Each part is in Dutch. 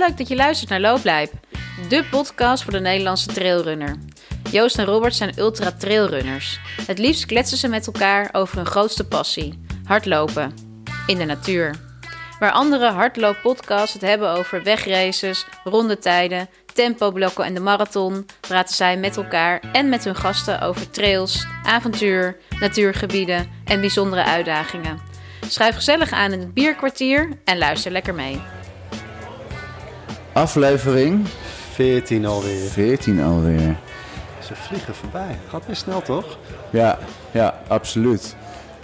leuk dat je luistert naar Looplijp, de podcast voor de Nederlandse trailrunner. Joost en Robert zijn ultra trailrunners. Het liefst kletsen ze met elkaar over hun grootste passie: hardlopen in de natuur. Waar andere hardlooppodcasts het hebben over wegraces, rondetijden, tempoblokken en de marathon, praten zij met elkaar en met hun gasten over trails, avontuur, natuurgebieden en bijzondere uitdagingen. Schrijf gezellig aan in het bierkwartier en luister lekker mee. Aflevering 14 alweer. 14 alweer. Ze vliegen voorbij. Gaat weer snel, toch? Ja, ja, absoluut.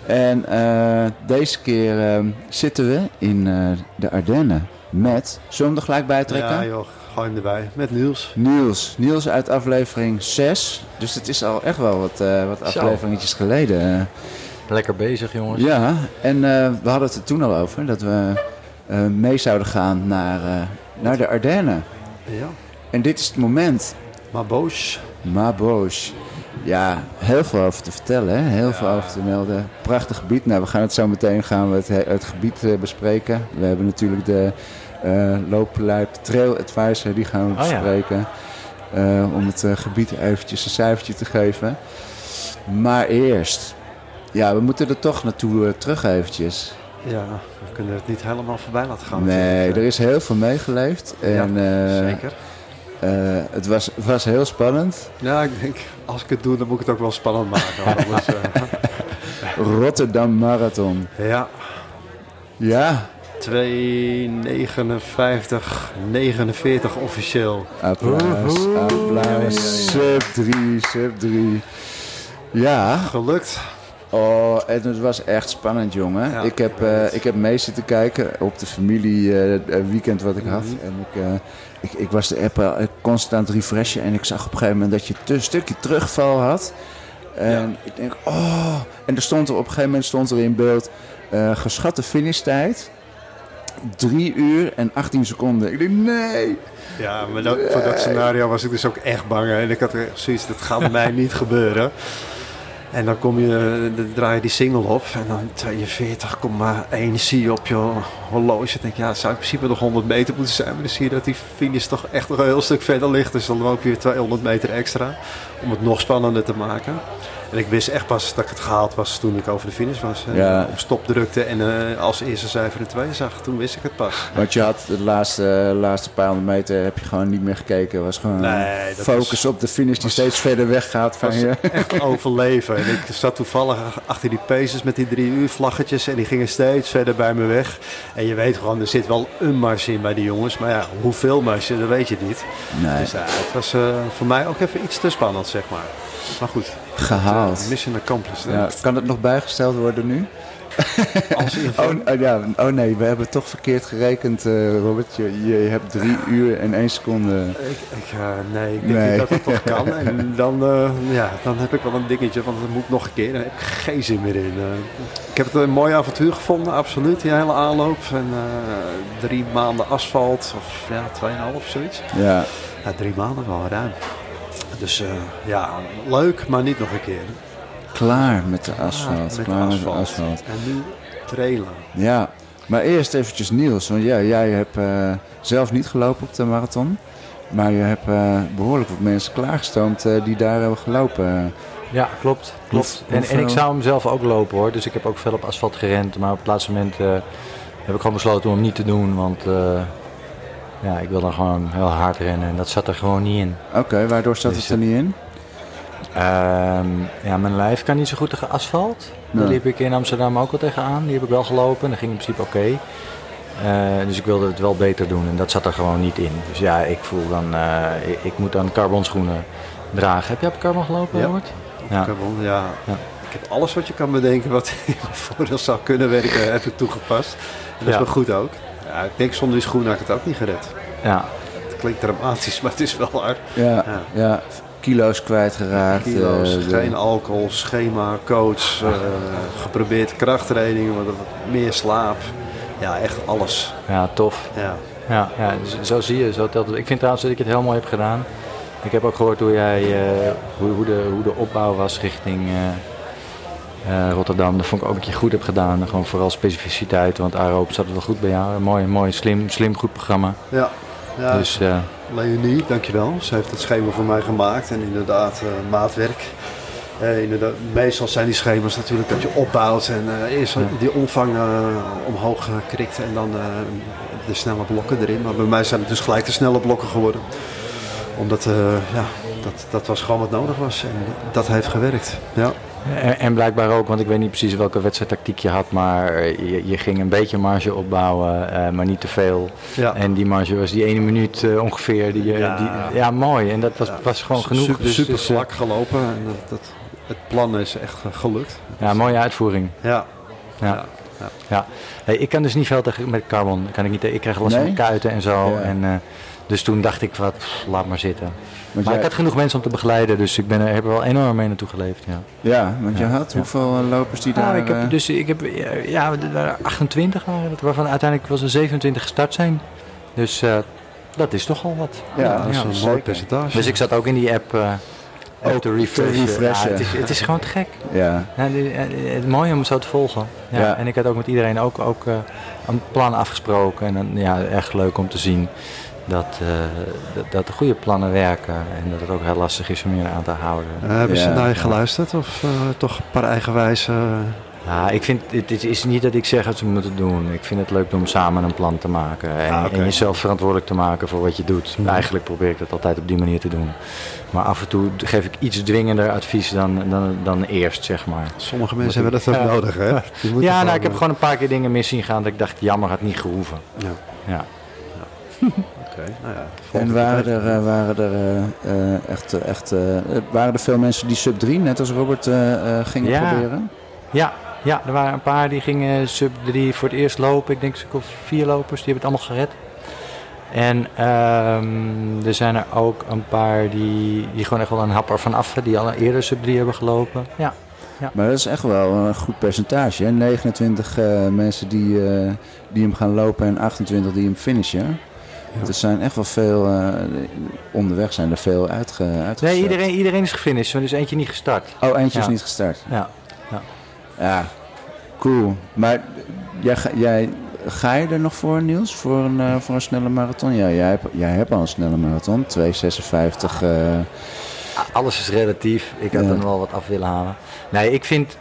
En eh, deze keer eh, zitten we in eh, de Ardennen met, zullen we hem er gelijk bij trekken? Ja joh, gooi hem erbij. Met Niels. Niels. Niels uit aflevering 6. Dus het is al echt wel wat, wat afleveringetjes geleden. Lekker bezig, jongens. Ja, en we hadden het er toen al over dat we mee zouden gaan naar, naar de Ardennen. Ja. En dit is het moment. Boos. Maboos. Ja, heel veel over te vertellen, hè? heel veel over te melden. Prachtig gebied. Nou, we gaan het zo meteen gaan we het, he- het gebied eh, bespreken. We hebben natuurlijk de eh looplijp Trail Advisor, die gaan we Oh ja. bespreken. Eh, om het gebied eventjes een cijfertje te geven. Maar eerst, ja, we moeten er toch naartoe terug eventjes. Ja, kunnen het niet helemaal voorbij laten gaan. nee, er is heel veel meegeleefd. En eh, Zeker. eh, het, was, was heel spannend. Ja, ik denk, als ik het doe, dan moet ik het ook wel spannend maken. Anders, eh, Rotterdam Marathon. ja, Ja, 2,59, 49 officieel. Applaus, applaus. Sub 3, sub 3. Ja, Gelukt. Oh, het was echt spannend, jongen. Ja, ik, heb, het. ik heb mee zitten kijken op de familie eh, weekend wat ik had. Mhm. En ik, ik, ik was de app constant refreshen en ik zag op een gegeven moment dat je een stukje terugval had. En ik denk, oh. En er stond er op een gegeven moment stond er in beeld geschatte finishtijd. 3 uur en 18 seconden. Ik denk, nee. Ja, maar dat, voor dat scenario was ik dus ook echt bang. En ik had echt zoiets, dat gaat mij niet gebeuren. En dan kom je, dan draai je die single op en dan 42,1 zie je op je horloge. Ik denk, ja, het zou in principe nog 100 meter moeten zijn. Maar dan zie je dat die finish toch echt nog een heel stuk verder ligt. Dus dan loop je weer 200 meter extra om het nog spannender te maken. En ik wist echt pas dat ik het gehaald was toen ik over de finish was. Ja. op stop drukte en eh, als eerste cijfer de twee zag. Toen wist ik het pas. Want je had de laatste, laatste paar honderd meter heb je gewoon niet meer gekeken. was gewoon Nee, focus was- op de finish die was- steeds verder weg gaat van was je. echt overleven. En ik zat toevallig achter die paces met die drie uur vlaggetjes. En die gingen steeds verder bij me weg. En je weet gewoon, er zit wel een marge in bij die jongens. Maar ja, hoeveel marge, dat weet je niet. Nee, Dus ja, het was eh, voor mij ook even iets te spannend, zeg maar. Maar goed, gehaald. eh, mission accomplished. Ja, kan het nog bijgesteld worden nu? Als. Oh, oh, ja, oh nee, we hebben toch verkeerd gerekend, eh, Robert. Je, je hebt drie uur en één seconde. Ik, ik, eh, nee, ik denk Nee. niet dat het toch kan. En dan, eh, ja, dan heb ik wel een dingetje, want dat moet nog een keer. Daar heb ik geen zin meer in. Eh, ik heb het een mooi avontuur gevonden, absoluut. Die hele aanloop. En eh, drie maanden asfalt, of ja, tweeënhalf of zoiets. Ja, Ja, drie maanden wel ruim. Dus eh, ja, leuk, maar niet nog een keer. klaar met de asfalt. met de klaar met de asfalt. En nu trailen. Ja, maar eerst eventjes Niels. Want ja, jij hebt eh, zelf niet gelopen op de marathon. Maar je hebt eh, behoorlijk wat mensen klaargestoomd die daar hebben gelopen. Ja, klopt. klopt. En, en ik zou hem zelf ook lopen hoor. Dus ik heb ook veel op asfalt gerend. Maar op het laatste moment eh, heb ik gewoon besloten om hem niet te doen. Want eh, ja, ik wil dan gewoon heel hard rennen. En dat zat er gewoon niet in. Oké, waardoor zat Dus, het er niet in? Ehm, ja, mijn lijf kan niet zo goed tegen asfalt. Daar Nee. liep ik in Amsterdam ook wel tegenaan. Die heb ik wel gelopen. en Dat ging in principe oké. Eh, dus ik wilde het wel beter doen. En dat zat er gewoon niet in. Dus ja, ik voel dan... eh, ik, ik moet dan carbonschoenen dragen. Heb je op carbon gelopen, Ja. Robert? Ja. Carbon, ja. Ja. Ik heb alles wat je kan bedenken wat in mijn voordeel zou kunnen werken, heb ik toegepast. En dat is wel goed ook. Ja, ik denk zonder die schoenen had ik het ook niet gered. Ja. Het klinkt dramatisch, maar het is wel waar. Ja, Ja. ja. kilo's kwijtgeraakt. Kilo's, eh, geen alcohol, schema, coach, eh, geprobeerd krachttraining, wat, meer slaap. Ja, echt alles. Ja, tof. Ja. Ja, ja zo zie je. Zo telt het. Ik vind trouwens dat ik het heel mooi heb gedaan. Ik heb ook gehoord hoe, jij, eh, hoe, hoe, de, hoe de opbouw was richting Rotterdam. Dat vond ik ook dat je goed hebt gedaan. Gewoon vooral specificiteit, want Aroop zat het wel goed bij jou. Mooi, mooi slim, slim, goed programma. ja. Ja, Dus eh, Leonie, dankjewel. Ze heeft het schema voor mij gemaakt en inderdaad eh, maatwerk. Eh, inderdaad, meestal zijn die schema's natuurlijk dat je opbouwt en eh, eerst die omvang omhoog krikt en dan de snelle blokken erin. Maar bij mij zijn het dus gelijk de snelle blokken geworden. Omdat, ja, dat, dat was gewoon wat nodig was en dat heeft gewerkt. Ja. En, en blijkbaar ook, want ik weet niet precies welke wedstrijdtactiek je had, maar eh, je, je ging een beetje marge opbouwen, eh, maar niet te veel. Ja. En die marge was die ene minuut eh, ongeveer. Die, Ja. die, ja, mooi. En dat was, was gewoon genoeg. Super, dus, super dus, vlak gelopen en dat, dat, het plan is echt gelukt. ja, mooie uitvoering. Ja. Ja. Ja. Hey, ik kan dus niet veel tegen, met carbon. Kan ik, niet, ik krijg last van Nee? mijn kuiten en zo. Ja. En, eh, dus toen dacht ik, wat, pff, laat maar zitten. Want maar jij- ik had genoeg mensen om te begeleiden, dus ik ben er, heb er wel enorm mee naartoe geleefd. Ja. Ja, want je Ja, had ja. hoeveel eh, lopers die daar... Nou, ik eh, heb, dus ik heb, eh, ja, er waren 28 waren het, waarvan uiteindelijk was er 27 gestart zijn. Dus eh, dat is toch al wat. Ja, dat is ja, een mooi percentage. Dus ik zat ook in die app eh ook te refreshen. Ja, het, is, het is gewoon te gek. Ja, Ja, eh, het mooie om het zo te volgen. Ja, Ja. En ik had ook met iedereen ook, ook eh, een plan afgesproken. En dan, ja, echt leuk om te zien dat, eh, dat, dat de goede plannen werken. En dat het ook heel lastig is om je aan te houden. Eh, hebben ze naar je geluisterd of eh, toch een paar eigenwijze... Ja, ik vind, het, is niet dat ik zeg dat ze moeten doen. Ik vind het leuk om samen een plan te maken. En, Ah, en jezelf verantwoordelijk te maken voor wat je doet. Eigenlijk probeer ik dat altijd op die manier te doen. Maar af en toe geef ik iets dwingender advies dan, dan, dan eerst, zeg maar. Sommige mensen hebben dat ook Ja. nodig, hè? Ja, nou, ik heb gewoon een paar keer dingen mis zien gaan dat ik dacht, jammer, had niet gehoeven. Ja, Ja. oké. Nou ja, en waren er, eh, waren er eh, eh, echt, echt eh, waren er veel mensen die sub 3, net als Robert, eh, eh, gingen Ja. proberen? Ja, ja, er waren een paar die gingen sub 3 voor het eerst lopen. Ik denk een stuk of vier lopers, die hebben het allemaal gered. En ehm, er zijn er ook een paar die, die gewoon echt wel een hap ervan af, die al eerder sub 3 hebben gelopen. Ja, Maar dat is echt wel een goed percentage. Hè? 29 eh, mensen die, eh, die hem gaan lopen en 28 die hem finishen. Er zijn echt wel veel, eh, onderweg zijn er veel uitge, uitgestart. nee, iedereen, iedereen is gefinished, er is eentje niet gestart. Oh, eentje is niet gestart. Ja. Ja, cool. Maar jij, ga- jij, ga je er nog voor, Niels? Voor een, eh, voor een snelle marathon? Ja, jij, hebt, jij hebt al een snelle marathon. 2,56. eh Alles is relatief. Ik had Ja. er nog wel wat af willen halen. Nee, ik vind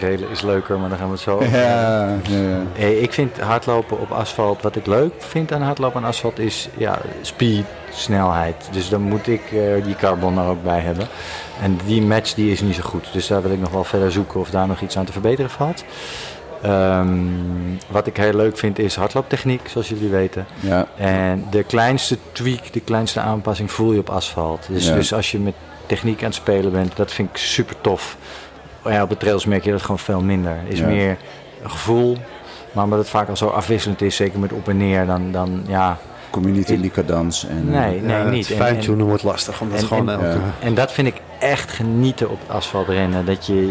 trailen is leuker, maar daar gaan we het zo over ja. Hey, ik vind hardlopen op asfalt, wat ik leuk vind aan hardlopen aan asfalt, is ja, speed, snelheid. Dus dan moet ik eh, die carbon er ook bij hebben. En die match die is niet zo goed. Dus daar wil ik nog wel verder zoeken of daar nog iets aan te verbeteren valt. Ehm, wat ik heel leuk vind is hardlooptechniek, zoals jullie weten. ja. En de kleinste tweak, de kleinste aanpassing voel je op asfalt. Dus, Ja. dus als je met techniek aan het spelen bent, dat vind ik super tof. Ja, op de trails merk je dat gewoon veel minder. Is Ja. meer een gevoel, maar omdat het vaak al zo afwisselend is, zeker met op en neer, dan, dan ja. Kom je niet in die cadans. En, eh, Nee, nee, Ja, niet. Het En- en- fine-tunen wordt lastig, omdat en- gewoon en- elke... Ja. En dat vind ik echt genieten op het asfalt rennen. Dat je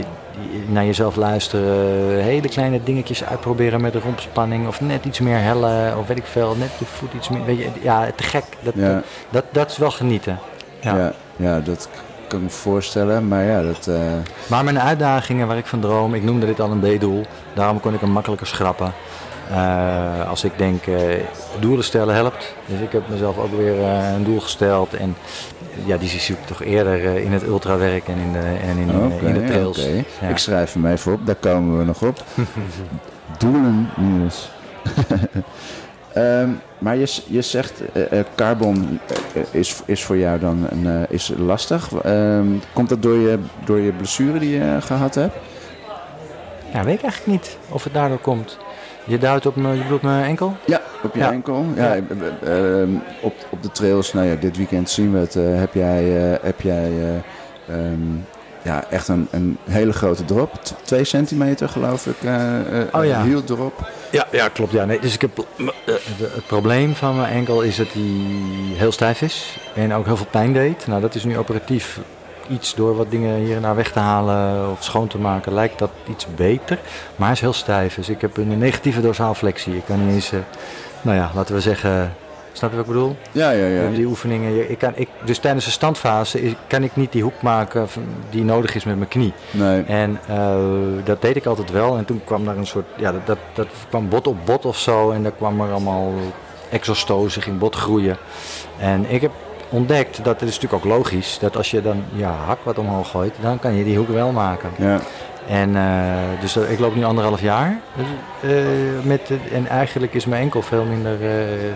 naar jezelf luisteren, hele kleine dingetjes uitproberen met de rompspanning. Of net iets meer hellen, of weet ik veel, net je voet iets meer. Weet je, ja, te gek. Dat, Ja. dat, dat, dat is wel genieten. Ja. ja. Ja, dat kan ik me voorstellen. Maar ja, dat... eh, Maar mijn uitdagingen waar ik van droom, ik noemde dit al een B-doel. Daarom kon ik hem makkelijker schrappen. Eh, als ik denk, eh, doelen stellen helpt. Dus ik heb mezelf ook weer een doel gesteld. En ja, die zie ik toch eerder in het ultrawerk en in de, en in, in de trails. oké. Ja. Ik schrijf hem even op, daar komen we nog op. Doelen, Niels. Ehm, maar je, je zegt, eh, eh, carbon eh, is, is voor jou dan een, is lastig. Ehm, komt dat door je, door je blessure die je gehad hebt? Ja, weet ik eigenlijk niet of het daardoor komt. Je duidt op mijn, je bedoelt mijn enkel? Ja, op je Ja. enkel. Ja, Ja. eh, ehm, op, op de trails, nou ja, dit weekend zien we het. heb jij, heb jij ja, echt een, een hele grote drop. T- twee centimeter geloof ik. eh Oh ja. Heel drop. Ja, ja klopt. Ja. Nee, dus ik heb, eh, het probleem van mijn enkel is dat hij heel stijf is en ook heel veel pijn deed. Nou, dat is nu operatief iets door wat dingen hier en daar weg te halen of schoon te maken, lijkt dat iets beter. Maar hij is heel stijf, dus ik heb een negatieve dorsaalflexie. Ik kan niet eens, nou ja, laten we zeggen, snap je wat ik bedoel? Ja, ja, ja. Die oefeningen. Ik kan, ik, dus tijdens de standfase is- kan ik niet die hoek maken die nodig is met mijn knie. Nee. En eh, dat deed ik altijd wel. En toen kwam daar een soort, ja, dat, dat, dat kwam bot op bot of zo. En daar kwam er allemaal exostose, ging bot groeien. En ik heb ontdekt, dat het is natuurlijk ook logisch, dat als je dan je hak wat omhoog gooit, dan kan je die hoek wel maken. Ja. En uh, dus uh, ik loop nu anderhalf jaar. Dus, uh, met, en eigenlijk is mijn enkel veel minder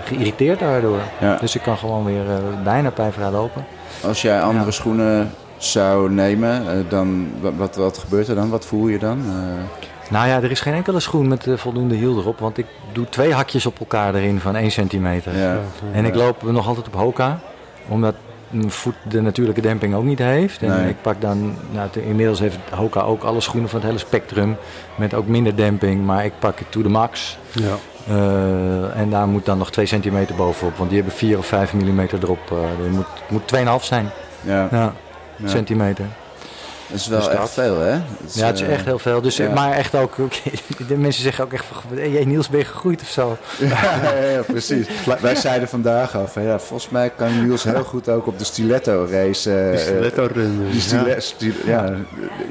geïrriteerd daardoor. Ja. Dus ik kan gewoon weer bijna pijnvrij lopen. Als jij andere ja. schoenen zou nemen, dan wat, wat gebeurt er dan? Wat voel je dan? Nou ja, er is geen enkele schoen met voldoende hiel erop. Want ik doe twee hakjes op elkaar erin van 1 centimeter. Ja. En ik loop nog altijd op Hoka. Omdat voet de natuurlijke demping ook niet heeft. En Nee. ik pak dan, nou, inmiddels heeft Hoka ook alle schoenen van het hele spectrum. Met ook minder demping. Maar ik pak het to the max. Ja. Eh, en daar moet dan nog 2 centimeter bovenop. Want die hebben 4 of 5 millimeter erop. Eh dat moet, moet 2,5 zijn. Ja, Ja, Ja. centimeter. Dat is wel Dus echt dat. veel, hè? Ja, het is eh, echt heel veel. Dus, ja. Maar echt ook, de mensen zeggen ook echt van, hey, Niels ben je gegroeid of zo? Ja, ja, ja, precies. Wij zeiden vandaag al van ja, volgens mij kan Niels heel goed ook op de stiletto race. eh, Die eh, stiletto stile- sti- ja,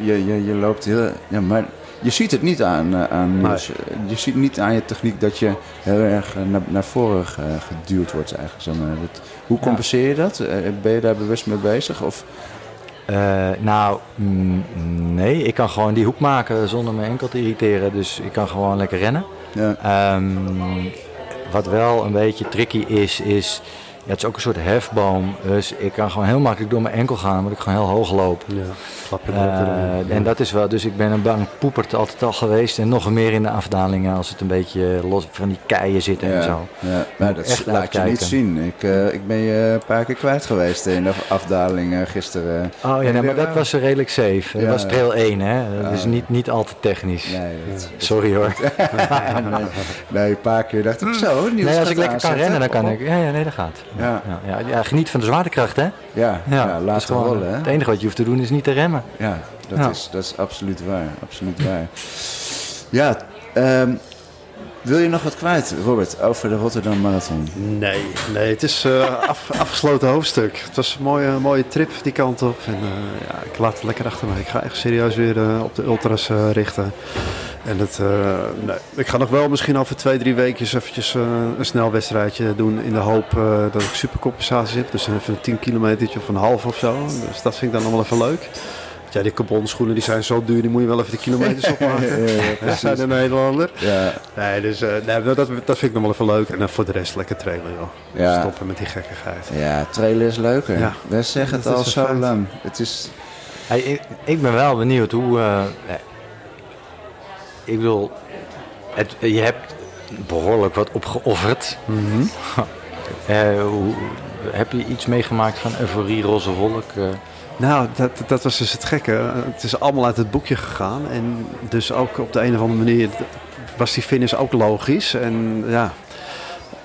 je, je, je loopt heel. Ja, maar je ziet het niet aan, eh, aan Niels. Je ziet niet aan je techniek dat je heel erg eh, naar, naar voren eh, geduwd wordt eigenlijk. Zeg maar. Dat, hoe compenseer je dat? Eh, Ben je daar bewust mee bezig? Of, Eh, nou, mm, nee, ik kan gewoon die hoek maken zonder mijn enkel te irriteren. Dus ik kan gewoon lekker rennen. ja, Ehm, wat wel een beetje tricky is, is... Ja, het is ook een soort hefboom. Dus ik kan gewoon heel makkelijk door mijn enkel gaan, omdat ik gewoon heel hoog loop. Ja, klap je Eh, er en dat is wel, dus ik ben een bang poepert altijd al geweest. En nog meer in de afdalingen als het een beetje los van die keien zitten en ja, zo. ja. Maar dat echt laat je niet zien. Ik, eh, ik ben je een paar keer kwijt geweest in de afdaling eh, gisteren. Oh ja, nee, maar dat Ja. was redelijk safe. Dat Ja. was trail 1, hè? Dus Ja. niet, niet al te technisch. Nee, dat, Sorry hoor. nee, nee, een paar keer dacht ik zo. Niels Nee, als ik lekker kan rennen, dan kan ik. Ja, ja nee, dat gaat. Ja. Ja, ja, geniet van de zwaartekracht, hè? Ja, ja, laten gewoon- rollen. Hè? Het enige wat je hoeft te doen is niet te remmen. Ja, dat. Is, dat is absoluut waar. Absoluut waar. Ja, ehm, wil je nog wat kwijt, Robert, over de Rotterdam Marathon? Nee, nee, het is eh af, afgesloten hoofdstuk. Het was een mooie, mooie trip die kant op. En eh, ja, ik laat het lekker achter me. Ik ga echt serieus weer eh, op de ultras richten. En het, nee, ik ga nog wel misschien over twee, drie weken eventjes een snel wedstrijdje doen. In de hoop dat ik supercompensatie heb. Dus even een 10 kilometertje of een half of zo. Dus dat vind ik dan wel even leuk. Ja, die carbon schoenen die zijn zo duur, die moet je wel even de kilometers opmaken. Ja, zijn een Nederlander. Ja, Nee, dus eh, nee, dat, dat vind ik nog wel even leuk. En dan voor de rest lekker trainen, joh. Ja. Stoppen met die gekkigheid. ja, trailen is leuker. Ja. We zeggen het Dat al zo feit. lang. Het is, Hey, ik, ik ben wel benieuwd hoe. eh, eh, ik bedoel, het, je hebt behoorlijk wat opgeofferd. Eh, hoe, heb je iets meegemaakt van euforie, roze wolk? Nou, dat, dat was dus het gekke. Het is allemaal uit het boekje gegaan. En dus ook op de een of andere manier was die finish ook logisch. En ja,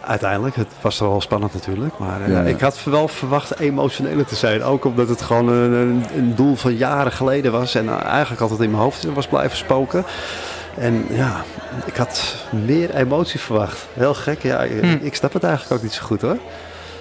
uiteindelijk, het was wel spannend natuurlijk. Maar eh, Ja. ik had wel verwacht emotioneler te zijn. Ook omdat het gewoon een, een, een doel van jaren geleden was. En eigenlijk altijd in mijn hoofd was blijven spoken. En ja, ik had meer emotie verwacht. Heel gek. Ja, ik, Hm. ik snap het eigenlijk ook niet zo goed hoor.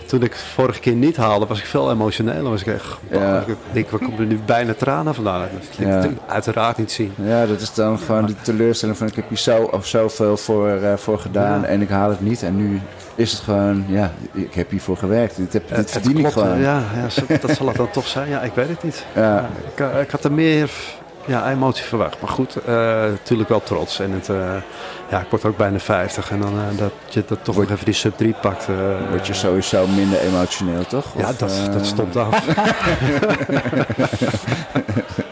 Toen ik vorige keer niet haalde, was ik veel emotioneler. Was ik echt, Ja. ik denk, waar komt er nu bijna tranen vandaan? Dat liet Ja. ik uiteraard niet zien. ja, dat is dan gewoon die teleurstelling van ik heb hier zo of zoveel voor, eh, voor gedaan Ja. en ik haal het niet. En nu is het gewoon, ja, ik heb hiervoor gewerkt. Dit, heb, dit Het- verdien het ik gewoon. Ja, ja, dat zal het dan toch zijn. Ja, ik weet het niet. Ja. Ik, eh, ik had er meer ja, emotie verwacht. Maar goed, eh, natuurlijk wel trots. En het, eh, ja, ik word ook bijna 50. En dan eh, dat je dat toch nog even die sub 3 pakt. Word je sowieso minder emotioneel, toch? Ja, dat, dat stopt af.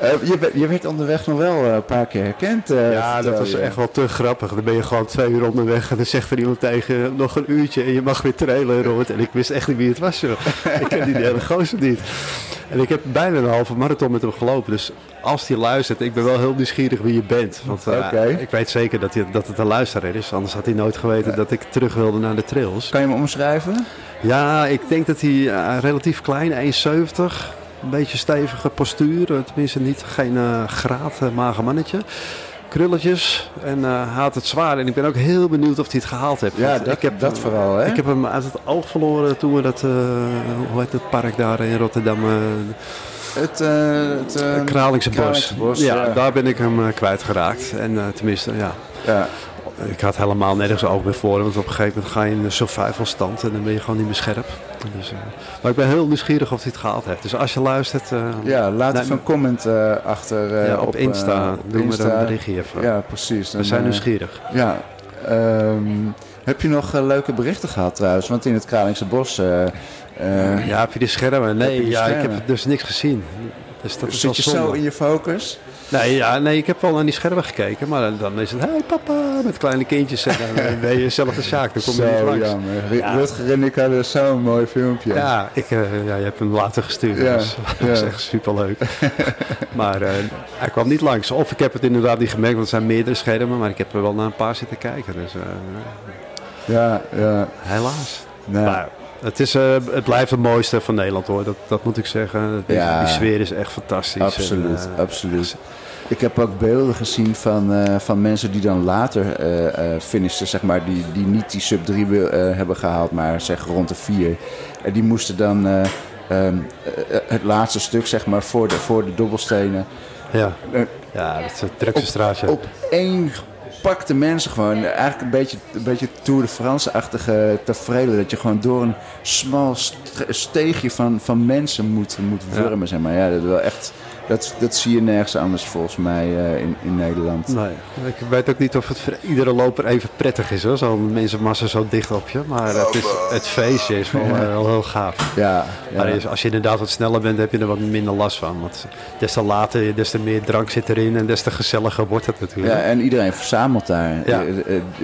eh, je, werd- je werd onderweg nog wel eh, een paar keer herkend. eh, Ja, dat was je. echt wel te grappig. Dan ben je gewoon twee uur onderweg en dan zegt er iemand tegen nog een uurtje en je mag weer trailen, Robert. En ik wist echt niet wie het was, joh. ik ken die hele gozer niet. En ik heb bijna een halve marathon met hem gelopen. Dus als hij luistert, ik ben wel heel nieuwsgierig wie je bent. Want ik weet zeker dat, hij, dat het een luisteraar is. Anders had hij nooit geweten dat ik terug wilde naar de trails. Kan je me omschrijven? Ja, ik denk dat hij relatief klein, 1,70. Een beetje stevige postuur. eh, Tenminste, niet, geen eh graad, eh, mager mannetje. Krulletjes. En had het zwaar. En ik ben ook heel benieuwd of hij het gehaald heeft. Ja, dat, ik heb, dat vooral, hè? Ik heb hem uit het oog verloren toen we dat, hoe heet het park daar in Rotterdam, het, eh het Kralingse Bos. Kralingse Bos, ja, ja. daar ben ik hem eh, kwijtgeraakt. En tenminste, ja. ja. ik had helemaal nergens oog meer voor. Want op een gegeven moment ga je in een survival stand en dan ben je gewoon niet meer scherp. Dus, uh, maar ik ben heel nieuwsgierig of hij het gehaald heeft. Dus als je luistert... Uh, ja, laat even een comment uh, achter ja, op, op Insta. Doe Insta. me een berichtje even. Ja, precies. We zijn nieuwsgierig. Ja. Um, heb je nog leuke berichten gehad trouwens? Want in het Kralingse Bos... ja, heb je de schermen? Nee, je die ja, schermen? ik heb dus niks gezien. Dus dat is Zit je wel zonde. zo in je focus? Nee, ja, nee, ik heb wel naar die schermen gekeken, maar dan is het, hey papa, met kleine kindjes en dan ben je zelf de zaak, dan kom je zo niet langs. jammer. Ja. Rutger en ik hadden zo'n mooi filmpje. Ja, ik, uh, ja, je hebt hem later gestuurd, Ja, dus dat is ja. echt superleuk. maar uh, hij kwam niet langs, of ik heb het inderdaad niet gemerkt, want er zijn meerdere schermen, maar ik heb er wel naar een paar zitten kijken, dus uh, ja, ja. helaas. Nou, Maar, het, is, uh, het blijft het mooiste van Nederland hoor, dat, dat moet ik zeggen. Die, Ja. die sfeer is echt fantastisch. Absoluut, En, uh, absoluut. Ik heb ook beelden gezien van, uh, van mensen die dan later finishten, zeg maar, die, die niet die sub 3 uh, hebben gehaald, maar zeg rond de 4. En die moesten dan um, het laatste stuk, zeg maar, voor de, voor de dobbelstenen. Ja, ja dat is een straatje. Op één pakte mensen gewoon eigenlijk een beetje, een beetje Tour de France-achtige tafereel. Dat je gewoon door een smal steegje van, van mensen moet, moet wurmen, ja. zeg maar. Ja, dat, wel echt, dat, dat zie je nergens anders volgens mij uh, in, in Nederland. Nee, ik weet ook niet of het voor iedere loper even prettig is, hoor. Zo'n mensenmassa zo dicht op je. Maar het, is, het feestje is wel, uh, wel heel gaaf. Ja, ja. Maar als je inderdaad wat sneller bent, heb je er wat minder last van. Want des te later, des te meer drank zit erin en des te gezelliger wordt het natuurlijk. Ja, en iedereen verzamelt daar. Ja.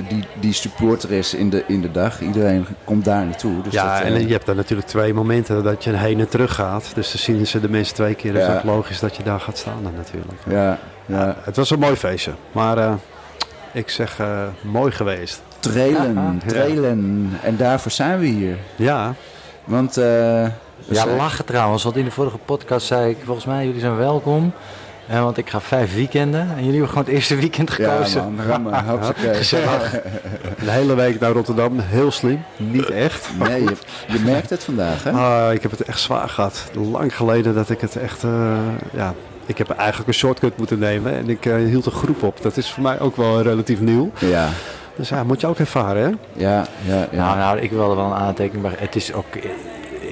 Die, die supporter is in de, in de dag. Iedereen komt daar naartoe. Dus ja, dat, en je hebt dan natuurlijk twee momenten dat je heen en terug gaat. Dus dan zien ze de mensen twee keer. Dus Ja. het is ook logisch dat je daar gaat staan dan natuurlijk. Ja, ja. Het was een mooi feestje. Maar uh, ik zeg uh, mooi geweest. Trailen, trailen. En daarvoor zijn we hier. Ja. Want... Uh, ja, lachen trouwens. Want in de vorige podcast zei ik, volgens mij, jullie zijn welkom. Want ik ga vijf weekenden. En jullie hebben gewoon het eerste weekend gekozen. Ja, man. Rammen. Gezellig. De hele week naar Rotterdam. Heel slim. Niet echt. Nee, je, je merkt het vandaag, hè? Uh, ik heb het echt zwaar gehad. Lang geleden dat ik het echt... Uh, ja, ik heb eigenlijk een shortcut moeten nemen. En ik uh, hield een groep op. Dat is voor mij ook wel relatief nieuw. Ja. Dus ja, moet je ook ervaren, hè? Ja, ja, ja. Nou, nou, ik wilde wel een aantekening. Maar het is ook...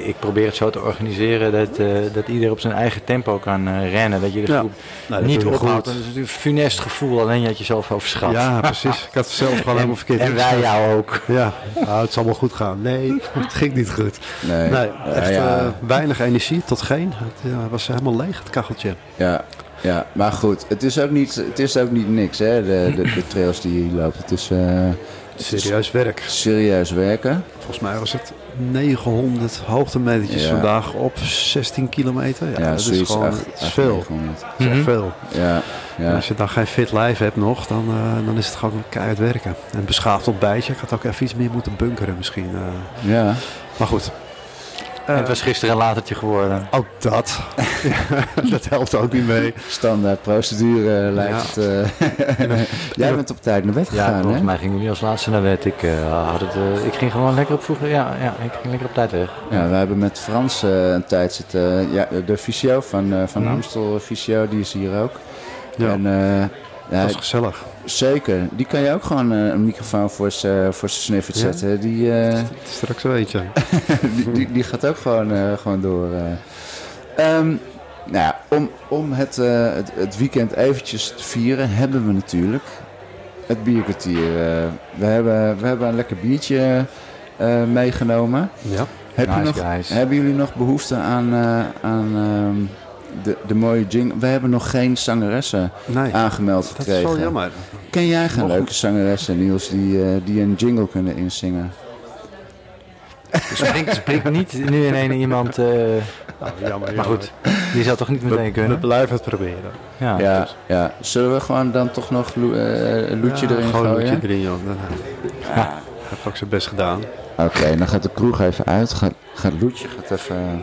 Ik probeer het zo te organiseren dat, uh, dat ieder op zijn eigen tempo kan uh, rennen. Dat je de groep ja. nou, niet ophoudt. Dat is natuurlijk een funest gevoel, alleen je had jezelf overschat. Ja, precies. Ik had het zelf gewoon helemaal verkeerd En wij jou ook. Ja, nou, het zal wel goed gaan. Nee, het ging niet goed. Nee, nee echt ja. uh, weinig energie tot geen. Het was helemaal leeg, het kacheltje. Ja, ja, maar goed, het is ook niet, het is ook niet niks, hè, de, de, de trails die je hier loopt. Het is... Uh, serieus werk. Serieus werken. Volgens mij was het 900 hoogtemetertjes Ja. vandaag op 16 kilometer. Ja, Ja, dat is gewoon is acht, veel. 900. Dat is echt Mhm. veel. Ja, En ja. als je dan geen fit lijf hebt nog, dan, uh, dan is het gewoon keihard werken. En beschaafd ontbijtje. Ik had ook even iets meer moeten bunkeren misschien. Uh, ja. maar goed. En het was gisteren een latertje geworden. Ook dat. dat helpt ook niet mee. Standaard procedure lijkt Ja. het. eh. Jij bent op tijd naar bed Ja, gegaan, volgens hè? mij gingen jullie als laatste naar bed. Ik, uh, had het, uh, ik ging gewoon lekker op vroeg. Ja, ja, ik ging lekker op tijd weg. Ja, we hebben met Frans uh, een tijd zitten. Ja, de fysio van, uh, van Mhm. Amstel Fysio, die is hier ook. Ja, En, uh, ja, dat is gezellig. zeker. Die kan je ook gewoon uh, een microfoon voor zijn voor sniffert Ja. zetten. Die, uh, Straks weet je. die, die, die gaat ook gewoon, uh, gewoon door. Uh. Um, nou ja, om, om het, uh, het, het, weekend eventjes te vieren hebben we natuurlijk het bierkwartier. Uh, we, hebben, we hebben een lekker biertje uh, meegenomen. Ja. Heb Nice je nog, guys. hebben jullie nog behoefte aan, uh, aan um, de, de mooie jingle? We hebben nog geen zangeressen Nee, aangemeld dat gekregen. is wel jammer. Ken jij geen Nog leuke zangeressen, Niels, die, uh, die een jingle kunnen inzingen? Springt, springt niet nu in één iemand. Uh, Oh, jammer, maar goed, die zou toch niet meteen We, we kunnen? blijven het proberen. Ja. Ja, ja. Zullen we gewoon dan toch nog Lo- eh, een loetje Ja, erin gewoon gooien? Een loetje erin, joh. Dan, uh, Ja. heb ook zijn best gedaan. Oké, dan gaat de kroeg even uit. Gaat, gaat Loetje gaat even...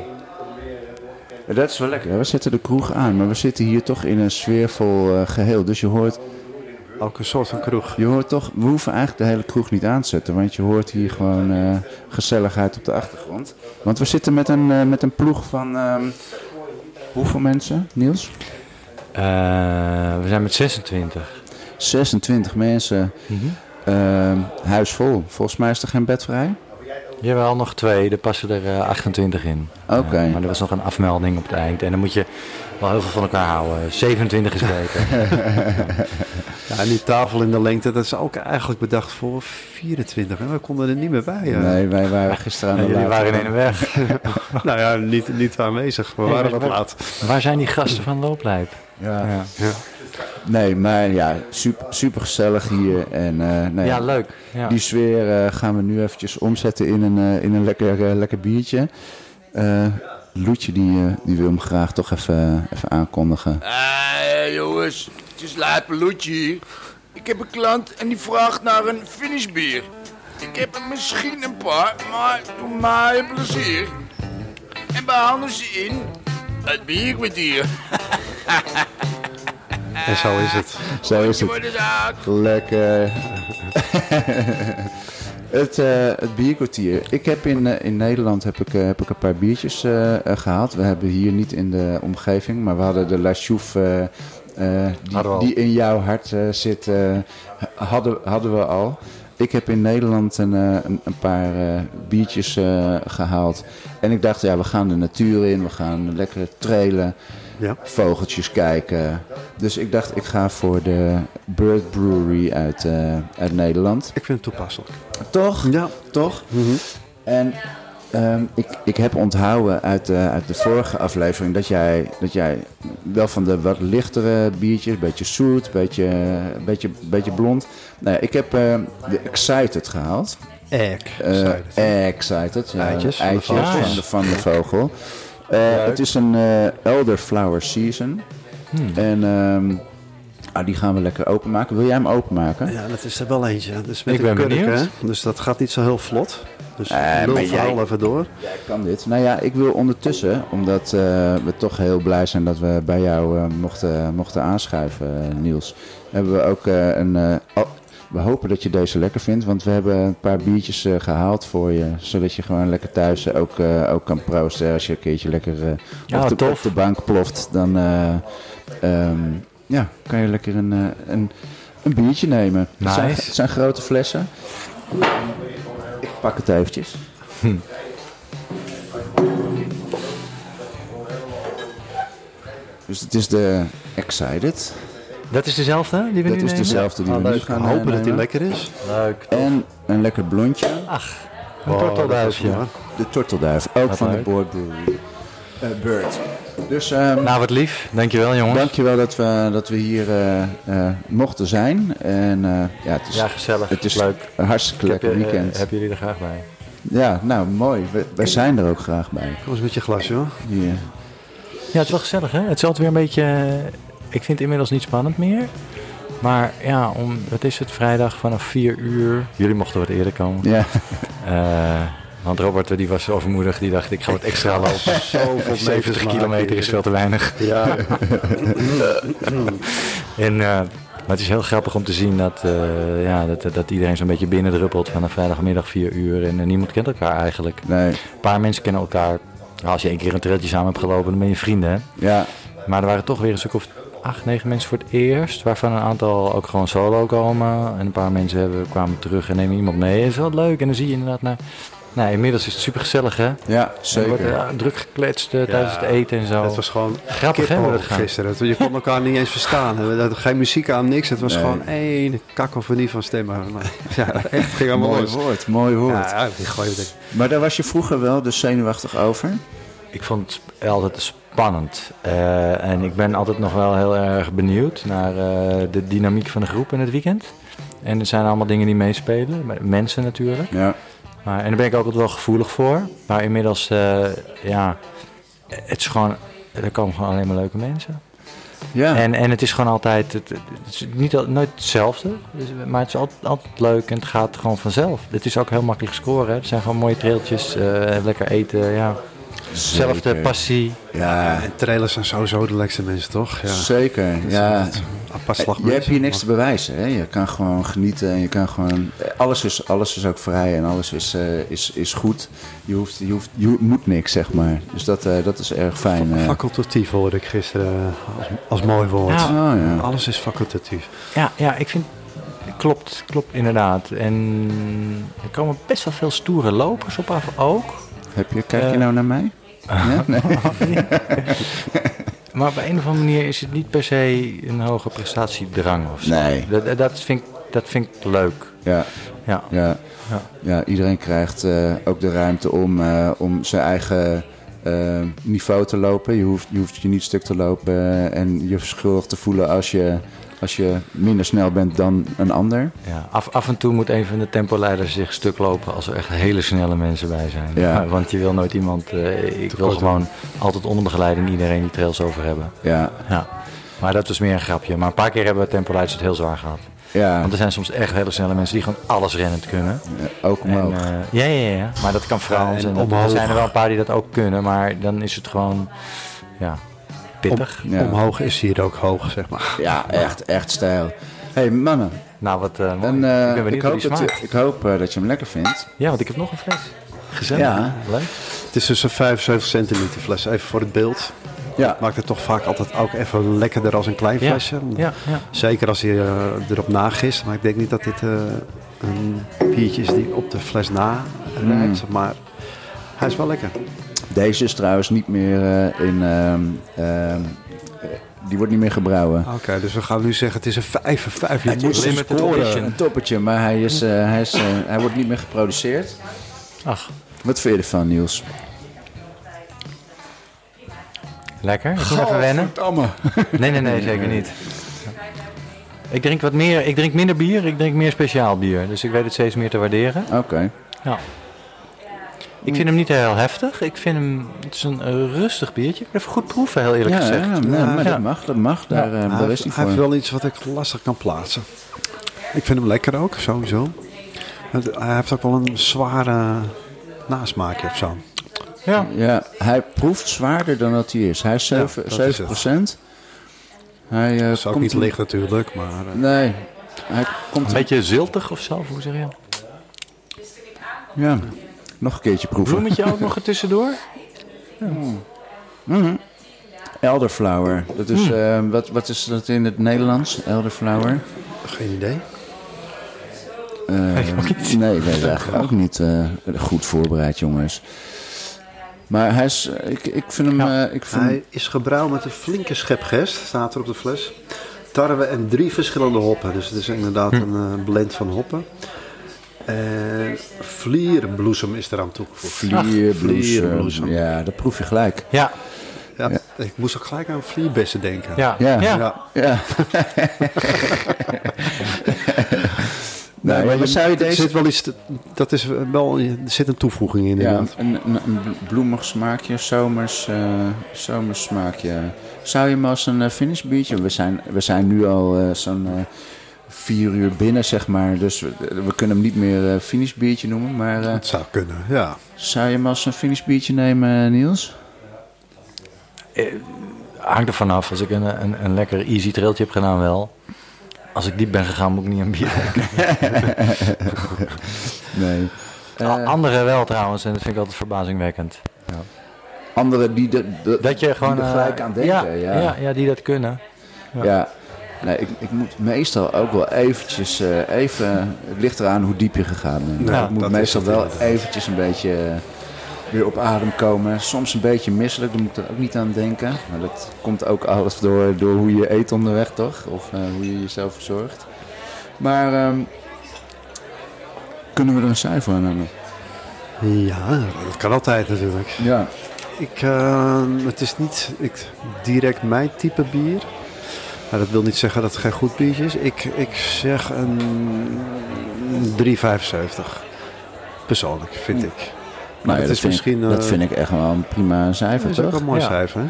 Dat is wel lekker. We zetten de kroeg aan, maar we zitten hier toch in een sfeervol eh, geheel. Dus je hoort, Ook een soort van kroeg. je hoort toch... We hoeven eigenlijk de hele kroeg niet aan te zetten. Want je hoort hier gewoon eh, gezelligheid op de achtergrond. Want we zitten met een, eh, met een ploeg van... ehm, hoeveel mensen, Niels? Uh, we zijn met 26. 26 mensen. Mm -hmm. huis vol. Volgens mij is er geen bed vrij. Jawel, nog twee. Er passen er eh, 28 in. Oké. Ja, maar er was nog een afmelding op het eind. En dan moet je wel heel veel van elkaar houden. 27 is beter. Ja, en die tafel in de lengte, dat is ook eigenlijk bedacht voor 24. En we konden er niet meer bij. eh. Nee, wij waren gisteren aan En de jullie waren in een weg. Nou ja, niet, niet aanwezig. We Nee, waren wat laat. Waar zijn die gasten van Looplijp? Ja. Ja, Ja. Nee, maar ja, super, super gezellig hier. En eh, nee, ja leuk. Ja. die sfeer eh, gaan we nu eventjes omzetten in een, eh, in een lekker, eh, lekker biertje. Eh Loetje die, eh, die wil hem graag toch even, even aankondigen. Eh, jongens, het is Lijpeloetje hier. Ik heb een klant en die vraagt naar een finishbier. Ik heb er misschien een paar, maar doe mij een plezier. En behandel ze in het bierkwartier. En zo is het. Zo is het. Lekker. het, eh het bierkwartier. Ik heb in, eh, in Nederland heb ik, eh, heb ik een paar biertjes eh, eh, gehaald. We hebben hier niet in de omgeving, maar we hadden de La Chouffe, die, die in jouw hart zit, hadden, hadden we al. Ik heb in Nederland een, een, een paar biertjes eh, gehaald. En ik dacht, ja, we gaan de natuur in, we gaan lekker trailen Ja. vogeltjes kijken. Dus ik dacht, ik ga voor de Bird Brewery uit, eh, uit Nederland. Ik vind het toepasselijk. Toch? Ja. Toch? En ehm, ik, ik heb onthouden uit de, uit de vorige aflevering dat jij, dat jij wel van de wat lichtere biertjes, een beetje zoet, een beetje, beetje, beetje blond. Nou ik heb eh, de Excited gehaald. Eh, het. excited. Ja, Eitjes de, van de vogel. Eh, het is een eh, elderflower season. Hmm. En ehm, ah, die gaan we lekker openmaken. Wil jij hem openmaken? Ja, dat is er wel eentje. Dus met Ik een ben kurk, benieuwd. hè? Dus dat gaat niet zo heel vlot. Dus Eh, lul maar vooral jij- even door. Jij kan dit. Nou ja, ik wil ondertussen, omdat eh, we toch heel blij zijn dat we bij jou eh, mochten, mochten aanschuiven, Niels. Hebben we ook eh, een. We hopen dat je deze lekker vindt, want we hebben een paar biertjes eh, gehaald voor je. Zodat je gewoon lekker thuis eh, ook, eh, ook kan proosten. Als je een keertje lekker Ja, op, de, tof. op de bank ploft, dan eh, ehm, ja, kan je lekker een, een, een biertje nemen. Het, zijn, het zijn grote flessen. Ik pak het eventjes. Dus het is de Excited. Dat is dezelfde die we Dat nu is nemen? dezelfde die Oh, we nu leuk. gaan Hopen dat die lekker is. Leuk. En een lekker blondje. Ach, een Oh, tortelduifje. dat is. De tortelduif, ook Wat van de. Board Brewery. Bird. Dus ehm, Nou, wat lief. Dankjewel, jongens. dankjewel dat we, dat we hier eh, eh, mochten zijn. En eh, ja, het is, Ja, gezellig. het is leuk. een hartstikke Ik lekker weekend. heb jullie er graag bij? Ja, nou mooi. We- wij zijn er ook graag bij. Kom eens met je glasje hoor. Hier. Ja, het is wel gezellig, hè? Het is altijd weer een beetje... Ik vind het inmiddels niet spannend meer. Maar ja, om, wat is het? Vrijdag vanaf 4 uur. Jullie mochten wat eerder komen. Ja, Eh, want Robert die was overmoedig. Die dacht, ik ga wat extra lopen. Zoveel 70 kilometer is veel te weinig. Ja, En, eh, maar het is heel grappig om te zien dat, eh, ja, dat, dat iedereen zo'n beetje binnendruppelt vanaf vrijdagmiddag 4 uur. En, niemand kent elkaar eigenlijk. nee. Een paar mensen kennen elkaar. Als je één keer een trailtje samen hebt gelopen, dan ben je vrienden. Hè? Ja, Maar er waren toch weer een stuk of acht, negen mensen voor het eerst. Waarvan een aantal ook gewoon solo komen. En een paar mensen hebben, kwamen terug en nemen iemand mee. Dat is wel leuk. En dan zie je inderdaad... Nou, nou, inmiddels is het super gezellig, hè? ja Er wordt zeker. eh, druk gekletst eh, tijdens het eten en zo. het was gewoon Grappig, hè, dat gisteren. Je kon elkaar niet eens verstaan. We hadden geen muziek aan, niks. Het was Nee. gewoon één kakofonie van stemmen. Maar, ja, echt ging allemaal Mooi los. woord, mooi woord. Ja, ja, die gooi het. Maar daar was je vroeger wel dus zenuwachtig over? Ik vond het altijd spannend. Eh, en ik ben altijd nog wel heel erg benieuwd naar eh, de dynamiek van de groep in het weekend. En er zijn allemaal dingen die meespelen. Mensen natuurlijk. Ja. Maar, en daar ben ik ook altijd wel gevoelig voor. Maar inmiddels, eh, ja, het is gewoon, er komen gewoon alleen maar leuke mensen. Ja, En, en het is gewoon altijd, het, het is niet, al- nooit hetzelfde. Dus, maar het is altijd, altijd leuk en het gaat gewoon vanzelf. Het is ook heel makkelijk scoren. Hè. Er zijn gewoon mooie trailtjes, lekker eten, ja. Zelfde passie. Ja, En trailers zijn sowieso de lekkerste mensen, toch? Ja. zeker. Ja. Apart slag Je hebt hier niks te bewijzen. Hè? Je kan gewoon genieten en je kan gewoon... Alles is, alles is ook vrij en alles is, eh, is, is goed. Je, hoeft, je, hoeft, je moet niks, zeg maar. Dus dat, eh, dat is erg fijn. eh. Facultatief hoorde ik gisteren eh, als, als mooi woord. Ja. Oh, ja. Alles is facultatief. Ja, ja ik vind, klopt, klopt inderdaad. En er komen best wel veel stoere lopers op af ook. Heb je, kijk je Eh. nou naar mij? Ja? Nee. Maar op een of andere manier is het niet per se een hoge prestatiedrang of zo. Nee. Dat, dat- vind, ik, dat vind ik leuk. Ja, Ja. ja. Ja. ja iedereen krijgt eh, ook de ruimte om, eh, om zijn eigen eh, niveau te lopen. Je hoeft, je hoeft je niet stuk te lopen en je schuldig te voelen als je, als je minder snel bent dan een ander. Ja, af, af en toe moet een van de tempoleiders zich stuk lopen als er echt hele snelle mensen bij zijn. Ja. Want je wil nooit iemand... eh, ik wil gewoon altijd onder begeleiding iedereen die trails over hebben. Ja, Ja. Maar dat was meer een grapje. Maar een paar keer hebben we tempoleiders het heel zwaar gehad. ja, Want er zijn soms echt hele snelle mensen die gewoon alles rennend kunnen. ook omhoog. En, eh, ja, ja, ja. Maar dat kan Frans. en en dat- er zijn er wel een paar die dat ook kunnen. Maar dan is het gewoon... Ja, pittig. ja. Omhoog is hier ook hoog, zeg maar. ja, echt, echt stijl. hey, mannen. Nou, wat eh, mooi. En, eh, ik ben benieuwd ik hoop, die dat smaakt. je, ik hoop eh, dat je hem lekker vindt. Ja, want ik heb nog een fles. Gezellig. Ja. Leuk. Het is dus een 75 centiliter fles, even voor het beeld. Ja, Maakt het toch vaak altijd ook even lekkerder als een klein flesje. Ja, ja. Zeker als hij eh, erop nagist. Maar ik denk niet dat dit eh, een biertje is die op de fles na rijpt. Maar hij is wel lekker. Deze is trouwens niet meer eh, in... ehm, ehm, eh, die wordt niet meer gebrouwen. Oké, dus we gaan nu zeggen het is een 5 5 Het is een, limited score, edition. een toppertje, maar hij, is, eh, hij, is, hij wordt niet meer geproduceerd. Ach, Wat vind je ervan, Niels? lekker. Ik moet even wennen. Nee, nee, nee, zeker niet. Ik drink wat meer, ik drink minder bier, ik drink meer speciaal bier. Dus ik weet het steeds meer te waarderen. Oké. Ja. Ik vind hem niet heel heftig. Ik vind hem, het is een eh, rustig biertje. Even goed proeven, heel eerlijk Ja, gezegd. ja, nee, maar Ja. dat mag, dat mag. Daar, eh, hij, daar heeft, is hij hij heeft wel iets wat ik lastig kan plaatsen. Ik vind hem lekker ook, sowieso. Hij heeft ook wel een zware nasmaakje of zo. Ja. Ja, hij proeft zwaarder dan dat hij is. Hij is 7, dat is 7%. Hij eh, Dat is ook komt niet licht natuurlijk, maar... eh, Nee, hij komt Een beetje ziltig of zo, hoe zeg je? Ja, nog een keertje proeven. Bloemetje ook nog er tussendoor? Elderflower. Dat is, Hmm. eh, wat, wat is dat in het Nederlands? Elderflower? geen idee. Eh, Nee, ook niet. nee, ik weet het eigenlijk ook niet. eh, goed voorbereid, jongens. Maar hij is, eh, ik, ik vind hem, Ja. eh, ik vind hem- Hij is gebrouwen met een flinke schepgest, staat er op de fles. Tarwe en drie verschillende hoppen. Dus het is inderdaad een eh, blend van hoppen. En vlierbloesem is eraan toegevoegd. vlierbloesem. vlierbloesem. Ja, dat proef je gelijk. Ja, Ja, Ik moest ook gelijk aan vlierbessen denken. ja, Ja. ja. Ja. Ja. nee, maar zou je er deze... zit wel iets, te- dat is wel, er zit een toevoeging in Ja, inderdaad. een, een, een bloemig smaakje, zomers, eh, zomers smaakje. Zou je hem als een eh, finish biertje... We zijn, we zijn nu al eh, zo'n eh, vier uur binnen, zeg maar. Dus we, we kunnen hem niet meer eh, finish biertje noemen. Maar eh, Het zou kunnen, ja. zou je hem als een finish biertje nemen, eh, Niels? Hangt er vanaf. Als ik een, een, een lekker easy trailtje heb gedaan, wel. Als ik diep ben gegaan, moet ik niet aan bier. Nee. A- Anderen wel trouwens, en dat vind ik altijd verbazingwekkend. Anderen die, de, de- Dat je gewoon... die er eh, gelijk aan denken. ja, Ja, ja. Ja, die dat kunnen. Ja. Nee, ik, ik moet meestal ook wel eventjes, eh, even, het ligt eraan hoe diep je gegaan bent. Ja, ik moet meestal wel eventjes een beetje eh, weer op adem komen. Soms een beetje misselijk, daar moet ik er ook niet aan denken. Maar dat komt ook alles door, door hoe je eet onderweg, toch? Of eh, hoe je jezelf verzorgt. Maar ehm, kunnen we er een cijfer aan hebben? Ja, dat kan altijd natuurlijk. Ja. Ik, eh, het is niet ik, direct mijn type bier. Maar dat wil niet zeggen dat het geen goed biertje is. Ik, ik zeg een 3,75. Persoonlijk, vind ik. Maar Nou ja, dat, is vind misschien... ik, dat eh, vind ik echt wel een prima cijfer, dat is ook toch? een mooi Ja. cijfer, hè?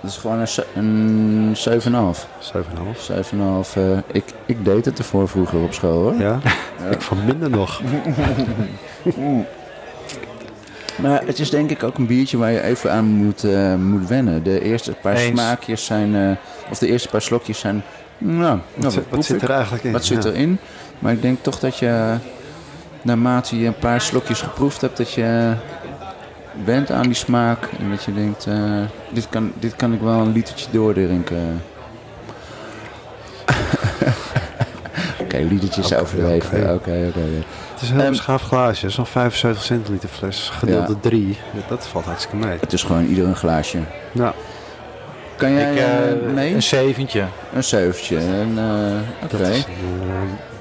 Dat is gewoon een, se- een 7,5. 7,5. 7,5. eh, ik, ik deed het ervoor vroeger op school hoor. Ja, ik van minder nog. Maar het is denk ik ook een biertje waar je even aan moet, eh, moet wennen. De eerste paar Eens. smaakjes zijn, eh, of de eerste paar slokjes zijn, nou, nou Wat, zit- wat zit er eigenlijk in? Wat zit Ja. erin? Maar ik denk toch dat je, naarmate je een paar slokjes geproefd hebt, dat je bent aan die smaak. En dat je denkt, eh, dit, kan, dit kan ik wel een litertje doordrinken. Oké, litertjes Oké, overdreven. Oké, oké. oké. Is een heel Ehm, beschaafd glaasje. Zo'n 75 centiliter fles. Gedeeld Ja. door 3. Dat valt hartstikke mee. Het is gewoon ieder een glaasje. Nou, Kan jij ik, eh, eh, mee? Een zeventje. Een zeventje. En, eh, Oké. dat is eh,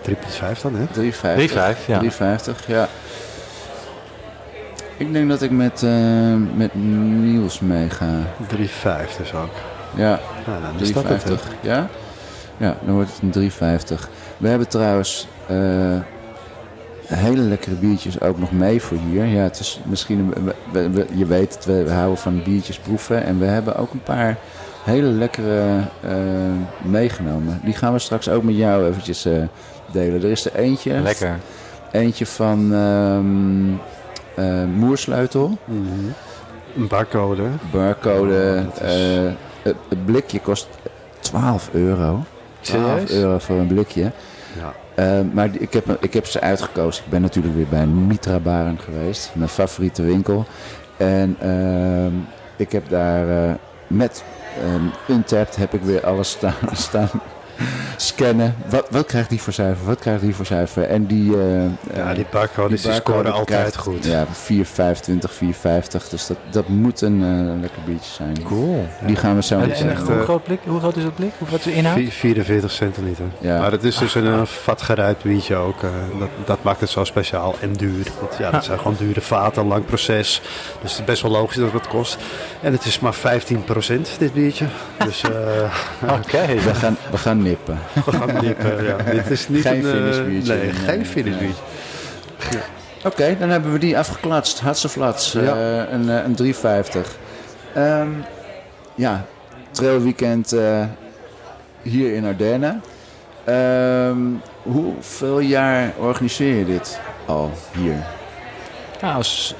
3,5 dan, hè? 3,50. 3,5, ja. 3,50, ja. Ik denk dat ik met, eh, met Niels meega. 3,5 dus ook. Ja, Nou, dan is dat het, hè? 3,50. Ja? Ja, dan wordt het een 3,50. We hebben trouwens eh, hele lekkere biertjes ook nog mee voor hier. Ja, het is misschien, we- we- je weet het, we, we houden van biertjes proeven. En we hebben ook een paar hele lekkere eh, meegenomen. Die gaan we straks ook met jou eventjes eh, delen. Er is er eentje. Lekker. Eentje van ehm eh, Moersleutel. Mhm. Een barcode. Barcode. Oh, dat is- eh, het, het blikje kost 12 euro. 12 Serieus? euro voor een blikje. Ja. Eh, maar ik heb, ik heb ze uitgekozen. Ik ben natuurlijk weer bij Mitra Baren geweest. Mijn favoriete winkel. En ehm, ik heb daar eh, met um, Untapped heb ik weer alles staan, staan scannen. Wat, wat krijgt die voor cijfer? Wat krijgt die voor cijfer? En die... eh, Ja, eh, die barcodes die barcode scoren altijd krijgt, goed. Ja, 4,25, 4,50. Dus dat, dat moet een eh, lekker biertje zijn. Cool. Die gaan we zo En, meteen- en echt, hoe, eh, groot blik, hoe groot is dat blik? Hoe, wat is de inhoud? Vi- 44 centiliter. Ja. Maar het is dus een uh, vatgeruid biertje ook. eh, dat, dat maakt het zo speciaal en duur. Want ja, dat zijn gewoon dure vaten, lang proces. Dus het is best wel logisch dat het kost. En het is maar 15% dit biertje. Dus eh, Oké. We gaan, we gaan nippen. we gaan nippen. Ja. Dit is niet Geen een... eh. Nee, geen finish nee. biertje. Oké, dan hebben we die afgeklatst. Hatseflats. eh, Ja. een, eh, een 350. Ehm ja, trailweekend eh hier in Ardennen. Ehm, hoeveel jaar organiseer je dit al hier? Nou, als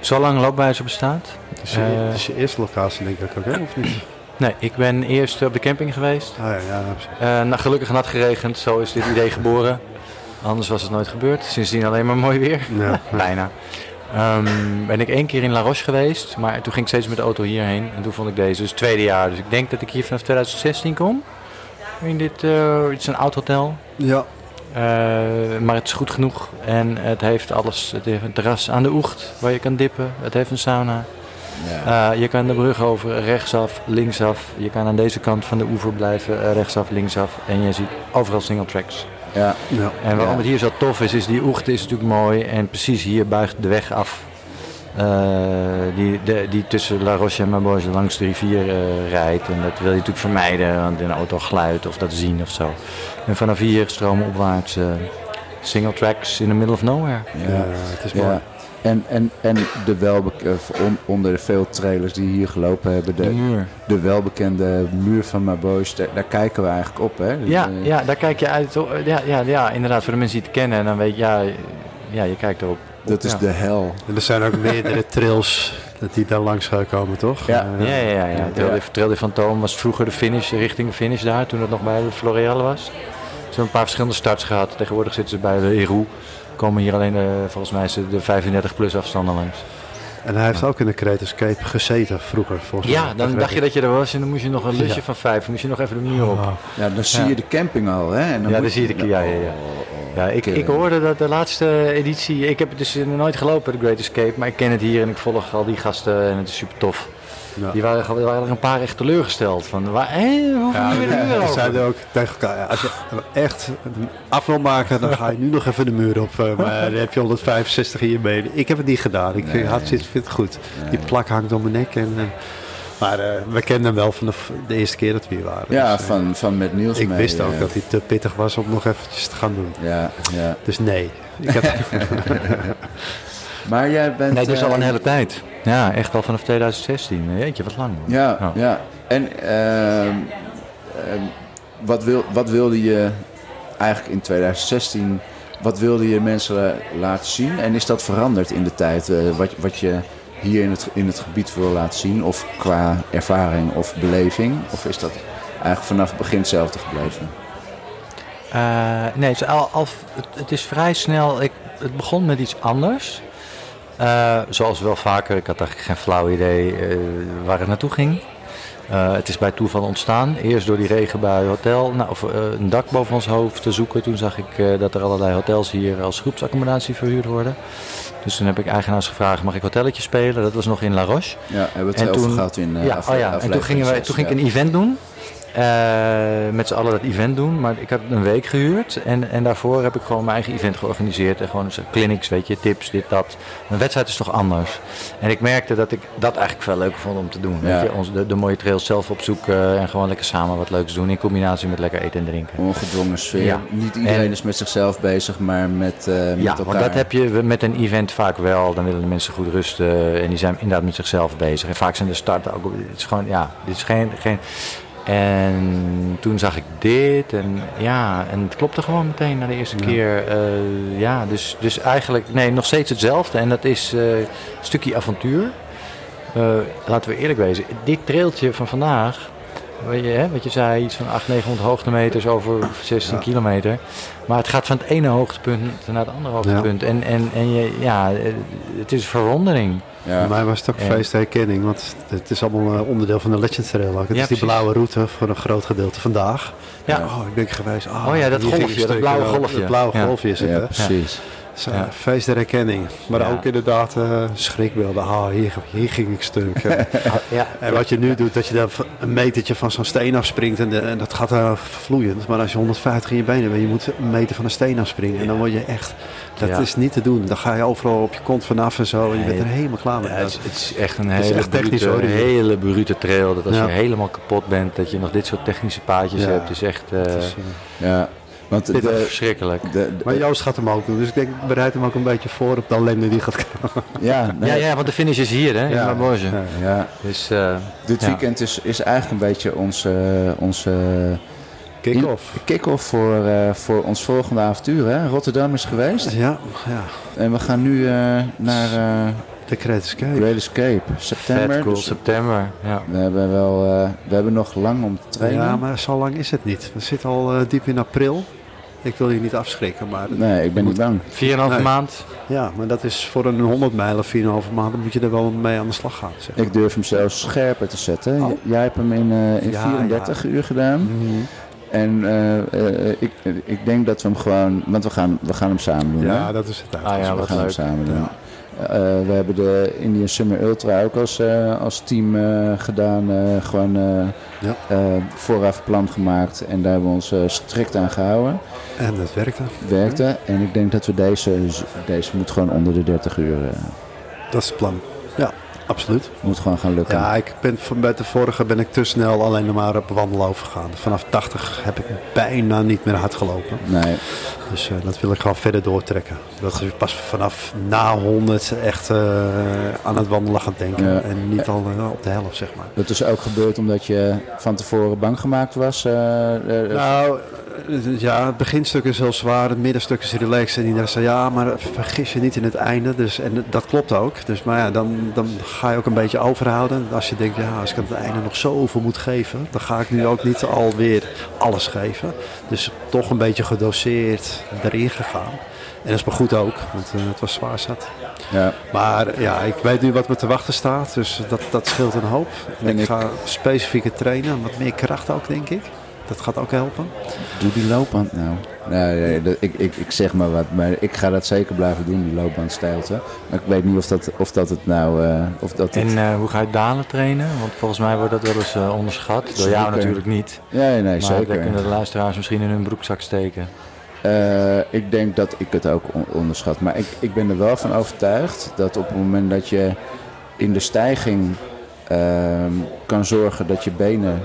zo lang loopwijzer bestaat. Het is, je- het is je eerste locatie denk ik ook, hè? Of niet? Nee, ik ben eerst op de camping geweest. Ah, ja, ja, precies. Eh nou, gelukkig nat geregend, zo is dit idee geboren. Anders was het nooit gebeurd. Sindsdien alleen maar mooi weer. Ja. Bijna. Ehm, ben ik één keer in La Roche geweest, maar toen ging ik steeds met de auto hierheen. En toen vond ik deze, dus het tweede jaar. Dus ik denk dat ik hier vanaf 2016 kom. In dit, eh, het is een oud hotel. ja. Eh, maar het is goed genoeg. En het heeft alles. Het heeft een terras aan de oecht waar je kan dippen. Het heeft een sauna. Ja. Eh, je kan de brug over rechtsaf, linksaf. Je kan aan deze kant van de oever blijven, eh, rechtsaf, linksaf. En je ziet overal single tracks. ja. ja. En waarom Ja. het hier zo tof is, is die oecht is natuurlijk mooi. En precies hier buigt de weg af. eh, die, de, die tussen La Roche en Maboge langs de rivier eh, rijdt. En dat wil je natuurlijk vermijden, want in een auto geluid of dat zien of zo. En vanaf hier stromen opwaarts eh, single tracks in the middle of nowhere. Ja, het is mooi. Ja. En, en, en de welbekende, onder de veel trailers die hier gelopen hebben, De de, muur. de welbekende muur van Maboos, daar, daar kijken we eigenlijk op. Hè? Dus, Ja, eh, ja, daar kijk je uit. Ja, ja, ja, inderdaad, voor de mensen die het kennen. En dan weet je, ja, ja je kijkt erop. Dat is Ja. de hel. En er zijn ook meerdere trails dat die daar langs gaan komen, toch? Ja. Eh, Ja, ja, ja. ja. Trail, de, Trail de Fantoom was vroeger de finish, richting de finish daar, toen het nog bij de Floreal was. Ze hebben een paar verschillende starts gehad. Tegenwoordig zitten ze bij de Eru. Komen hier alleen, de, volgens mij, de 35 plus afstanden langs. En hij heeft ook in de Creators Cape gezeten vroeger, volgens mij. Ja, dan dacht je dat je er was en dan moest je nog een lusje Ja. van vijf, moest je nog even de muur op. Oh, Ja, dan zie Ja. je de camping al. Hè? En dan Ja, dan zie je de- ja, ja, ja. Oh, oh, Ja, ik, ik hoorde dat de laatste editie, ik heb het dus nooit gelopen, de Great Escape, maar ik ken het hier en ik volg al die gasten en het is super tof. Ja. Die waren, er waren er een paar echt teleurgesteld. Van, waar, hé, hoeveel Ja, miljoen we euro? zeiden ook tegen elkaar, ja, als je echt af wil maken, dan ga je nu nog even de muur op. eh, Maar dan heb je 165 hier mee. Ik heb het niet gedaan. Ik Nee. had zoiets, vind het goed. Die plak hangt om mijn nek. En, eh, maar eh, we kenden hem wel van de, de eerste keer dat we hier waren. Ja, Dus, van, van met Niels ik mee, wist ook dat hij te pittig was om nog eventjes te gaan doen. Ja, ja. Dus nee. Ik had, Maar jij bent... Nee, dat is al eh, een hele tijd. Ja, echt al vanaf 2016. Jeetje, wat lang. man. Ja, Ja. ja. En ehm, ehm, wat, wil, wat wilde je eigenlijk in 2016... Wat wilde je mensen la- laten zien? En is dat veranderd in de tijd? eh, wat, wat je hier in het, in het gebied wil laten zien? Of qua ervaring of beleving? Of is dat eigenlijk vanaf het begin hetzelfde gebleven? Eh, nee, het is, al, al- het, het is vrij snel. Ik, het begon met iets anders. Eh, zoals wel vaker, ik had eigenlijk geen flauw idee eh, waar het naartoe ging. Eh, het is bij toeval ontstaan. Eerst door die regenbui hotel, nou, of, een dak boven ons hoofd te zoeken. Toen zag ik dat er allerlei hotels hier als groepsaccommodatie verhuurd worden. Dus toen heb ik eigenaars gevraagd, mag ik hotelletje spelen? Dat was nog in La Roche. Ja, hebben we het En over toen- gehad in ja, oh ja. En toen, gingen wij, toen ging ik een event doen. Eh, met z'n allen dat event doen. Maar ik had een week gehuurd. En, en daarvoor heb ik gewoon mijn eigen event georganiseerd. En gewoon clinics, weet je, tips, dit, dat. Een wedstrijd is toch anders. En ik merkte dat ik dat eigenlijk veel leuker vond om te doen. Ja. Weet je? Ons, de, de mooie trails zelf opzoeken. En gewoon lekker samen wat leuks doen. In combinatie met lekker eten en drinken. Ongedwongen sfeer. Ja. Niet iedereen En- is met zichzelf bezig, maar met, eh met Ja, elkaar. want dat heb je met een event vaak wel. Dan willen de mensen goed rusten en die zijn inderdaad met zichzelf bezig. En vaak zijn de starten ook. Het is gewoon, ja, dit is geen. geen en toen zag ik dit en ja, en het klopte gewoon meteen na de eerste keer. Eh, ja, dus, dus eigenlijk, nee, nog steeds hetzelfde. En dat is eh, een stukje avontuur. Eh, laten we eerlijk wezen, dit trailtje van vandaag, wat je, hè, wat je zei, iets van 800, 900 hoogtemeters over 16 Ja. kilometer. Maar het gaat van het ene hoogtepunt naar het andere hoogtepunt. En, en, en je, ja, het is verwondering. Ja. Voor mij was het ook En- feest herkenning, want het is allemaal eh, onderdeel van de Legend Trail. ook. Het Ja, is die precies. blauwe route voor een groot gedeelte vandaag. Ja. Oh, ik ben geweest. Ah, Oh ja, dat golfje, dat blauwe golfje. Dat blauwe Ja. golfje is het, ja, hè? precies. Eh, Ja. Feest der herkenning. Maar Ja. ook inderdaad eh, schrikbeelden. Ah, hier, hier ging ik stuk. En- Ja. en wat je nu doet, dat je daar een metertje van zo'n steen afspringt. En, de- en dat gaat uh, vloeiend. Maar als je 150 in je benen bent, je moet een meter van een steen afspringen. En dan word je echt... Dat Ja. is niet te doen. Dan ga je overal op je kont vanaf en zo. En je bent er helemaal klaar mee. Ja, het, is, het is echt een hele, echt technisch, brute, hoor. hele brute trail. Dat als Ja. je helemaal kapot bent, dat je nog dit soort technische paadjes Ja. hebt, is echt Het is, Ja, want de, pittig, de, verschrikkelijk. de- Maar Joost gaat hem ook doen. Dus ik denk, ik bereid hem ook een beetje voor op de ellende die gaat komen. ja, nee, Ja, ja, want de finish is hier, hè, in Ja. Marborge. Ja. ja, Dus eh, dit Ja. weekend is, is eigenlijk een beetje onze, onze Kick-off. kick-off voor, eh, voor ons volgende avontuur. Hè? Rotterdam is geweest. Ja, ja. En we gaan nu eh, naar eh De Great Escape. Great Escape, september. vet cool, Dus september. Ja. we, hebben wel, eh, we hebben nog lang om te trainen. Ja, maar zo lang is het niet. We zitten al eh, diep in april. Ik wil je niet afschrikken, maar... Nee, ik ben niet bang. 4,5 Nee. maand. Ja, maar dat is voor een 100 mijl of 4,5 maanden moet je er wel mee aan de slag gaan. Zeg. Ik durf hem zelfs scherper te zetten. Oh. Jij hebt hem in, eh, in Ja, 34 uur gedaan. Mhm. En eh, eh, ik, ik denk dat we hem gewoon... Want we gaan, we gaan hem samen doen. hè? Ja, dat is het uit. Ah ja, we gaan hem samen doen. Eh, we hebben de Indian Summer Ultra ook als, eh, als team eh, gedaan. eh, gewoon eh, Ja. vooraf plan gemaakt. En daar hebben we ons strikt aan gehouden. En dat werkte. Werkte. En ik denk dat we deze... Deze moet gewoon onder de 30 uur... eh, Dat is het plan. Ja, absoluut. moet gewoon gaan lukken. Ja, ik ben van bij de vorige ben ik te snel alleen nog maar op wandelen overgegaan. Vanaf 80 heb ik bijna niet meer hard gelopen. Nee, Dus eh, dat wil ik gewoon verder doortrekken. Dat is pas vanaf na 100 echt eh, aan het wandelen gaan denken. Ja. En niet al eh, op de helft, zeg maar. dat is ook gebeurd omdat je van tevoren bang gemaakt was. Nou, ja, het beginstuk is heel zwaar, het middenstuk is relaxed. En iedereen zei, ja, maar vergis je niet in het einde. Dus, en dat klopt ook. Dus, maar ja, dan, dan ga je ook een beetje overhouden. Als je denkt, ja, als ik aan het einde nog zoveel moet geven, dan ga ik nu ook niet alweer alles geven. Dus toch een beetje gedoseerd erin gegaan. En dat is maar goed ook, want eh, het was zwaar zat. ja. Maar ja, ik weet nu wat me te wachten staat, dus dat, dat scheelt een hoop. En ik, ik- ga specifieker trainen, wat meer kracht ook, denk ik. Dat gaat ook helpen. Doe die loopband nou. Nee, ik, ik, ik zeg maar wat, maar ik ga dat zeker blijven doen, die loopbandstijlte. Maar ik weet niet of dat, of dat het nou... eh, of dat het... En eh, hoe ga je dalen trainen? Want volgens mij wordt dat wel eens eh, onderschat. Door jou natuurlijk niet. ja, nee, Maar zeker. dat kunnen de luisteraars misschien in hun broekzak steken. Ik denk dat ik het ook on- onderschat. Maar ik, ik ben er wel van overtuigd dat op het moment dat je in de stijging ehm, kan zorgen dat je benen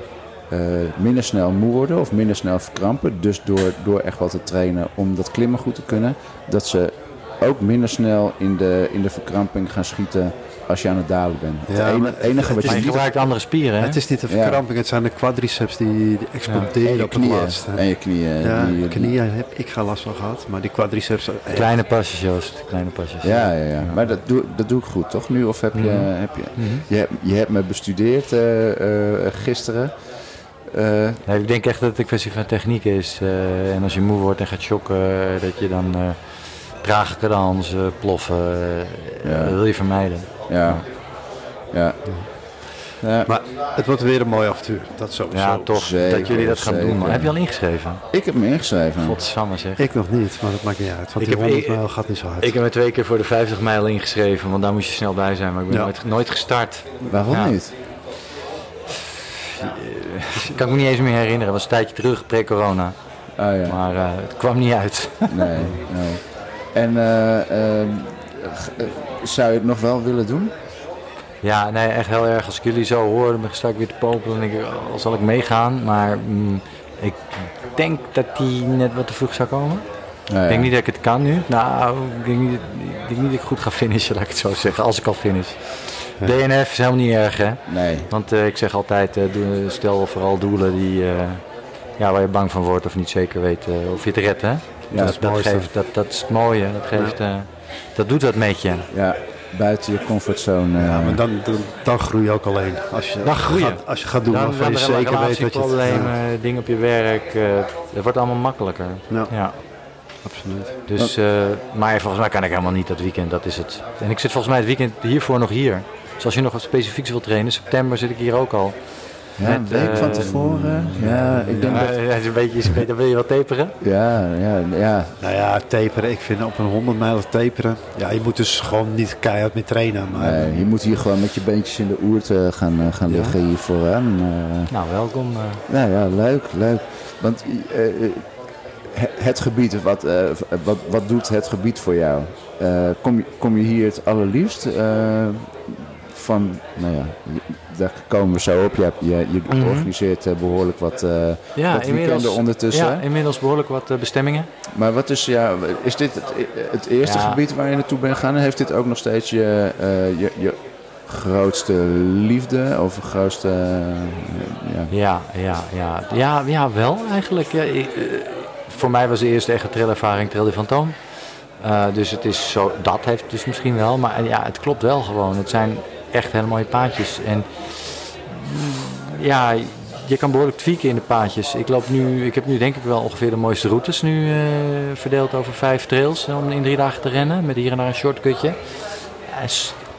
eh, minder snel moe worden of minder snel verkrampen. Dus door, door echt wat te trainen om dat klimmen goed te kunnen, dat ze ook minder snel in de, in de verkramping gaan schieten als je aan het dalen bent. Ja, het maar enige het wat je je niet... gebruikt andere spieren, hè? Het is niet de Ja. verkramping, het zijn de quadriceps die, die je op het knieën. laatste. En je knieën. Ja, die- die- knieën heb ik geen last van gehad, maar die quadriceps... eh, Kleine pasjes, Joost. Kleine pasjes. Ja, ja, ja. Maar dat doe, dat doe ik goed, toch? Nu? Of heb je... Mhm. Heb je, Mhm. je, hebt, je hebt me bestudeerd eh, eh, gisteren. Eh, Nee, ik denk echt dat het een kwestie van techniek is. eh, en als je moe wordt en gaat shocken, eh, dat je dan eh trage krans, eh, ploffen, eh, Ja. dat wil je vermijden. ja. Ja. Ja. Maar het wordt weer een mooi avontuur. Dat sowieso. Ja, toch. Zeker, dat jullie dat gaan doen. Heb je al ingeschreven? Ik heb me ingeschreven. Godsamme zeg. Ik nog niet, maar dat maakt niet uit. Want Ik die heb- 100 ik- mijl gaat niet zo hard. Ik heb me twee keer voor de 50 mijl ingeschreven, want daar moest je snel bij zijn. Maar ik ben Ja. nooit, nooit gestart. Waarom Ja. Niet? Ik kan me niet eens meer herinneren. Het was een tijdje terug, pre-corona. Oh ja. Maar eh, het kwam niet uit. Nee, nee. En eh, ehm, eh, zou je het nog wel willen doen? Ja, nee, echt heel erg. Als ik jullie zo hoor, dan sta ik weer te popelen. Denk ik, oh, zal ik meegaan? Maar mm, ik denk dat die net wat te vroeg zou komen. Nou Ik denk niet dat ik het kan nu. Nou, ik denk niet, ik denk niet dat ik goed ga finishen, laat ik het zo zeggen. Als ik al finish. DNF is helemaal niet erg, hè. Nee. Want eh, ik zeg altijd, eh, stel vooral doelen die, eh, ja, waar je bang van wordt of niet zeker weet of je het redt. Hè? Ja, dat, geeft, dat, dat is het mooie. Dat, geeft, eh, dat doet wat met je. Ja, buiten je comfortzone. Ja, maar dan, dan, dan groei je ook alleen. Als je, Dan groei je. Gaat, als je gaat doen Dan waarvan je er zeker weet dat je het... relatieproblemen, dingen op je werk. eh, het wordt allemaal makkelijker. Ja, Ja. absoluut. Dus, eh, maar volgens mij kan ik helemaal niet dat weekend, dat is het. En ik zit volgens mij het weekend hiervoor nog hier. Dus als je nog wat specifieks wilt trainen, september zit ik hier ook al. ja, een week van eh, tevoren. Ja, ik denk Ja, dat... ja, is een beetje, beetje- wil je wat taperen? Ja, ja, ja. Nou ja, taperen. Ik vind op een 100 mijl taperen. Ja, je moet dus gewoon niet keihard mee trainen. Maar Nee, je moet hier gewoon met je beentjes in de oert eh, gaan, eh, gaan Ja. liggen hier vooraan. Nou, welkom. eh. Nou ja, leuk, leuk. Want he- het gebied, wat, eh, wat, wat doet het gebied voor jou? Eh, kom, je, kom je hier het allerliefst eh, van, nou ja, daar komen we zo op. Je, hebt- je, je Mhm. organiseert eh, behoorlijk wat, eh Ja, wat weekenden ondertussen. Ja, inmiddels behoorlijk wat eh, bestemmingen. Maar wat is, ja, is dit het, het eerste Ja. gebied waar je naartoe bent gegaan? En heeft dit ook nog steeds je, je, je grootste liefde of grootste... ja. Ja, ja, ja. Ja, ja wel eigenlijk. Ja, ik, voor mij was de eerste echte trailervaring Trail de Fantoom. Dus het is zo, dat heeft dus misschien wel. Maar ja, het klopt wel gewoon. Het zijn echt hele mooie paadjes. En mm, ja, je kan behoorlijk tweaken in de paadjes. Ik, loop nu, ik heb nu denk ik wel ongeveer de mooiste routes nu eh, verdeeld over vijf trails om in drie dagen te rennen. Met hier en daar een shortcutje.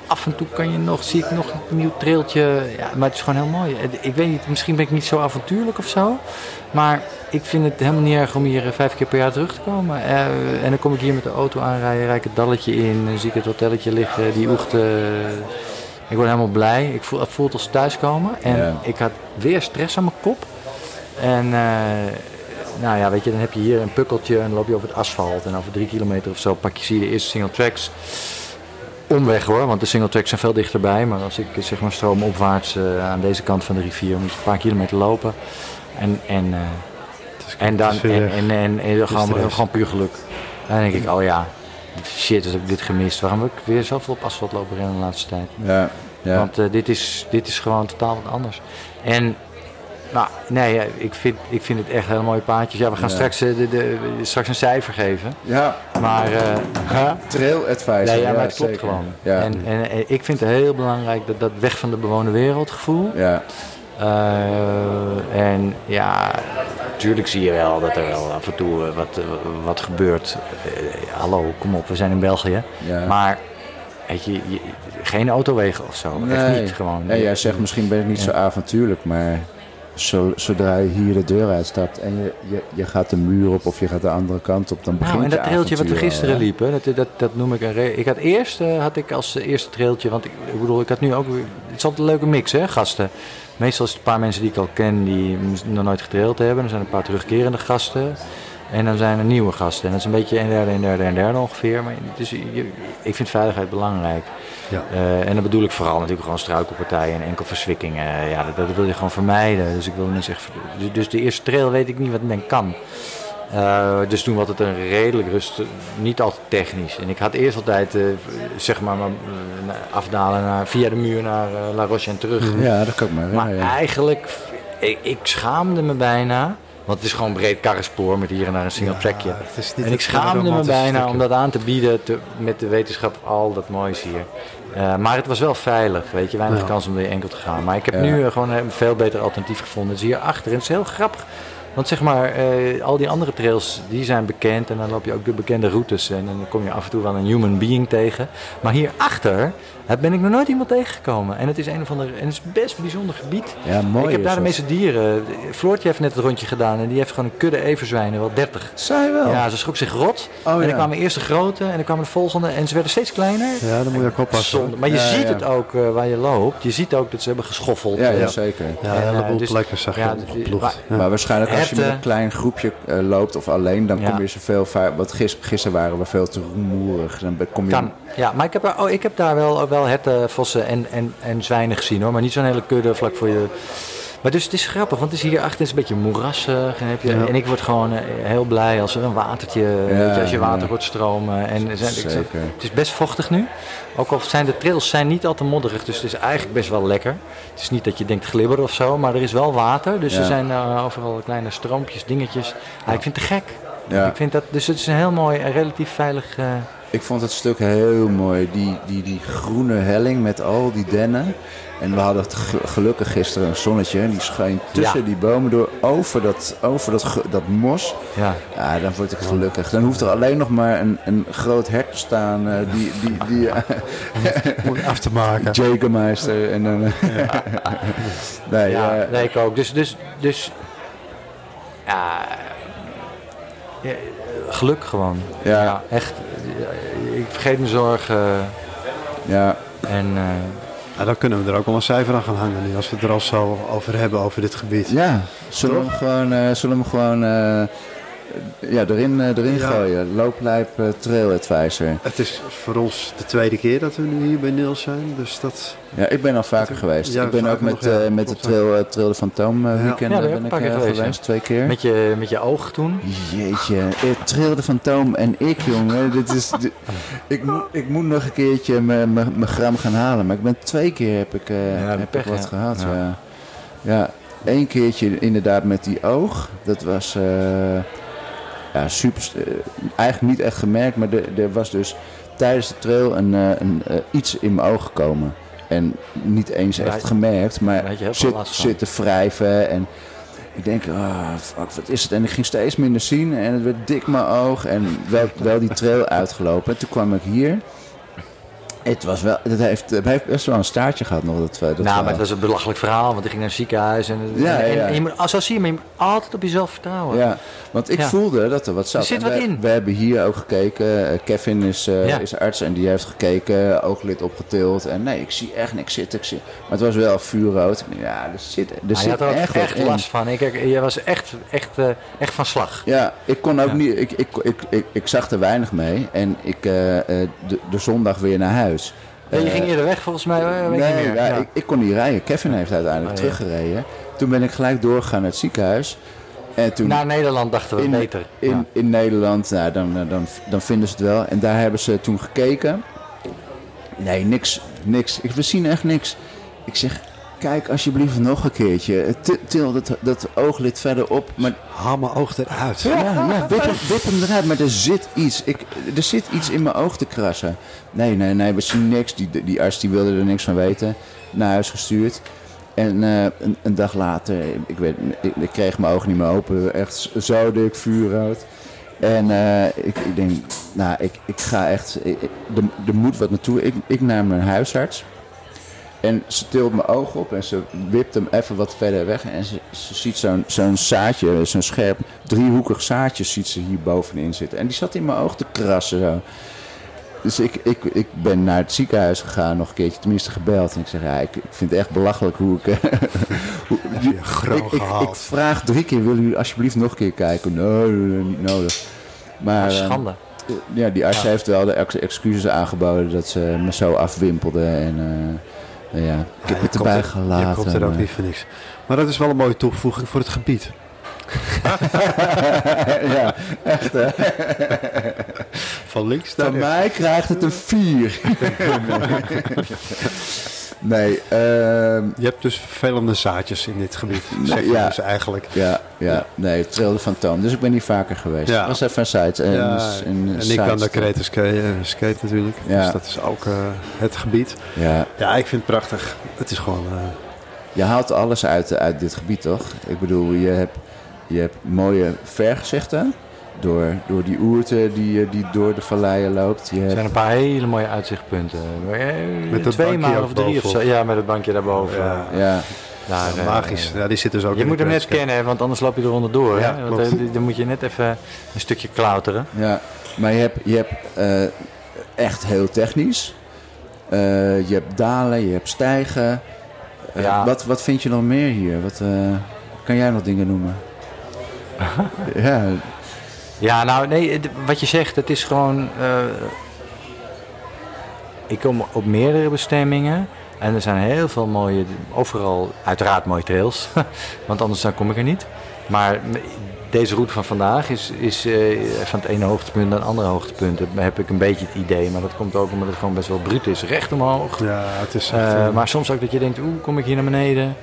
Af en toe kan je nog, zie ik nog een nieuw trailtje. Ja, maar het is gewoon heel mooi. Ik weet niet, misschien ben ik niet zo avontuurlijk of zo. Maar ik vind het helemaal niet erg om hier eh, vijf keer per jaar terug te komen. Eh, en dan kom ik hier met de auto aanrijden, rijd ik het dalletje in, zie ik het hotelletje liggen, die oechten. Ik word helemaal blij. Ik voel, het voelt als thuiskomen. En Ja. ik had weer stress aan mijn kop. En eh, nou ja, weet je, dan heb je hier een pukkeltje en dan loop je over het asfalt. En over drie kilometer of zo pak je, zie je de eerste single tracks. Omweg hoor, want de single tracks zijn veel dichterbij. Maar als ik zeg maar stroomopwaarts eh, aan deze kant van de rivier moet je een paar kilometer lopen. En, en, eh, en dan en, en, en, en gewoon, gewoon puur geluk. Dan denk ik, oh ja, shit, wat heb ik dit gemist. Waarom heb ik weer zoveel op asfalt lopen rennen de laatste tijd? Ja, ja. Want eh, dit, is, dit is gewoon totaal wat anders. En nou, nee, ik vind, ik vind het echt hele mooie paadjes. Ja, we gaan Ja. straks, eh, de, de, straks een cijfer geven. ja, Maar uh, trail advisor. nee, ja, maar het klopt zeker. gewoon. Ja. En, en ik vind het heel belangrijk dat, dat weg van de bewoonde wereld gevoel. ja. Eh, en ja, natuurlijk zie je wel dat er wel af en toe eh, wat, eh, wat gebeurt. Hallo, kom op, we zijn in België. Ja. Maar weet je, je- geen autowegen of zo. Echt niet gewoon. Nee, jij zegt misschien ben ik niet zo avontuurlijk, maar zo, zodra je hier de deur uitstapt en je, je, je gaat de muur op of je gaat de andere kant op, dan begint Nou, en dat je trailtje wat we gisteren al, liepen, dat, dat, dat noem ik een... Ik had eerst, had ik als eerste trailtje, want ik, ik bedoel, ik had nu ook... Het is altijd een leuke mix, hè, gasten. Meestal is het een paar mensen die ik al ken, die nog nooit getraild hebben. Er zijn een paar terugkerende gasten. En dan zijn er nieuwe gasten. En dat is een beetje een derde, een derde, een derde ongeveer. Maar dus, je- ik vind veiligheid belangrijk. Ja. Eh, en dan bedoel ik vooral natuurlijk gewoon struikelpartijen en enkel verzwikkingen. Ja, dat, dat wil je gewoon vermijden. Dus ik wil niet zeggen. Dus de eerste trail weet ik niet wat men kan. Eh, dus toen was het een redelijk rustig, niet altijd technisch. En ik had eerst altijd, eh, zeg maar, maar, eh, afdalen naar, via de muur naar La Roche en terug. Ja, dat kan ik Maar ja. eigenlijk, ik, ik schaamde me bijna. Want het is gewoon breed karrenspoor met hier en daar een single Ja, trackje. En ik schaamde me bijna om dat aan te bieden te- met de wetenschap al dat moois hier. Maar het was wel veilig, weet je, weinig Ja. kans om weer enkel te gaan. Maar ik heb Ja. nu gewoon een veel beter alternatief gevonden. Het is hier achter en het is heel grappig. Want zeg maar, eh, al die andere trails, die zijn bekend. En dan loop je ook de bekende routes. En dan kom je af en toe wel een human being tegen. Maar hierachter heb- ben ik nog nooit iemand tegengekomen. En het is een of ander, en het is best een bijzonder gebied. Ja, mooi ik heb daar de meeste dieren. Floortje heeft net het rondje gedaan. En die heeft gewoon een kudde everzwijnen, wel 30. Zij wel. Ja, ze schrok zich rot. Oh, en ja. dan kwamen eerst de grote en dan kwamen de volgende. En ze werden steeds kleiner. Ja, dan moet je ook oppassen. Zonde. Maar je Ja, ziet ja. het ook eh, waar je loopt. Je ziet ook dat ze hebben geschoffeld. Ja, eh, ja, zeker. Ja, En, een heleboel dus- plekken zag je dus- Maar waarschijnlijk als je met een klein groepje eh, loopt of alleen, dan Ja. kom je zoveel vaak. Want gis, gisteren waren we veel te rumoerig. Dan kom je. Kan. Ja, maar ik heb, daar, oh, ik heb daar wel, wel herten, vossen en, en, en zwijnen gezien hoor. Maar niet zo'n hele kudde vlak voor je. Maar dus het is grappig, want het is hier achter is een beetje moerassig. En, heb je, Ja. en ik word gewoon eh, heel blij als er een watertje, je, als je water ja. hoort stromen. En zeg, het is best vochtig nu. Ook al zijn de trails zijn niet al te modderig, dus het is eigenlijk best wel lekker. Het is niet dat je denkt glibber of zo, maar er is wel water. Dus er zijn eh, overal kleine stroompjes, dingetjes. Ja, ik vind het te gek. Ik vind dat, dus het is een heel mooi en relatief veilig... eh, Ik vond het stuk heel mooi. Die, die, die groene helling met al die dennen. En we hadden gelukkig gisteren een zonnetje. En die scheen tussen Ja. die bomen door over dat, over dat, dat mos. ja. Ja, dan word ik gelukkig. Dan hoeft er alleen nog maar een, een groot hert te staan. eh, die die, die Moet af te maken. Jägermeister. En dan, nee, Ja, eh, nee, ik ook. Dus, dus, dus ja, ja, geluk gewoon. Ja. echt. Ik vergeet mijn zorgen ja, en eh, Ja, dan kunnen we er ook wel een cijfer aan gaan hangen nu, als we het er al zo over hebben, over dit gebied. ja. Zullen we hem gewoon, eh, zullen we hem gewoon eh, ja, erin, eh, erin Ja. gooien? Looplijp eh, Trail Advisor. Het is voor ons de tweede keer dat we nu hier bij Niels zijn, dus dat... Ja, ik ben al vaker geweest. Ja, ik ben ook met, nog, ja. eh, met de. Trail, Trail de Fantoom eh, weekend ben heb ik eh, geweest, geweest, twee keer. met, je, met je oog toen. Jeetje, Trail de Fantoom en ik, jongen. dit is, dit- ik, moet, ik moet nog een keertje mijn gram gaan halen. Maar ik ben twee keer heb ik, eh, Ja, heb ik wat ja. gehad. Ja. Ja. Ja. één keertje inderdaad met die oog. Dat was eh, ja, super. eh, eigenlijk niet echt gemerkt, maar er, was dus tijdens de trail een, eh, een, eh, iets in mijn oog gekomen. En niet eens echt gemerkt, maar zit, last van. zit te wrijven. En ik denk, ah, fuck, wat is het? En ik ging steeds minder zien en het werd dik mijn oog. En wel, wel die trail uitgelopen. En toen kwam ik hier. Het was wel, het heeft, het heeft best wel een staartje gehad nog. Dat, dat nou, maar het was een belachelijk verhaal, want ik ging naar het ziekenhuis. En, Ja, en, ja. en je moet, zo zie je, maar je moet altijd op jezelf vertrouwen. Ja, want ik Ja. voelde dat er wat zat. Er zit wat we, in. We hebben hier ook gekeken. Eh, Kevin is, eh, is arts en die heeft gekeken, ooglid opgetild. En nee, ik zie echt niks zitten. Ik zie, maar het was wel vuurrood. Ja, er zit, er Maar je zit had er echt, last van. Ik, je was echt, echt, eh, echt van slag. Ja, ik kon ook niet. Ik, ik, ik, ik, ik zag er weinig mee. En ik eh, eh, de, de zondag weer naar huis. Ja, je Eh, ging eerder weg volgens mij, weet nee, niet meer. ja, Ja. Ik, ik kon niet rijden. Kevin heeft uiteindelijk Oh, teruggereden. Toen ben ik gelijk doorgegaan naar het ziekenhuis. En toen Naar Nederland dachten we in, beter. in, Nederland, nou, dan, dan, dan vinden ze het wel. En daar hebben ze toen gekeken. Nee, niks. niks. Ik, we zien echt niks. Ik zeg, kijk alsjeblieft nog een keertje. Til- dat, dat ooglid verder op. Maar Haal mijn oog eruit. ja, ja wip, hem, wip hem eruit. Maar er zit iets. Ik, er zit iets in mijn oog te krassen. Nee, nee, nee, we zien niks. Die, die arts die wilde er niks van weten. Naar huis gestuurd. En eh, een, een dag later, ik, weet, ik, ik kreeg mijn ogen niet meer open. Echt zo dik vuurrood. En eh, ik, ik denk, nou, ik, ik ga echt, ik- er, er moet wat naartoe. Ik, ik naar mijn huisarts. En ze tilt mijn oog op en ze wipt hem even wat verder weg. En ze, ze ziet zo'n zo'n zaadje, zo'n scherp driehoekig zaadje ziet ze hier bovenin zitten. En die zat in mijn oog te krassen zo. Dus ik, ik, ik ben naar het ziekenhuis gegaan, nog een keertje tenminste gebeld. En ik zeg, ja, ik, ik vind het echt belachelijk hoe ik... hoe, je groot ik, ik, vraag drie keer, willen jullie alsjeblieft nog een keer kijken? Nee, niet nodig. Maar, eh, Schande. ja, die arts Ja. heeft wel de ex- excuses aangeboden dat ze me zo afwimpelde. En eh, ja, ik heb het erbij er- gelaten. Je komt er ook maar- niet voor niks. Maar dat is wel een mooie toevoeging voor het gebied. ja, Van links naar van mij krijgt het een 4. nee, ehm, Je hebt dus vervelende zaadjes in dit gebied. Zeg je ja. dus eigenlijk. ja, ja, nee, het trilde van toon. Dus ik ben hier vaker geweest. Ja. Dat was even een site. En, Ja, en ik kan de. Kreta skate, eh, skate natuurlijk. Ja. Dus dat is ook eh, het gebied. Ja, Ja, ik vind het prachtig. Het is gewoon... eh, je haalt alles uit, uit dit gebied, toch? Ik bedoel, je hebt je hebt mooie vergezichten. Door, door die oerte die, eh, die door de valleien loopt. Je Er hebt, zijn een paar hele mooie uitzichtpunten. Eh, Met dat Twee maanden ook of drie of zo. Ja, met het bankje daarboven. Ja. ja, Daar, Ja, eh, magisch. Ja, die zit dus ook Je in moet hem net kennen, want anders loop je er onderdoor. Ja, hè? Want, eh, dan moet je net even een stukje klauteren. ja. Maar je hebt, je hebt eh, echt heel technisch. Eh, je hebt dalen, je hebt stijgen. Eh, Ja. wat, wat vind je nog meer hier? Wat, eh, kan jij nog dingen noemen? ja, Ja, nou nee, wat je zegt, het is gewoon. eh, ik kom op meerdere bestemmingen. En er zijn heel veel mooie, overal uiteraard mooie trails. Want anders dan kom ik er niet. Maar deze route van vandaag is, is eh, van het ene hoogtepunt naar het andere hoogtepunt. Dat heb ik een beetje het idee. Maar dat komt ook omdat het gewoon best wel bruut is. Recht omhoog. Ja, het is echt, eh, maar soms ook dat je denkt, oeh, kom ik hier naar beneden?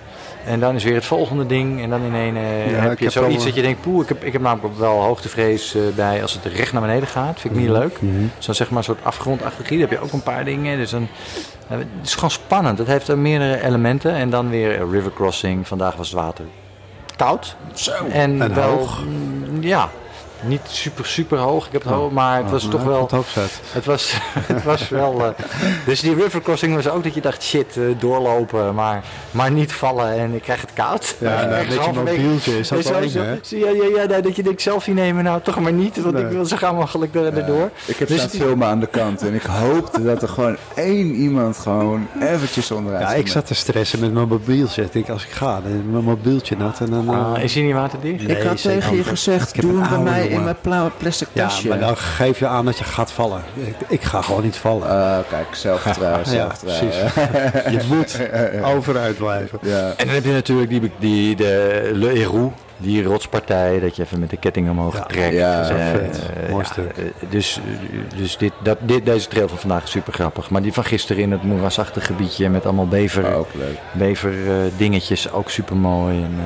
En dan is weer het volgende ding. En dan in een eh, Ja, heb je zoiets wel- dat je denkt, poeh, ik heb, ik heb namelijk wel hoogtevrees eh, bij als het recht naar beneden gaat. Vind ik niet leuk. Mhm. Zo zeg maar een soort afgrondachtig heb je ook een paar dingen. Dus dan, eh, het is gewoon spannend. Het heeft er meerdere elementen. En dan weer river crossing. Vandaag was het water koud. zo. En, En wel, hoog. mm, ja, niet super, super hoog. Ik heb het hoog, maar het was Ja, toch ik wel... het. Het was, het was wel. eh, dus die river crossing was ook dat je dacht: shit, eh, doorlopen, maar, maar niet vallen en ik krijg het koud. Ja, En en ergens met je halverwege- mobieltje is dat wel Ja, ja, ja, nee, dat je denkt selfie nemen, nou toch maar niet, want Nee. ik wil zo gauw mogelijk er, erdoor. Ik heb Dus staan filmen aan de kant en ik hoopte dat er gewoon één iemand gewoon eventjes onderuit Ja, ging. ik zat te stressen met mijn mobieltje. Ik denk, als ik ga, dan is mijn mobieltje nat. En dan, eh, Ah, is hij niet waterdicht? Nee, Ik had tegen je gezegd, doe een hem bij mij in mijn blauwe plastic ja, tasje. maar dan geef je aan dat je gaat vallen. Ik, ik ga gewoon niet vallen. Ah, kijk, zelfvertrouwen, ja, zelfvertrouwen. precies. je moet overuit blijven. Ja. En dan heb je natuurlijk die, die de Le Héroux, die rotspartij, dat je even met de ketting omhoog Ja. trekt. Ja, ook Eh, eh, Mooi ja, stuk. eh, dus dus dit, dat, dit, deze trail van vandaag is super grappig. Maar die van gisteren in het moerasachtige gebiedje met allemaal bever, Ook leuk. bever eh, dingetjes, ook super mooi. En, eh,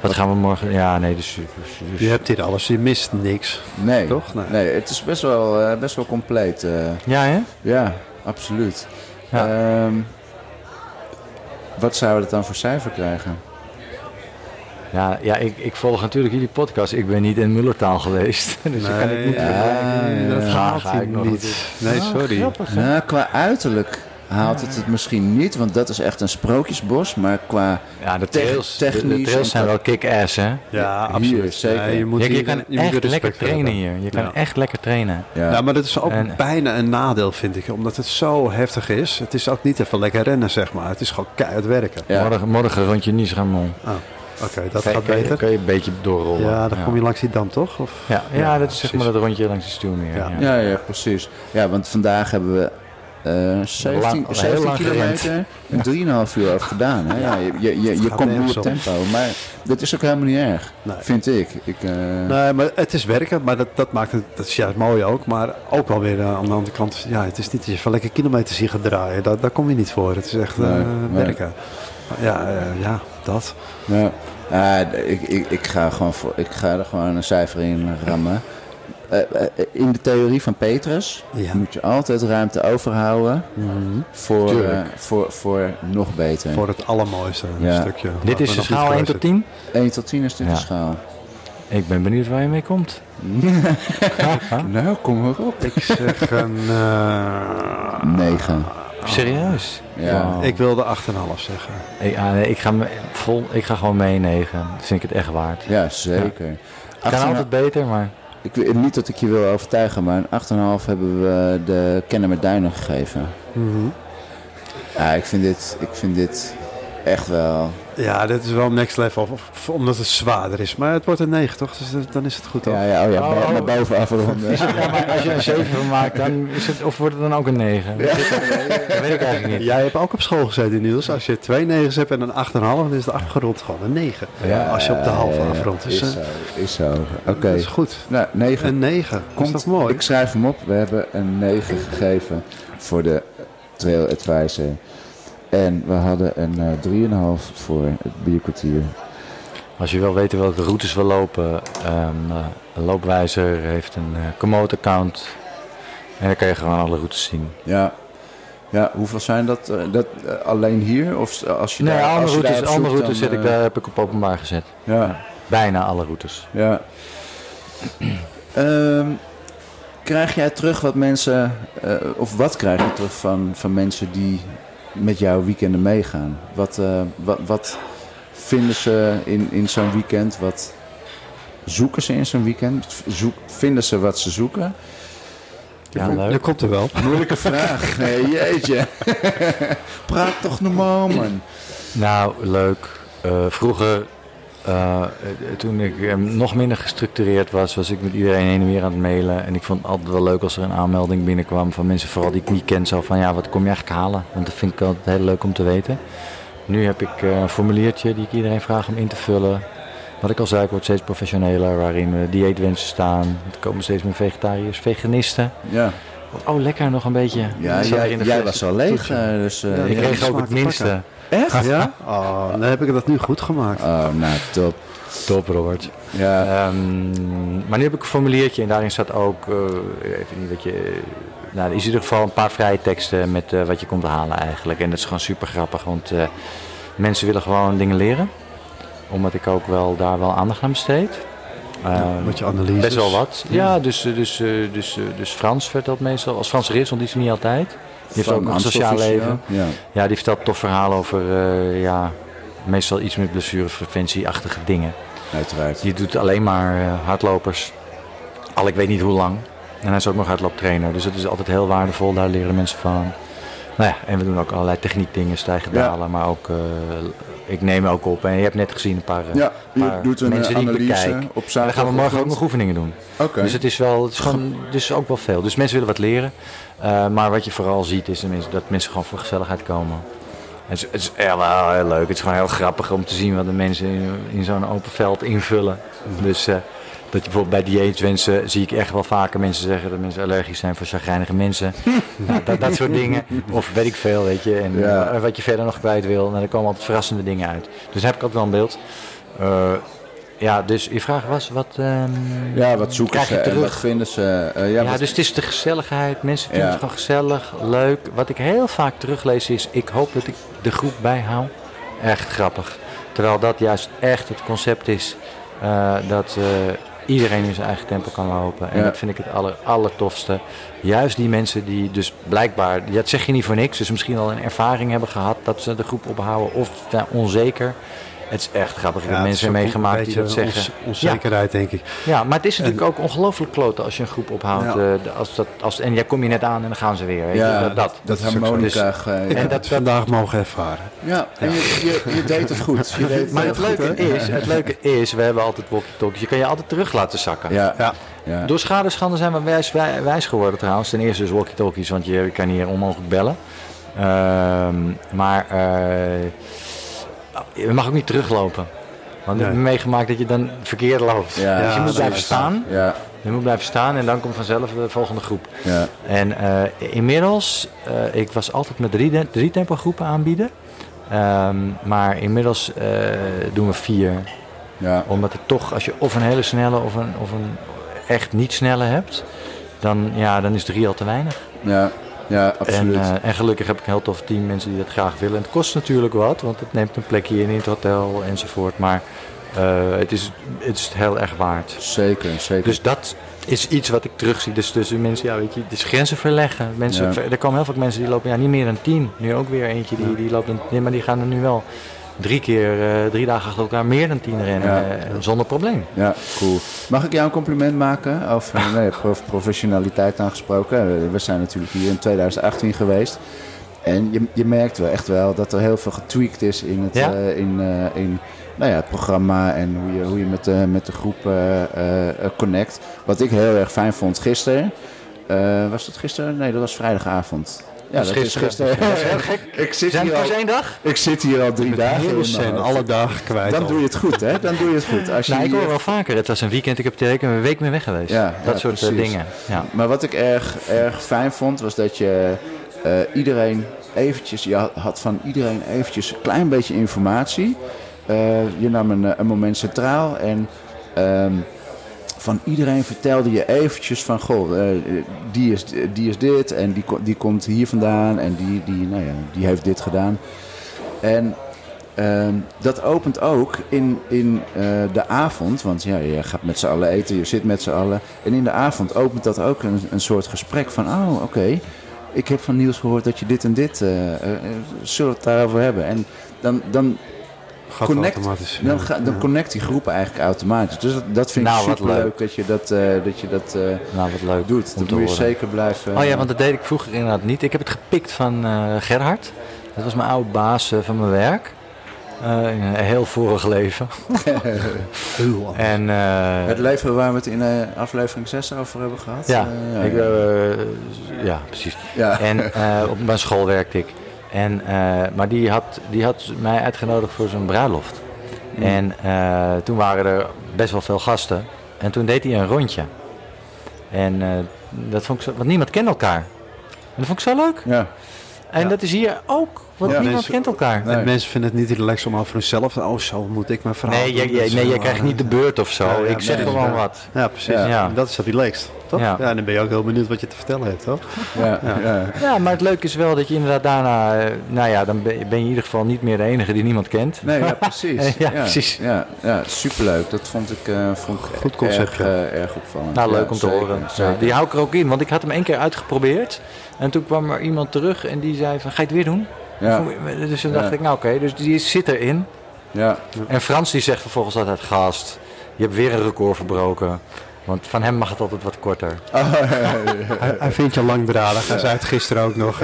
wat gaan we morgen? Ja, nee, dus, dus, dus- Je hebt hier alles, je mist niks. Nee, Toch? Nee. nee het is best wel, eh, best wel compleet. eh. Ja, hè? ja, absoluut. Ja. Ehm, wat zouden we het dan voor cijfer krijgen? Ja, ja ik, ik volg natuurlijk jullie podcast. Ik ben niet in Mullertaal geweest. Dus ik kan het niet Nee, ja, dat ja. gaat Ga ik nog niet. Nee, sorry. Grappig, hè? Nou, qua uiterlijk haalt het het misschien niet, want dat is echt een sprookjesbos. Maar qua Ja, de trails, de- de, technisch trails zijn wel kick-ass, hè? Ja, Hier, absoluut. zeker. Nee, je moet Je, je hier- kan je echt er lekker trainen hebben. hier. Je kan Ja. echt lekker trainen. ja, Ja, maar dat is ook En- bijna een nadeel, vind ik. Omdat het zo heftig is. Het is ook niet even lekker rennen, zeg maar. Het is gewoon keihard werken. Ja. Morgen, morgen rondje Niesramon. Oh, Oké, dat je- gaat je- beter. Kan je een beetje doorrollen. Ja, dan kom je langs die dam, toch? Of? Ja, ja, Ja, dat is zeg maar dat rondje langs de stuurmeer. Ja. Ja. ja, ja, precies. Ja, want vandaag hebben we eh 17, Lang- heel 17 lang kilometer en 3,5 uur over gedaan. Hè? Ja, je je, je, je komt nu op tempo, maar dat is ook helemaal niet erg, Nee. vind ik. ik eh, Nee, maar het is werken, maar dat, dat maakt het, dat is juist mooi ook. Maar ook wel weer eh, aan de andere kant, ja, het is niet dat je van lekker kilometers hier gaat draaien. Daar, daar kom je niet voor. Het is echt eh, nee. werken. Ja, eh, ja, dat. Ja, d- ik, ik, ik, ga gewoon voor, ik ga er gewoon een cijfer in rammen. Eh, eh, in de theorie van Petrus Ja. moet je altijd ruimte overhouden Mhm. voor, eh, voor, voor nog beter. Voor het allermooiste Ja. stukje. Dit is de schaal 1 tot geluisterd 10. 1 tot 10 is dit Ja. de schaal. Ik ben benieuwd waar je mee komt. Nou, kom maar op. Ik zeg een... eh, 9. Serieus? Ja. Wow. Ik wilde 8,5 zeggen. Ik, ah, nee, ik, ga, me- vol, ik ga gewoon mee 9. Dat vind ik het echt waard. Ja, zeker. Kan Achterna- altijd beter, maar... ik, weet niet dat ik je wil overtuigen, maar een 8,5 hebben we de Kennemer Duinen gegeven. Mhm. Ja, ik vind dit, ik vind dit echt wel... Ja, dit is wel next level, of- omdat het zwaarder is. Maar het wordt een 9, toch? Dus dat- dan is het goed, toch? Ja, ja, oh ja, Oh, oh. boven afronden. Ja, maar als je een 7 van maakt, dan is het, of wordt het dan ook een 9? Dat weet ik eigenlijk niet. Jij hebt ook op school gezeten, Niels. Als je twee negens hebt en een 8,5, dan is de afgerond gewoon een 9. als je op de halve ja, ja, afrondt. Dus, Is eh, zo, is zo. Oké. Dat is goed. Nou, 9. Een 9. Komt, is toch mooi? Ik schrijf hem op. We hebben een 9 gegeven voor de Trail Advisor. En we hadden een eh 3,5 voor het bierkwartier. Als je wil weten welke routes we lopen, ehm, eh, een loopwijzer heeft een uh, Komoot-account. En dan kan je gewoon alle routes zien. Ja. Ja, hoeveel zijn dat? eh, dat eh, alleen hier? Of als je Nee, daar, andere als routes, zet ik, eh, daar heb ik op openbaar gezet. Ja. bijna alle routes. Ja. Ehm, krijg jij terug wat mensen, eh, of wat krijg je terug van, van mensen die met jouw weekenden meegaan? Wat, eh, wat, wat vinden ze in, in zo'n weekend? Wat zoeken ze in zo'n weekend? Zoek, vinden ze wat ze zoeken? Ja, Dat leuk. komt er wel. Moeilijke vraag. Nee, jeetje. Praat toch normaal, man. Nou, leuk. Eh, vroeger, eh, toen ik nog minder gestructureerd was, was ik met iedereen heen en weer aan het mailen. En ik vond het altijd wel leuk als er een aanmelding binnenkwam van mensen, vooral die ik niet ken. Zo van, ja, wat kom je eigenlijk halen? Want dat vind ik altijd heel leuk om te weten. Nu heb ik eh, een formuliertje die ik iedereen vraag om in te vullen. Wat ik al zei, ik word steeds professioneler, waarin dieetwensen staan. Er komen steeds meer vegetariërs, veganisten. Ja, Oh, lekker nog een beetje. ja jij, in de jij fles. was al leeg. eh, dus, eh, Ja, Ik kreeg ook het minste. Echt? Ja? Oh, dan heb ik dat nu goed gemaakt. Oh, nou, top. Top, Robert. Ja, Ehm, maar nu heb ik een formuliertje en daarin staat ook, eh, even niet wat je, nou, er is in ieder geval een paar vrije teksten met eh, wat je komt halen eigenlijk. En dat is gewoon super grappig, want eh, mensen willen gewoon dingen leren. Omdat ik ook wel daar wel aandacht aan besteed. Ehm, Met je analyse. best wel wat. Ja, dus, dus, eh, dus, dus Frans vertelt meestal, als Frans er is, want die is er niet altijd. Die heeft ook een sociaal leven. Ja. Ja, die vertelt tof verhaal over, eh, ja, meestal iets met blessurepreventie-achtige dingen. Uiteraard. Die doet alleen maar eh, hardlopers. Al ik weet niet hoe lang. En hij is ook nog hardlooptrainer. Dus het is altijd heel waardevol. Daar leren mensen van. Nou ja, en we doen ook allerlei techniekdingen, stijgen, Ja. dalen. Maar ook, eh, ik neem ook op. En je hebt net gezien een paar, eh, Ja, je paar doet een mensen eh, die ik bekijk. op En dan gaan we morgen ook nog oefeningen doen. Dus het is wel, het is gewoon, dus ook wel veel. Dus mensen willen wat leren. Eh, maar wat je vooral ziet is dat mensen gewoon voor gezelligheid komen. Het is, het is wel heel leuk. Het is gewoon heel grappig om te zien wat de mensen in, in zo'n open veld invullen. Dus dat je bijvoorbeeld bij dieetwensen zie ik echt wel vaker mensen zeggen dat mensen allergisch zijn voor chagrijnige mensen. nou, dat, dat soort dingen. Of weet ik veel, weet je. En Ja. eh, wat je verder nog kwijt wil. Nou, er komen altijd verrassende dingen uit. Dus daar heb ik ook wel een beeld. Eh, ja, dus je vraag was wat... ehm, Ja, wat zoeken ze je en wat vinden ze? eh, ja, Ja, wat- dus het is de gezelligheid. Mensen vinden Ja. het gewoon gezellig, leuk. Wat ik heel vaak teruglees is, ik hoop dat ik de groep bijhoud. Echt grappig. Terwijl dat juist echt het concept is dat iedereen in zijn eigen tempo kan lopen. En Ja. dat vind ik het aller, allertofste. Juist die mensen die dus blijkbaar, dat zeg je niet voor niks, dus misschien al een ervaring hebben gehad dat ze de groep ophouden of zijn onzeker. Het is echt grappig. Ik heb mensen is meegemaakt die dat zeggen. ons- onzekerheid, denk ik. Ja, maar het is natuurlijk ook ongelooflijk kloten als je een groep ophoudt. Ja. eh, als dat, als, en jij kom je net aan en dan gaan ze weer. Weet ja, je, dat, dat, dat is harmonica. Dus- eh, Ik heb dat- het vandaag mogen ervaren. ja, en je, je, je deed het goed. Je deed het maar het goed, leuke, is, het leuke is, we hebben altijd walkie-talkies. Je kan je altijd terug laten zakken. Ja, Ja. ja. Door schadeschande zijn we wijs, wij- wijs geworden trouwens. Ten eerste dus walkie-talkies, want je kan hier onmogelijk bellen. Ehm, maar eh, je mag ook niet teruglopen. Want ik heb meegemaakt dat je dan verkeerd loopt. Ja, dus je moet blijven staan. Ja, Je moet blijven staan en dan komt vanzelf de volgende groep. ja. En eh, inmiddels, eh, ik was altijd met drie, drie tempo groepen aanbieden. Ehm, maar inmiddels eh, doen we vier. ja. Omdat het toch, als je of een hele snelle of een, of een echt niet snelle hebt, dan, ja, dan is drie al te weinig. Ja, ja, absoluut. En, eh, en gelukkig heb ik een heel tof team mensen die dat graag willen. En het kost natuurlijk wat, want het neemt een plekje in in het hotel enzovoort. Maar eh, het, is, het is heel erg waard. zeker, zeker. Dus dat is iets wat ik terugzie. Dus tussen mensen, ja, weet je, dus grenzen verleggen. Mensen, Ja. ver- er komen heel veel mensen die lopen ja, niet meer dan tien. Nu ook weer eentje die, die loopt, een, nee, maar die gaan er nu wel drie keer, eh, drie dagen achter elkaar meer dan tien rennen. Ja. eh, zonder probleem. Ja, cool. Mag ik jou een compliment maken over nee, prof- professionaliteit aangesproken? Eh, We zijn natuurlijk hier in 2018 geweest. En je, je merkt wel echt wel dat er heel veel getweakt is in het, Ja? eh, in, eh, in nou ja, het programma en hoe je, hoe je met, de met de groep eh, eh, eh, connect. Wat ik heel erg fijn vond gisteren. eh, was dat gisteren? Nee, dat was vrijdagavond. Ja, Dat is is gisteren. gisteren. Dat is heel gek. ik, zit Zijn hier al, één dag? ik zit hier al drie dagen. zijn hoofd. alle dagen kwijt. Dan al. doe je het goed, hè? Dan doe je het goed. Als je Nou, ik hoor wel vaker. Het was een weekend, ik heb teken een week mee weg geweest. Ja, dat ja, soort eh, precies. dingen. Ja. Maar wat ik erg, erg fijn vond, was dat je eh, iedereen eventjes, je had van iedereen eventjes een klein beetje informatie. Eh, je nam een, eh, een moment centraal en ehm, van iedereen vertelde je eventjes van, goh, eh, die, is, die is dit en die, die komt hier vandaan en die, die, nou ja, die heeft dit gedaan. En ehm, dat opent ook in, in eh, de avond. Want ja, je gaat met z'n allen eten, je zit met z'n allen. En in de avond opent dat ook een, een soort gesprek van... Oh, oké, ik heb van Niels gehoord dat je dit en dit... eh, zullen we het daarover hebben? En dan, dan, Gaat connect, automatisch. dan, ja. ga, dan Ja. connect die groepen eigenlijk automatisch. Dus dat, dat vind Nou, ik wat super leuk dat je dat, eh, dat, je dat eh, Nou, wat leuk doet. Dat moet je zeker blijven... Oh ja, want dat deed ik vroeger inderdaad niet. Ik heb het gepikt van eh, Gerhard. Dat was mijn oude baas eh, van mijn werk. Eh, in een heel vorig leven. Heel. En, eh, Het leven waar we het in eh, aflevering 6 over hebben gehad. ja, Eh, ik, ja. eh, ja, precies. Ja. En eh, op mijn school werkte ik. En, eh, maar die had, die had mij uitgenodigd voor zijn bruiloft. Mm. En eh, toen waren er best wel veel gasten. En toen deed hij een rondje. En eh, dat vond ik zo, want niemand kent elkaar. En dat vond ik zo leuk. ja. En Ja. dat is hier ook, want Ja. niemand Mensen- kent elkaar. Nee. En mensen vinden het niet relaxed om over hunzelf. Oh, zo moet ik mijn verhaal Nee, jij, Dat nee, jij krijgt niet de beurt of zo. Ja, ja, ik zeg gewoon wat. Ja, precies. Ja. Dat is het relaxed, toch? Ja. Ja. en dan ben je ook heel benieuwd wat je te vertellen hebt, toch? Ja, ja. Ja, maar het leuke is wel dat je inderdaad daarna... eh, Nou ja, dan ben je in ieder geval niet meer de enige die niemand kent. Nee, ja, precies. Ja, precies. Ja, ja, superleuk. Dat vond ik, eh vond ik Goed concept, erg, ja. eh, erg opvallend. Nou, Ja, leuk om te zeker, horen. zeker. Die hou ik er ook in, want ik had hem één keer uitgeprobeerd. En toen kwam er iemand terug en die zei van, ga je het weer doen? Ja, Dus toen Ja. dacht ik, nou oké, dus die zit erin. ja. En Frans die zegt vervolgens altijd, gast, je hebt weer een record verbroken. Want van hem mag het altijd wat korter. Hij, hij vindt je langdradig. Hij zei het gisteren ook nog.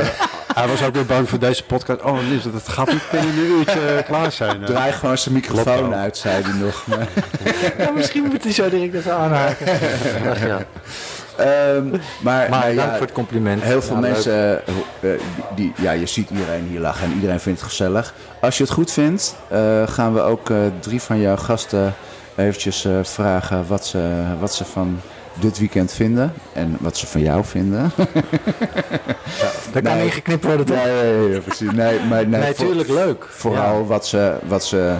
hij was ook weer bang voor deze podcast. Oh, Lies, dat gaat niet binnen een uurtje eh, klaar zijn. Draai gewoon zijn microfoon uit, zei hij nog. Maar, Ja, misschien moet hij zo direct even aanhaken. Ach, ja. Ehm, maar, Maar dank ja, voor het compliment. Heel veel Ja, mensen, eh, eh, die, ja, je ziet iedereen hier lachen en iedereen vindt het gezellig. Als je het goed vindt, eh, gaan we ook drie van jouw gasten eventjes vragen wat ze, wat ze van dit weekend vinden en wat ze van jou vinden. Daar kan Nee. niet geknipt worden, toch? Nee, nee, nee, precies. Nee, maar nee, Nee, voor- tuurlijk leuk. Vooral Ja. wat, ze, wat, ze,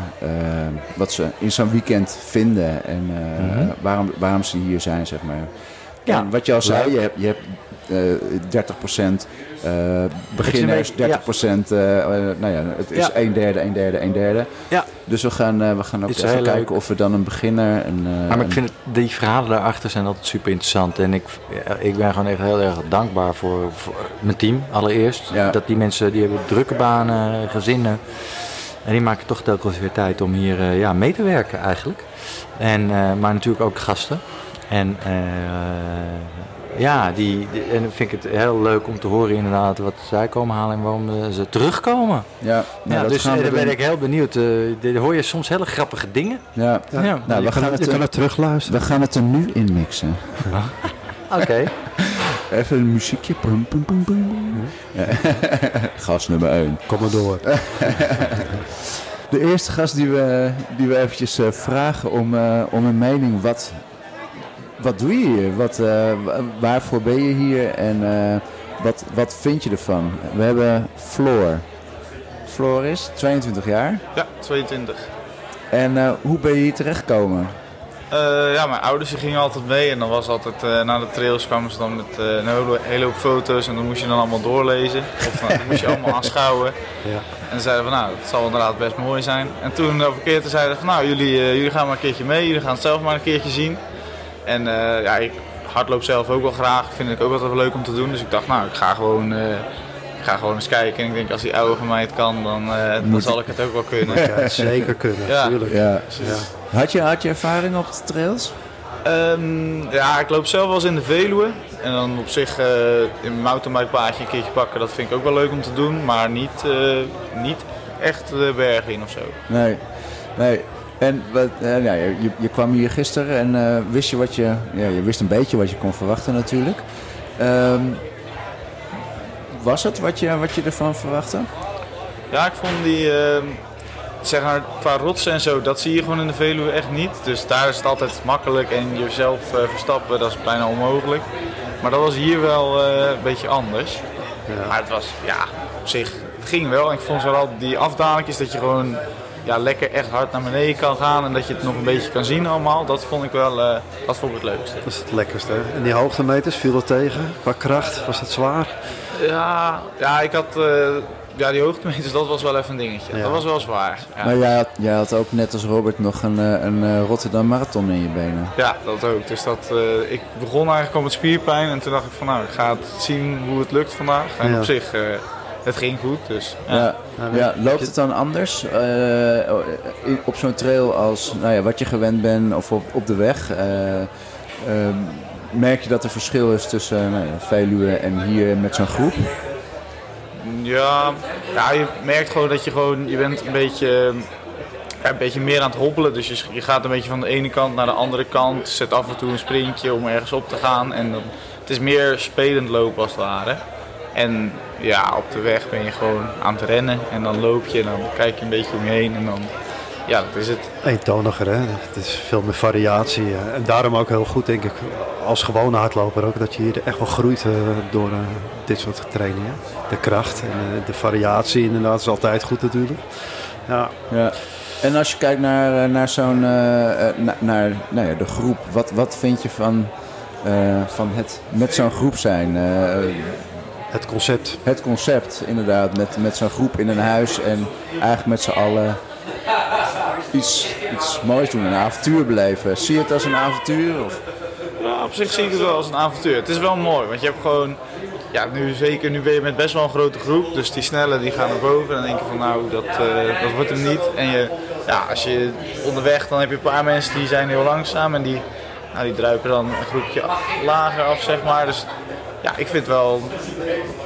wat ze in zo'n weekend vinden en Mhm. waarom, waarom ze hier zijn, zeg maar. Ja, en wat je al zei, leuk. je hebt, je hebt eh 30% eh, beginners, Ja. 30%, eh, eh, nou ja, het is Ja. een derde, een derde, een derde. Ja. Dus we gaan, eh, we gaan ook even kijken leuk. of we dan een beginner... Een, eh, Maar ik vind het, die verhalen daarachter zijn altijd super interessant. En ik, ik ben gewoon echt heel erg dankbaar voor, voor mijn team allereerst. Ja. Dat die mensen die hebben drukke banen, gezinnen. En die maken toch telkens weer tijd om hier eh, ja, mee te werken eigenlijk. En, eh, maar natuurlijk ook gasten. En eh, ja, die, die- en vind ik het heel leuk om te horen inderdaad wat zij komen halen en waarom eh, ze terugkomen. ja, nou, Ja, dat dus gaan eh, we daar ben doen. ik heel benieuwd. eh, daar hoor je soms hele grappige dingen. Ja. Ja. Nou, je, we kan, gaan, je het, kan er- het terugluisteren. we gaan het er nu in mixen. Oké. Even een muziekje. Pum, pum, pum, pum. Ja. Gast nummer 1. Kom maar door. De eerste gast die we, die we eventjes eh, vragen om, eh, om een mening. Wat, wat doe je hier? Wat, eh, wa- waarvoor ben je hier? En eh, wat, wat vind je ervan? We hebben Floor. Floor is 22 jaar. Ja, 22. En eh, hoe ben je hier terechtgekomen? Eh, ja, mijn ouders die gingen altijd mee en dan was altijd eh, na de trails kwamen ze dan met eh, een hele, hele hoop foto's en dan moest je dan allemaal doorlezen. Of dan moest je allemaal aanschouwen. Ja. En zeiden van nou, het zal inderdaad best mooi zijn. En toen over een keertje zeiden van nou, jullie, eh, jullie gaan maar een keertje mee, jullie gaan het zelf maar een keertje zien. En eh, ja, ik hardloop zelf ook wel graag, vind ik ook altijd wel leuk om te doen. Dus ik dacht nou, ik ga gewoon, eh, ik ga gewoon eens kijken. En ik denk als die oude van mij het kan, dan, eh, dan zal ik het ook wel kunnen. Ja, zeker kunnen, Ja. natuurlijk. Ja. Ja. Had, je, had je ervaring op de trails? Ehm, ja, ik loop zelf wel eens in de Veluwe. En dan op zich eh, in mijn mountainbikepaadje een keertje pakken, dat vind ik ook wel leuk om te doen. Maar niet, eh, niet echt de bergen in of zo. Nee. nee. En wat, eh, nou, je, je kwam hier gisteren en eh, wist je wat je... Ja, je wist een beetje wat je kon verwachten natuurlijk. Ehm, was het wat je, wat je ervan verwachtte? Ja, ik vond die, ehm, zeg maar, qua rotsen en zo, dat zie je gewoon in de Veluwe echt niet. Dus daar is het altijd makkelijk en jezelf eh, verstappen, dat is bijna onmogelijk. Maar dat was hier wel eh, een beetje anders. Maar het was, ja, op zich, het ging wel. En ik vond vooral die afdalingjes dat je gewoon ja, lekker echt hard naar beneden kan gaan en dat je het nog een beetje kan zien allemaal. Dat vond ik wel, eh, dat vond ik het leukste. Dat is het lekkerste. En die hoogtemeters, viel dat tegen? Qua kracht, was dat zwaar? Ja, ja ik had eh, ja, die hoogtemeters, dat was wel even een dingetje. Ja. Dat was wel zwaar. Ja. Maar jij had, jij had ook net als Robert nog een, eh, een eh, Rotterdam Marathon in je benen. Ja, dat ook. Dus dat, eh, ik begon eigenlijk al met spierpijn en toen dacht ik van nou, ik ga het zien hoe het lukt vandaag. En Ja. op zich, eh, het ging goed. Dus, ja. Ja. Loopt het dan anders eh, op zo'n trail als nou ja, wat je gewend bent of op, op de weg? Eh, ehm, merk je dat er verschil is tussen uh, nou Veluwe en hier met zo'n groep? Ja, ja, je merkt gewoon dat je gewoon, je bent een beetje, ja, een beetje meer aan het hobbelen. Dus je, je gaat een beetje van de ene kant naar de andere kant. Zet af en toe een sprintje om ergens op te gaan. En dan, het is meer spelend lopen als het ware. En ja, op de weg ben je gewoon aan het rennen. En dan loop je en dan kijk je een beetje om je heen. En dan, ja, dat is het. Eentoniger, hè? Het is veel meer variatie. eh, En daarom ook heel goed, denk ik, als gewone hardloper ook, dat je hier echt wel groeit eh, door eh, dit soort trainingen. De kracht en eh, de variatie inderdaad is altijd goed natuurlijk. Ja, Ja. En als je kijkt naar, naar zo'n eh, eh, na- naar nou ja, de groep, wat, wat vind je van, eh, van het met zo'n groep zijn? Eh, het concept. het concept, inderdaad, met, met zo'n groep in een huis en eigenlijk met z'n allen iets, iets moois doen, een avontuur beleven. Zie je het als een avontuur? Of? Ja, op zich zie ik het wel als een avontuur. Het is wel mooi, want je hebt gewoon... Ja, nu zeker, nu ben je met best wel een grote groep. Dus die snelle die gaan naar boven. En dan denk je van nou, dat, eh, dat wordt hem niet. En je, ja, als je onderweg, dan heb je een paar mensen die zijn heel langzaam. En die, nou, die druipen dan een groepje lager af, zeg maar. Dus ja, ik vind het wel,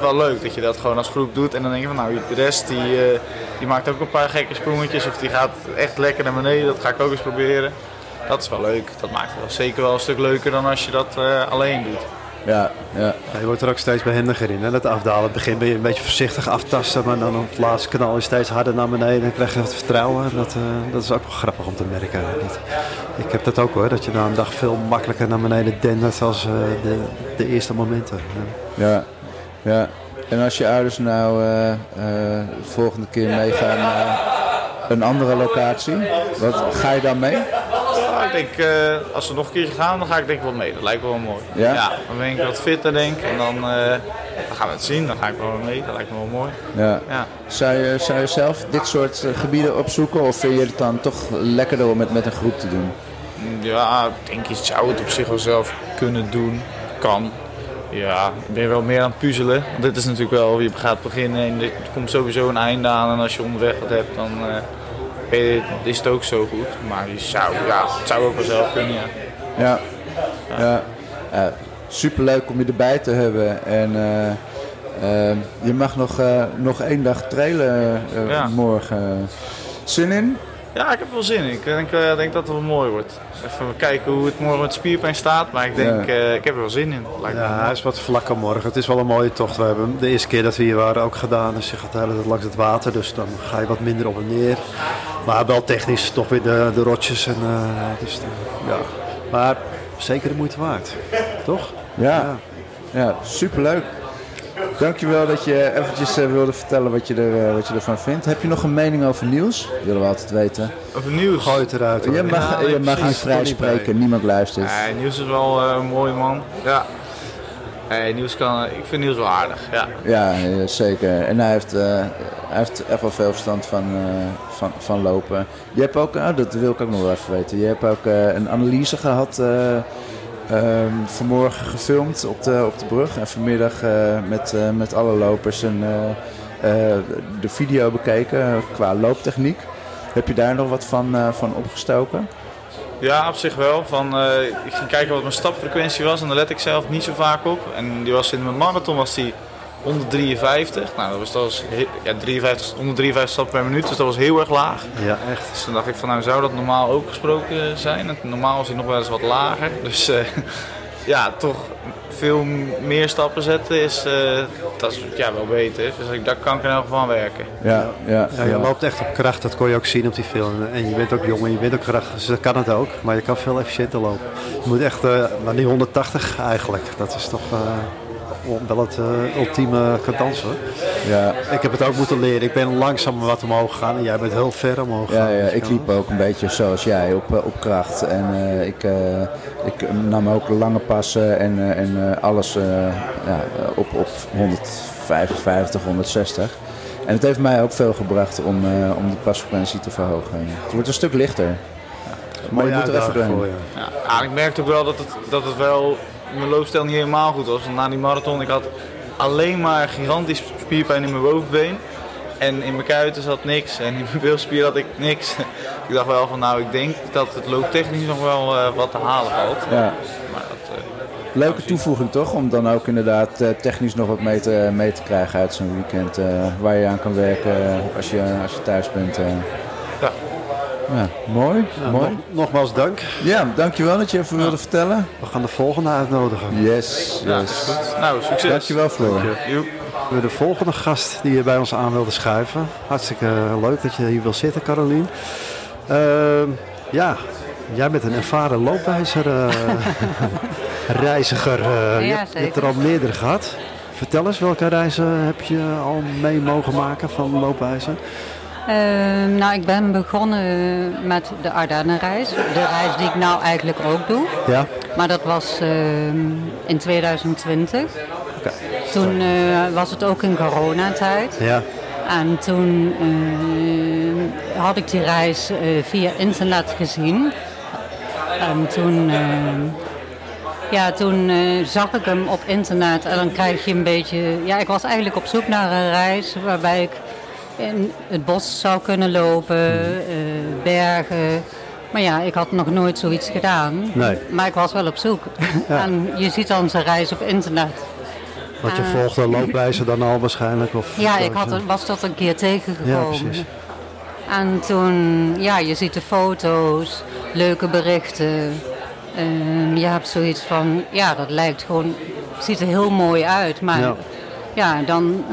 wel leuk dat je dat gewoon als groep doet. En dan denk je van nou, de rest die, eh, die maakt ook een paar gekke sprongetjes. Of die gaat echt lekker naar beneden. Dat ga ik ook eens proberen. Dat is wel leuk. Dat maakt het wel zeker wel een stuk leuker dan als je dat eh, alleen doet. Ja, ja, je wordt er ook steeds behendiger in. Hè? Dat afdalen. Het begin ben je een beetje voorzichtig aftasten, maar dan op het laatste kanaal je steeds harder naar beneden en krijg je het vertrouwen. Dat, eh, dat is ook wel grappig om te merken. Dat- ik heb dat ook hoor, dat je na een dag veel makkelijker naar beneden dendert als eh, de, de eerste momenten. Ja. ja, ja. En als je ouders nou eh, eh, de volgende keer meegaan naar een andere locatie, wat ga je dan mee? Ja, ik denk, eh, als we nog een keertje gaan, dan ga ik denk ik wel mee. Dat lijkt me wel mooi. Ja? dan ben ik wat fitter denk ik. En dan, eh, dan gaan we het zien. Dan ga ik wel mee. Dat lijkt me wel mooi. Ja. Ja. Zou je, zou je zelf dit soort eh, gebieden opzoeken of vind je het dan toch lekkerder om het met een groep te doen? Ja, ik denk je zou het op zich wel zelf kunnen doen. Kan. Ja, ik ben wel meer aan het puzzelen. Want dit is natuurlijk wel, je gaat beginnen en er komt sowieso een einde aan. En als je onderweg wat hebt, dan eh, is het ook zo goed. Maar je zou, ja, het zou ook wel zelf kunnen, ja. Ja, ja. ja superleuk om je erbij te hebben. En eh, eh, je mag nog, eh, nog één dag trailen eh, morgen. Zin in? Ja, ik heb wel zin in. Ik denk, eh, denk dat het wel mooi wordt. Even kijken hoe het morgen met spierpijn staat. Maar ik denk, Ja. eh, ik heb er wel zin in. Lijkt Ja, hij is wat vlakker morgen. Het is wel een mooie tocht. We hebben de eerste keer dat we hier waren ook gedaan. Dus je gaat de hele tijd langs het water. Dus dan ga je wat minder op en neer. Maar wel technisch toch weer de, de rotjes. En, eh, dus, eh, ja. Maar zeker de moeite waard. Toch? Ja, ja superleuk. Dankjewel dat je eventjes eh, wilde vertellen wat je, er, eh, wat je ervan vindt. Heb je nog een mening over nieuws? Dat willen we altijd weten. Over nieuws. Gooi het eruit. hoor. Je mag, Ja, je mag niet vrij bij. spreken, niemand luistert. Nee, Niels is wel eh, een mooi man. Ja. Nee, Niels kan, ik vind Niels wel aardig. Ja. Ja, zeker. En hij heeft, eh, hij heeft echt wel veel verstand van, eh, van, van lopen. Je hebt ook, dat wil ik ook nog wel even weten. Je hebt ook eh, een analyse gehad eh, ehm, vanmorgen gefilmd op de, op de brug. En vanmiddag eh, met, eh, met alle lopers en, eh, de video bekeken qua looptechniek. Heb je daar nog wat van, van opgestoken? Ja, op zich wel. Van, ik ging kijken wat mijn stapfrequentie was en daar let ik zelf niet zo vaak op. En die was in mijn marathon was die 153. Nou, dat was, dat was ja, 53, 153 stappen per minuut, dus dat was heel erg laag. Ja, echt. Dus toen dacht ik van nou zou dat normaal ook gesproken zijn. En normaal was hij nog wel eens wat lager. Dus eh, ja, toch veel meer stappen zetten is, eh, dat is ja, wel beter. Dus ik, daar kan ik in elk geval aan werken. Ja, ja, Ja, je loopt echt op kracht, dat kon je ook zien op die film. En je bent ook jong en je bent ook krachtig, dus dat kan het ook. Maar je kan veel efficiënter lopen. Je moet echt eh, naar die 180 eigenlijk. Dat is toch eh, wel het eh, ultieme cadans hoor. ja. Ik heb het ook moeten leren. Ik ben langzaam wat omhoog gegaan en jij bent heel ver omhoog Ja, gegaan. ja, ik liep ook een beetje zoals jij, op, eh, op kracht. En eh, ik, eh, ik nam ook lange passen en, eh, en eh, alles eh, ja, op, op 155, 160. En het heeft mij ook veel gebracht om, eh, om de pasfrequentie te verhogen. Het wordt een stuk lichter. Maar je moet er even voor je. Ja, ja, ik merkte ook wel dat het, dat het wel mijn loopstijl niet helemaal goed was. Want na die marathon, ik had alleen maar gigantisch spierpijn in mijn bovenbeen. En in mijn kuiten zat niks. En in mijn bilspier had ik niks. ik dacht wel van nou, ik denk dat het looptechnisch nog wel eh, wat te halen valt. Ja. Maar dat, eh, Leuke toevoeging toch? Om dan ook inderdaad eh, technisch nog wat mee te, mee te krijgen uit zo'n weekend. waar je aan kan werken als, je, als je thuis bent. Ja. Mooi, Ja, mooi. nog- nogmaals dank. Ja, dankjewel dat je even wilde vertellen. We gaan de volgende uitnodigen. Yes, ja, yes. goed. Nou, succes. Dankjewel Floor. Hebben de volgende gast die je bij ons aan wilde schuiven. Hartstikke leuk dat je hier wil zitten, Carolien. Ehm, ja, jij bent een ervaren loopwijzer, eh, reiziger. eh, je, Ja, hebt, je hebt zeker. er al meerdere gehad. Vertel eens, welke reizen heb je al mee mogen maken van loopwijzer? Ehm, nou, ik ben begonnen met de Ardennenreis. De reis die ik nou eigenlijk ook doe. Ja, Maar dat was ehm, in 2020. Toen eh, was het ook in coronatijd. ja, En toen eh, had ik die reis eh, via internet gezien. En toen, ja, toen zag ik hem op internet en dan krijg je een beetje... Ja, ik was eigenlijk op zoek naar een reis waarbij ik in het bos zou kunnen lopen, eh, bergen. Maar ja, ik had nog nooit zoiets gedaan. Nee. Maar ik was wel op zoek. en je ziet dan zijn reis op internet. want je Ah. volgde loopwijzer dan al waarschijnlijk? Of Ja, ik had, was dat een keer Ja, tegengekomen. precies. En toen, ja, je ziet de foto's, leuke berichten. Ehm, je hebt zoiets van, ja, dat lijkt gewoon, ziet er heel mooi uit. Maar Ja. ja, dan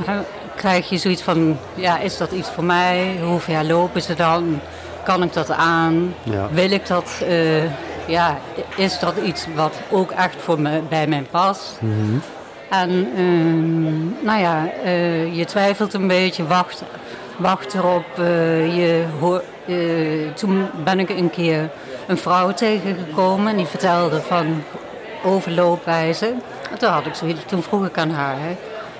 krijg je zoiets van, ja, is dat iets voor mij? Hoe ver lopen ze dan? Kan ik dat aan? Ja. Wil ik dat? eh, ja, is dat iets wat ook echt voor me, bij mij past? En ehm, nou ja, eh, je twijfelt een beetje, wacht, wacht erop. eh, je hoor, toen ben ik een keer een vrouw tegengekomen en die vertelde van overloopwijzen. En toen had ik zoiets, toen vroeg ik aan haar hè,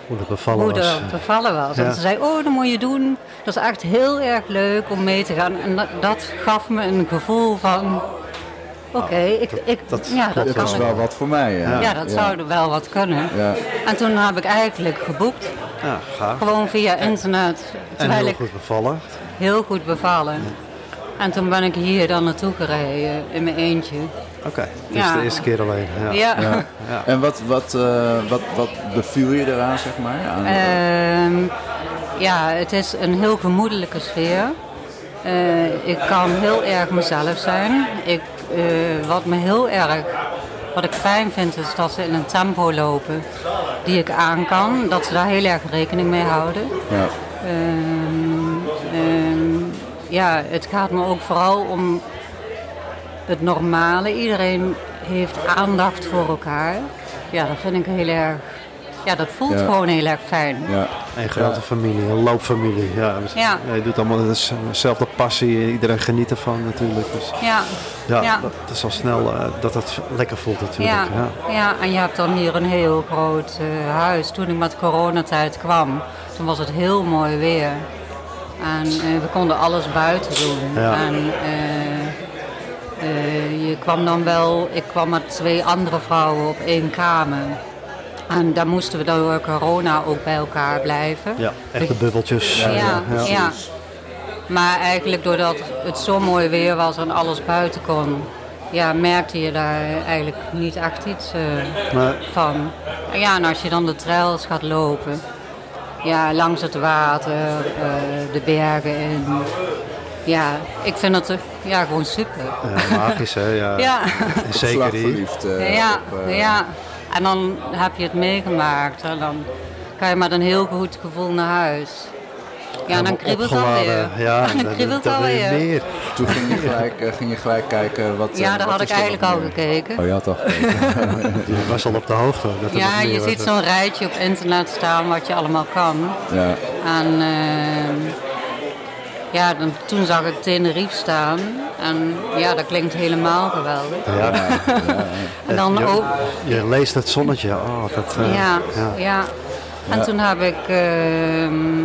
Hoe dat bevallen hoe was. dat bevallen was. Ja. En ze zei, oh dat moet je doen. Dat is echt heel erg leuk om mee te gaan. En dat, dat gaf me een gevoel van, oké, ik, ik, dat ja, dat ik. wel wat voor mij. Ja, Ja, dat zou er wel wat kunnen. Ja. En toen heb ik eigenlijk geboekt, Ja, gaaf. gewoon via internet, En heel ik goed bevallen. heel goed bevallen. En toen ben ik hier dan naartoe gereden in mijn eentje. Oké, dit is Ja. de eerste keer alleen. Ja. Ja. Ja. En wat, wat, eh, wat, wat beviel je eraan, zeg maar? Aan, Ehm, ja, het is een heel gemoedelijke sfeer. Eh, ik kan heel erg mezelf zijn. Ik, eh, wat me heel erg, wat ik fijn vind, is dat ze in een tempo lopen die ik aan kan. Dat ze daar heel erg rekening mee houden. ja. Ehm, ja, het gaat me ook vooral om het normale. Iedereen heeft aandacht voor elkaar. Ja, dat vind ik heel erg. Ja, dat voelt Ja. gewoon heel erg fijn. ja. Een grote familie, een loopfamilie. Ja, we- Ja. je doet allemaal dus, eh, dezelfde passie. Iedereen geniet ervan natuurlijk. Dus, Ja, ja, Ja. Dat, is al snel eh, dat het lekker voelt natuurlijk. ja, Ja. ja. en je hebt dan hier een heel groot eh, huis. Toen ik met coronatijd kwam, toen was het heel mooi weer. En eh, we konden alles buiten doen. Ja. En eh, eh, je kwam dan wel, ik kwam met twee andere vrouwen op één kamer. En daar moesten we door corona ook bij elkaar blijven. Ja, echte bubbeltjes. Ja, ja. ja. Maar eigenlijk doordat het zo mooi weer was en alles buiten kon, ja, merkte je daar eigenlijk niet echt iets van. Ja, en als je dan de trails gaat lopen, ja, langs het water, eh, de bergen in. Ja, ik vind het eh, ja, gewoon super. ja, magisch hè. Ja. Ja. En Zeker hier. Slagverliefd, eh, Ja, op, ja. En dan heb je het meegemaakt en dan kan je met een heel goed gevoel naar huis. Ja, en dan kriebelt het alweer. Ja, dan dat het alweer. meer. Toen ging je gelijk, eh, ging je gelijk kijken wat. eh, Ja, daar wat had ik eigenlijk al gekeken. Oh, had al Je was al op de hoogte. Dat Ja, je ziet zo'n rijtje op internet staan wat je allemaal kan. Ja, En ehm, ja, dan, toen zag ik Tenerife staan. En ja, dat klinkt helemaal geweldig. Ja, En dan je, ook, je leest het zonnetje. Oh, dat, eh, ja, ja. ja. En Ja. toen heb ik, ehm,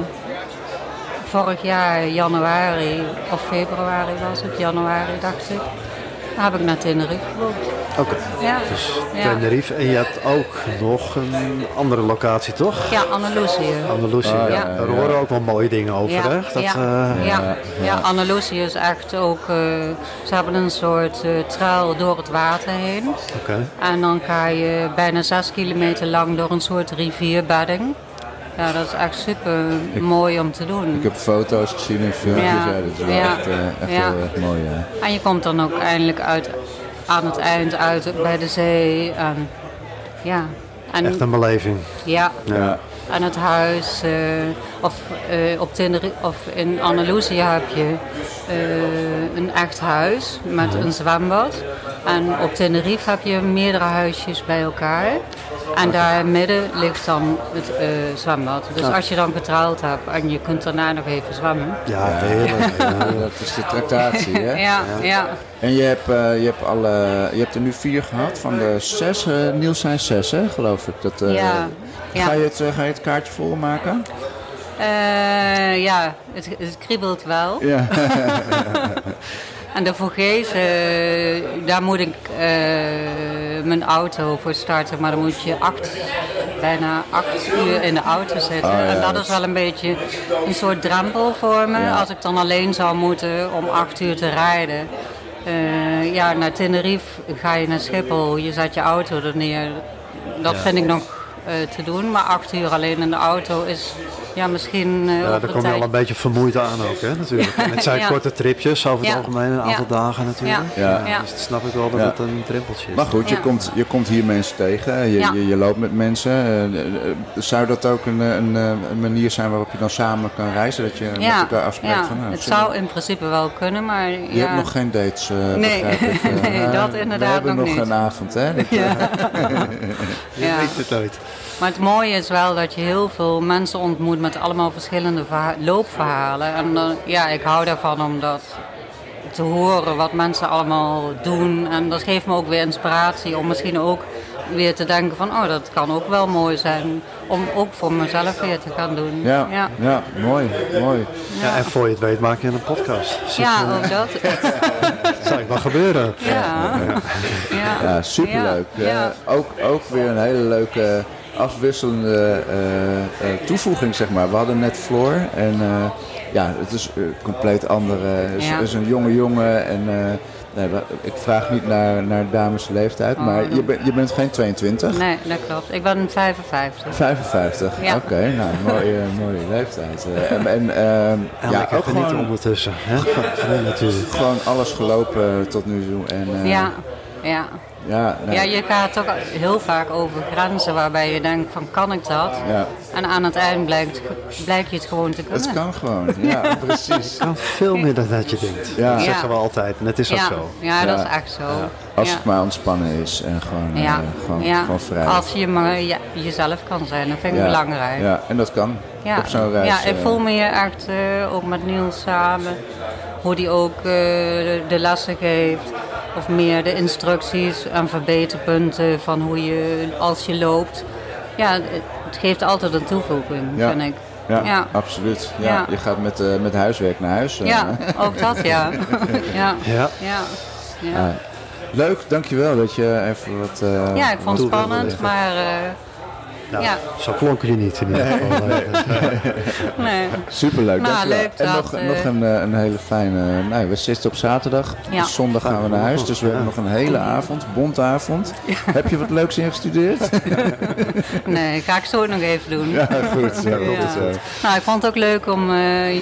vorig jaar januari of februari was het, januari dacht ik. Daar heb ik naar Tenerife geboekt. Oké. Ja. Dus Ja. Tenerife. En je hebt ook nog een andere locatie, toch? Ja, Andalusië. Andalusië. Oh, ja. ja, Daar horen ook wel mooie dingen over, Ja, hè? Dat, ja. eh, Ja, ja, Andalusië is echt ook, eh, ze hebben een soort eh trail door het water heen. Oké. En dan ga je bijna 6 kilometer lang door een soort rivierbedding. Ja, dat is echt super mooi om te doen. Ik heb foto's gezien en filmpjes. Ja. Ja, dat is wel Ja. echt, eh, echt Ja. heel erg mooi. Ja. En je komt dan ook eindelijk uit, aan het eind uit bij de zee. En, ja. En, Echt een beleving. ja, Ja. aan het huis. eh, of, eh, op Tenerife, of in Andalusië heb je eh, een echt huis met een zwembad. En op Tenerife heb je meerdere huisjes bij elkaar. En daar midden ligt dan het eh, zwembad. Dus als je dan getrouwd hebt en je kunt daarna nog even zwemmen. Ja, heerlijk. Ja. Dat is de tractatie, hè? Ja, ja. En je hebt, eh, je, hebt alle, je hebt er nu vier gehad van de zes. eh Niels zijn zes, hè, geloof ik. Dat, eh, Ja, ja. Ga, je het, ga je het kaartje volmaken? Eh, ja, het, het kriebelt wel. Ja. En de Vogezen, daar moet ik eh, mijn auto voor starten. Maar dan moet je acht, bijna acht uur in de auto zitten. Oh, ja, en dat dat is wel een beetje een soort drempel voor me. Ja. Als ik dan alleen zou moeten om acht uur te rijden. Eh, ja, naar Tenerife ga je naar Schiphol, je zet je auto er neer. Dat vind ik nog eh, te doen. Maar acht uur alleen in de auto is ja, misschien eh Ja, daar kom je al een beetje vermoeid aan ook, hè, natuurlijk. En het zijn Ja. korte tripjes, over het Ja. algemeen, een aantal Ja. dagen natuurlijk. Ja. Ja. Ja. Dus dat snap ik wel dat Ja. het een drempeltje is. Maar goed, je, Ja. komt, je komt hier mensen tegen. Je, Ja. je, je loopt met mensen. Eh, eh, zou dat ook een, een, een manier zijn waarop je dan samen kan reizen? Dat je met Ja, elkaar afspreekt ja. van... Nou, het zou in principe wel kunnen, maar Je ja. hebt nog geen dates, eh Nee. begrijp ik. Eh, Nee, nou, dat We inderdaad hebben nog nog niet. een avond, hè? Dat- Je ja. weet het nooit. Maar het mooie is wel dat je heel veel mensen ontmoet met allemaal verschillende verha- loopverhalen. En dan, ja, ik hou daarvan om dat te horen wat mensen allemaal doen. En dat geeft me ook weer inspiratie om misschien ook weer te denken van... oh, dat kan ook wel mooi zijn om ook voor mezelf weer te gaan doen. Ja, ja. ja. mooi, mooi. Ja, en voor je het weet maak je een podcast. Dus Ja, dat, ook dat. eh, zou ik wel gebeuren. Ja, ja. Ja, superleuk. Ja, ja. Eh, ook, ook weer een hele leuke afwisselende eh, eh, toevoeging, zeg maar. We hadden net Floor en eh, ja, het is een compleet andere. Het is, Ja. is een jonge jongen en eh, nee, ik vraag niet naar, naar dames leeftijd, Oh, maar je, bent je bent geen 22? Nee, dat klopt. Ik ben 55. 55, Ja. oké, nou, mooie, mooie leeftijd. Eh, en en ehm, En ja, ook gewoon, ondertussen. Hè? Van, van de natuur. gewoon alles gelopen tot nu toe. En, eh, Ja, ja. Ja, Ja, je gaat toch heel vaak over grenzen waarbij je denkt van kan ik dat? ja, En aan het eind blijkt, blijkt je het gewoon te kunnen. het kan gewoon. Ja, precies. kan veel meer dan dat je denkt. Ja. Dat zeggen we altijd. En het is ook zo. ja, dat is echt zo. Als ja. het maar ontspannen is en gewoon, ja. eh, gewoon, ja. gewoon vrij. Als je maar ja, jezelf kan zijn, dat vind ik ja. belangrijk. Ja, en dat kan Ja. op zo'n reis. Ja, ik eh, voel me hier echt eh, ook met Niels samen. Hoe die ook eh, de, de lessen geeft. Of meer de instructies en verbeterpunten van hoe je als je loopt. Ja, het geeft altijd een toevoeging, Ja. vind ik. ja, ja. absoluut. Ja, Ja. Je gaat met, eh, met huiswerk naar huis. eh. Ja, ook dat ja. ja. Ja. Ja. Ja. Ah, leuk, dankjewel dat je even wat... eh, ja, ik vond het spannend, maar eh, Nou, Ja. Zo klonk je niet in ieder geval. nee. Superleuk, Nou, leuk en dat, nog, eh, nog een, eh, een hele fijne... Nou, we zitten op zaterdag. Ja. Zondag gaan we naar huis, dus we hebben nog een hele avond, bontavond. Heb je wat leuks ingestudeerd? nee, ga ik zo nog even doen. ja, goed. Ja. Nou, ik vond het ook leuk om eh,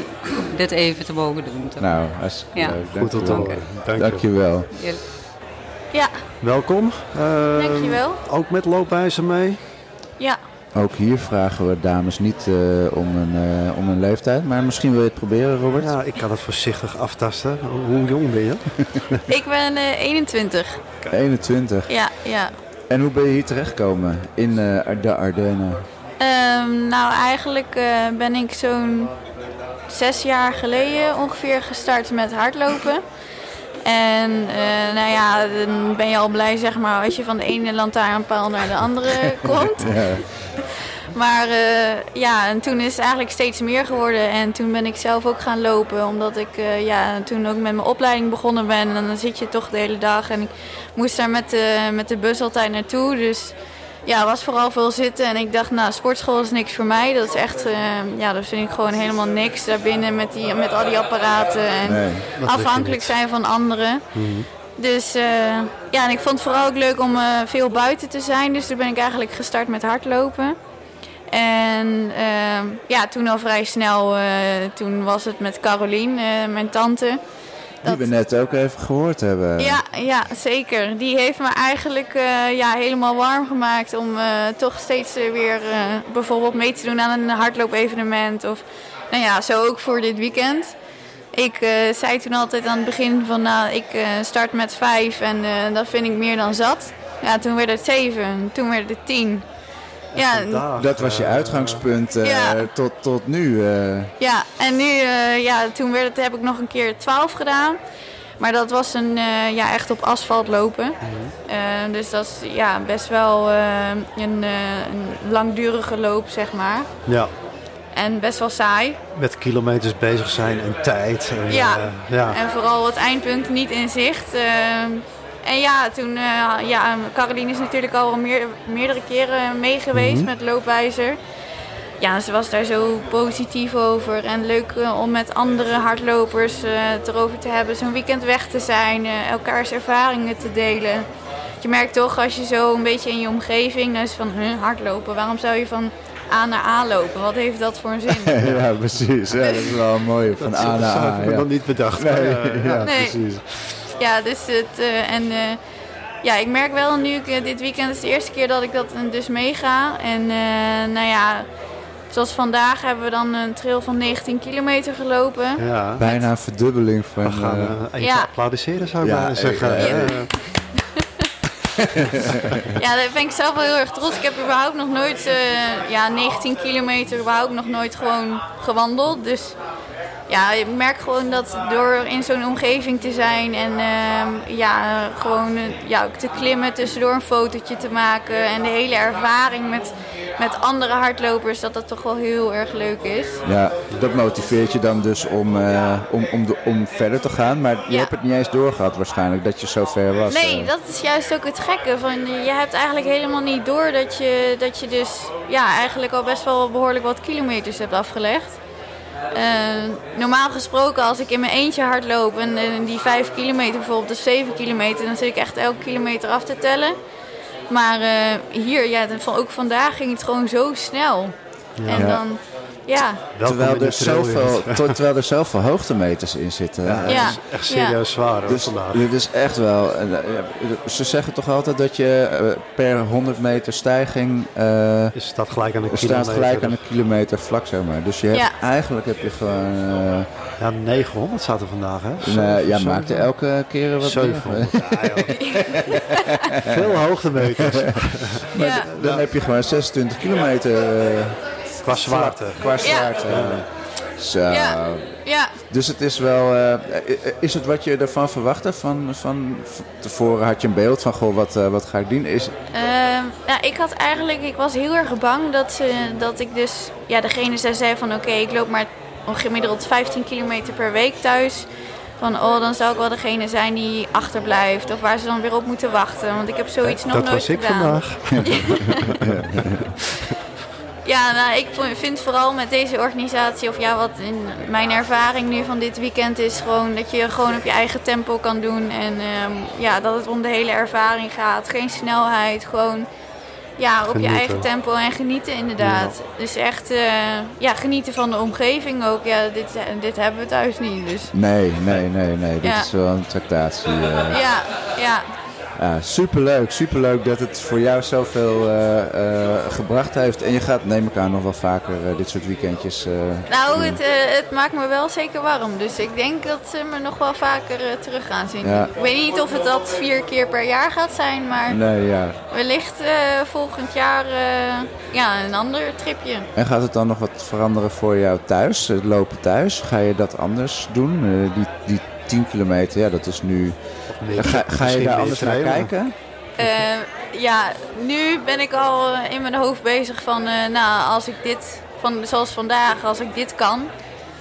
dit even te mogen doen. toch? Nou, hartstikke Ja. leuk. Goed horen. Dank je. Dankjewel. Ja, Welkom. Eh, Dankjewel. Ook met loopwijzer mee. Ja. Ook hier vragen we dames niet eh, om, een, eh, om een leeftijd, maar misschien wil je het proberen, Robert? Ja, ik kan het voorzichtig aftasten. Hoe jong ben je? Ik ben eh, 21. 21. Ja, ja. En hoe ben je hier terechtgekomen in eh, de Ardennen? Ehm, nou, eigenlijk eh, ben ik zo'n zes jaar geleden ongeveer gestart met hardlopen. En eh, nou ja, dan ben je al blij zeg maar als je van de ene lantaarnpaal naar de andere komt. Ja. Maar eh, ja, en toen is het eigenlijk steeds meer geworden. En toen ben ik zelf ook gaan lopen. Omdat ik eh, ja, toen ook met mijn opleiding begonnen ben. En dan zit je toch de hele dag. En ik moest daar met de, met de bus altijd naartoe. Dus ja, was vooral veel zitten. En ik dacht, nou, sportschool is niks voor mij. Dat is echt, eh, ja, dat vind ik gewoon helemaal niks. Daarbinnen met, die, met al die apparaten. En Nee. afhankelijk zijn van anderen. Dus eh, ja, en ik vond het vooral ook leuk om eh, veel buiten te zijn. Dus toen ben ik eigenlijk gestart met hardlopen. En ehm, ja, toen al vrij snel, eh, toen was het met Carolien, eh, mijn tante. Die we net ook even gehoord hebben. Ja, ja, zeker. Die heeft me eigenlijk eh, ja, helemaal warm gemaakt om eh, toch steeds weer eh, bijvoorbeeld mee te doen aan een hardloopevenement. Of nou ja, zo ook voor dit weekend. Ik zei toen altijd aan het begin van nou, ik start met vijf en dat vind ik meer dan zat. Ja, toen werd het zeven, toen werd het tien. Ja, Vandaag, Dat was je eh, uitgangspunt eh, Ja. tot, tot nu. eh. Ja, en nu eh, ja, toen werd het, heb ik nog een keer 12 gedaan. Maar dat was een, eh, ja, echt op asfalt lopen. Eh, dus dat is ja, best wel eh, een, eh, een langdurige loop, zeg maar. Ja, En best wel saai. met kilometers bezig zijn en tijd. En, Ja. eh, ja. En vooral het eindpunt niet in zicht. En ja, toen, eh ja, Caroline is natuurlijk al meer, meerdere keren mee geweest met Loopwijzer. Ja, ze was daar zo positief over. En leuk eh, om met andere hardlopers eh, het erover te hebben. Zo'n weekend weg te zijn, eh, elkaars ervaringen te delen. Je merkt toch als je zo een beetje in je omgeving, dan is het van huh, hardlopen. Waarom zou je van A naar A lopen? Wat heeft dat voor een zin? ja, precies. Ja, dat is wel een mooie. Van A naar Dat A. heb ik Ja. nog niet bedacht. Nee, maar, ja, Nee. precies. Ja, dus het. eh, en eh, ja, ik merk wel nu, ik, eh, dit weekend is de eerste keer dat ik dat dus meega. En eh, nou ja, zoals vandaag hebben we dan een trail van 19 kilometer gelopen. ja. Bijna een verdubbeling van... We gaan even Ja. applaudisseren, zou ik Ja, bijna zeggen. Ja, daar ben ik zelf wel heel erg trots. Ik heb überhaupt nog nooit, eh, ja, 19 kilometer überhaupt nog nooit gewoon gewandeld. Dus ja, ik merk gewoon dat door in zo'n omgeving te zijn en ehm, ja, gewoon eh, ja, te klimmen, tussendoor een fotootje te maken en de hele ervaring met, met andere hardlopers, dat dat toch wel heel erg leuk is. Ja, dat motiveert je dan dus om, eh, om, om, de, om verder te gaan. Maar je Ja. hebt het niet eens doorgehad waarschijnlijk, dat je zo ver was. Nee, eh. dat is juist ook het gekke. Van, je hebt eigenlijk helemaal niet door dat je, dat je dus ja, eigenlijk al best wel behoorlijk wat kilometers hebt afgelegd. Eh, normaal gesproken, als ik in mijn eentje hardloop en, en die 5 kilometer bijvoorbeeld, of 7 kilometer, dan zit ik echt elke kilometer af te tellen. Maar eh, hier, ja, ook vandaag ging het gewoon zo snel. En dan, ja, terwijl, er zoveel, terwijl er zoveel hoogtemeters in zitten. Ja, Eh, Ja. is echt serieus zwaar hoor, Dus vandaag. dit is echt wel. eh, ja, Ze zeggen toch altijd dat je eh, per 100 meter stijging. eh, Je staat gelijk aan de kilometer. staat gelijk aan een kilometer vlak, zeg maar. Dus je hebt, Ja. eigenlijk heb je gewoon. eh, Ja, 900 staat er vandaag, hè? ja, Zo- maakt er elke keer wat 700. meer. Ja, joh. Veel hoogtemeters. ja. Dan heb je gewoon 26 kilometer eh, Qua zwaarte. qua zwaarte. Zo. Ja. ja. Dus het is wel. eh, is het wat je ervan verwachtte? Van, van, van tevoren had je een beeld van: goh, wat, eh, wat ga ik doen? Is, Ehm, ja, ik had eigenlijk, ik was heel erg bang dat, ze, dat ik dus, ja, degene zei, zei van oké, ik loop maar gemiddeld 15 kilometer per week thuis. Van oh, dan zou ik wel degene zijn die achterblijft of waar ze dan weer op moeten wachten. Want ik heb zoiets nog Dat nooit was ik gedaan. vandaag. Ja, nou, ik vind vooral met deze organisatie, of ja, wat in mijn ervaring nu van dit weekend is, gewoon dat je gewoon op je eigen tempo kan doen. En ehm, ja, dat het om de hele ervaring gaat. Geen snelheid, gewoon ja, op je eigen tempo en genieten inderdaad. Dus echt eh, ja, genieten van de omgeving ook. Ja, dit, dit hebben we thuis niet. Dus nee, nee, nee, nee. Dit Ja. is wel een tractatie. eh. ja, ja. Ja, superleuk, superleuk dat het voor jou zoveel eh, gebracht heeft. En je gaat, neem ik aan, nog wel vaker eh, dit soort weekendjes. Nou, het, het maakt me wel zeker warm. Dus ik denk dat ze me nog wel vaker terug gaan zien. Ja. Ik weet niet of het dat vier keer per jaar gaat zijn, maar Nee, ja. wellicht volgend jaar ja, een ander tripje. En gaat het dan nog wat veranderen voor jou thuis? Het lopen thuis? Ga je dat anders doen? Die, die 10 kilometer, ja, dat is nu. Ga, ga je daar anders naar kijken? Eh, ja, nu ben ik al eh, in mijn hoofd bezig van, eh, nou, als ik dit, van, zoals vandaag, als ik dit kan,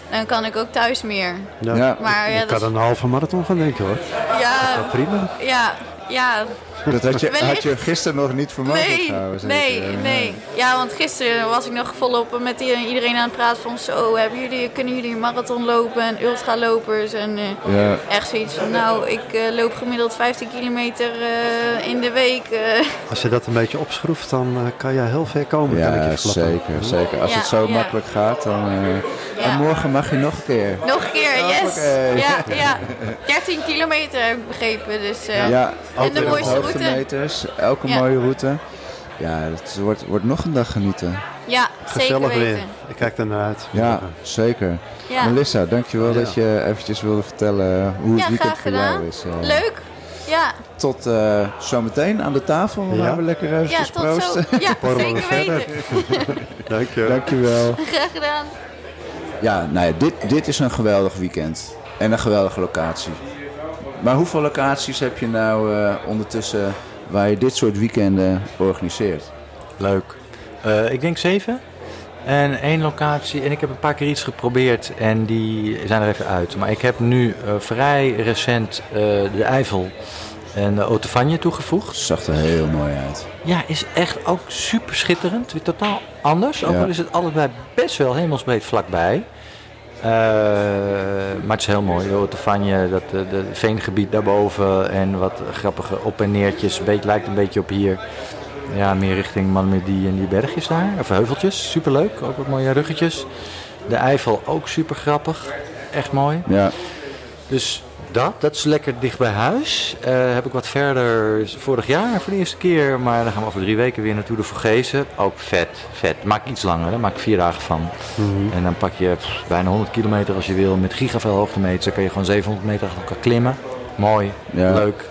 dan kan ik ook thuis meer. Ja. Maar ja, ik kan is- een halve marathon gaan denken hoor. ja, Dat prima. ja, ja, Dat had je, had je gisteren nog niet voor mogelijk Nee, gehouden, zeker? nee, nee. Ja, want gisteren was ik nog volop met iedereen aan het praten van zo, hebben jullie, kunnen jullie een marathon lopen en ultralopers en eh, Ja, echt zoiets van nou, ik eh, loop gemiddeld 15 kilometer eh, in de week. eh. Als je dat een beetje opschroeft, dan eh, kan je heel ver komen. kan ik ja je verklappen. zeker, zeker. Als Ja, het zo ja. makkelijk gaat, dan... eh, Ja. En morgen mag je nog een keer. Nog een keer, yes! Ja, ja. 13 kilometer heb ik begrepen, dus eh, Ja, en de mooiste route. hoogtemeters, elke Ja. mooie route. Ja, het wordt, wordt nog een dag genieten. Ja, zeker Gezellig weten. weer. Ik kijk er naar uit. Ja, zeker. Ja. Melissa, dankjewel Ja. dat je eventjes wilde vertellen hoe het Ja, weekend voor jou is. eh. Leuk. Ja, Tot eh, zometeen aan de tafel. Dan Ja. gaan we lekker ja eventjes tot zo. proosten. Ja, we zeker weten. Dank je. Dankjewel. Graag gedaan. Ja, nou ja, dit, dit is een geweldig weekend. En een geweldige locatie. Maar hoeveel locaties heb je nou eh, ondertussen waar je dit soort weekenden organiseert? Leuk. Eh, ik denk zeven. En één locatie. En ik heb een paar keer iets geprobeerd en die zijn er even uit. Maar ik heb nu eh, vrij recent de Eifel en de Otefanje toegevoegd. Zag er heel mooi uit. Ja, is echt ook super schitterend. Weer totaal anders. Ook Ja. al is het allebei best wel hemelsbreed vlakbij. Eh, maar het is heel mooi. De Otefanje, dat eh, de veengebied daarboven en wat grappige op- en neertjes. Beetje, lijkt een beetje op hier. Ja, meer richting Malmedy en die bergjes daar. Of heuveltjes. Superleuk. Ook wat mooie ruggetjes. De Eifel ook super grappig. Echt mooi. Ja, Dus dat, dat is lekker dicht bij huis. Eh, heb ik wat verder vorig jaar voor de eerste keer. Maar dan gaan we over drie weken weer naartoe de Vergezen. Ook vet, vet. Maak iets langer, daar maak ik vier dagen van. En dan pak je pff, bijna 100 kilometer als je wil. Met gigaveel hoogtemeters. Dan kan je gewoon 700 meter achter elkaar klimmen. Mooi, Ja. leuk.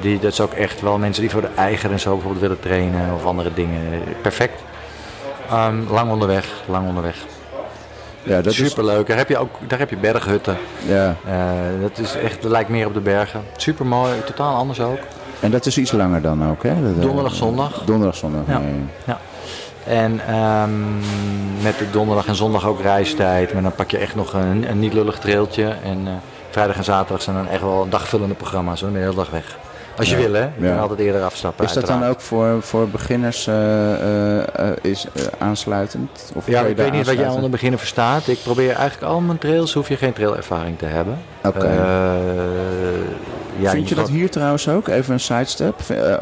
Die, dat is ook echt wel mensen die voor de eigen en zo bijvoorbeeld willen trainen. Of andere dingen. Perfect. Ehm, lang onderweg, lang onderweg. Ja, dat is, Superleuk. Daar heb je ook daar heb je berghutten. ja. Eh, dat is echt, dat lijkt meer op de bergen. Super mooi, totaal anders ook. En dat is iets langer dan ook, hè? Dat, eh, Donderdag, zondag. Donderdag, zondag. Ja. nee. Ja. En ehm, met de donderdag en zondag ook reistijd. Maar dan pak je echt nog een, een niet lullig trailtje. En eh, vrijdag en zaterdag zijn dan echt wel dagvullende programma's. Dan ben je de hele dag weg. Als je wil, hè. Je kan altijd eerder afstappen. Is dat dan ook voor, voor beginners eh, eh, eh, is, aansluitend? Of Ja, ik weet niet wat jij onder beginnen verstaat. Ik probeer eigenlijk al mijn trails, hoef je geen trailervaring te hebben. Oké. Ja, Vind je dat hier trouwens ook? Even een sidestep.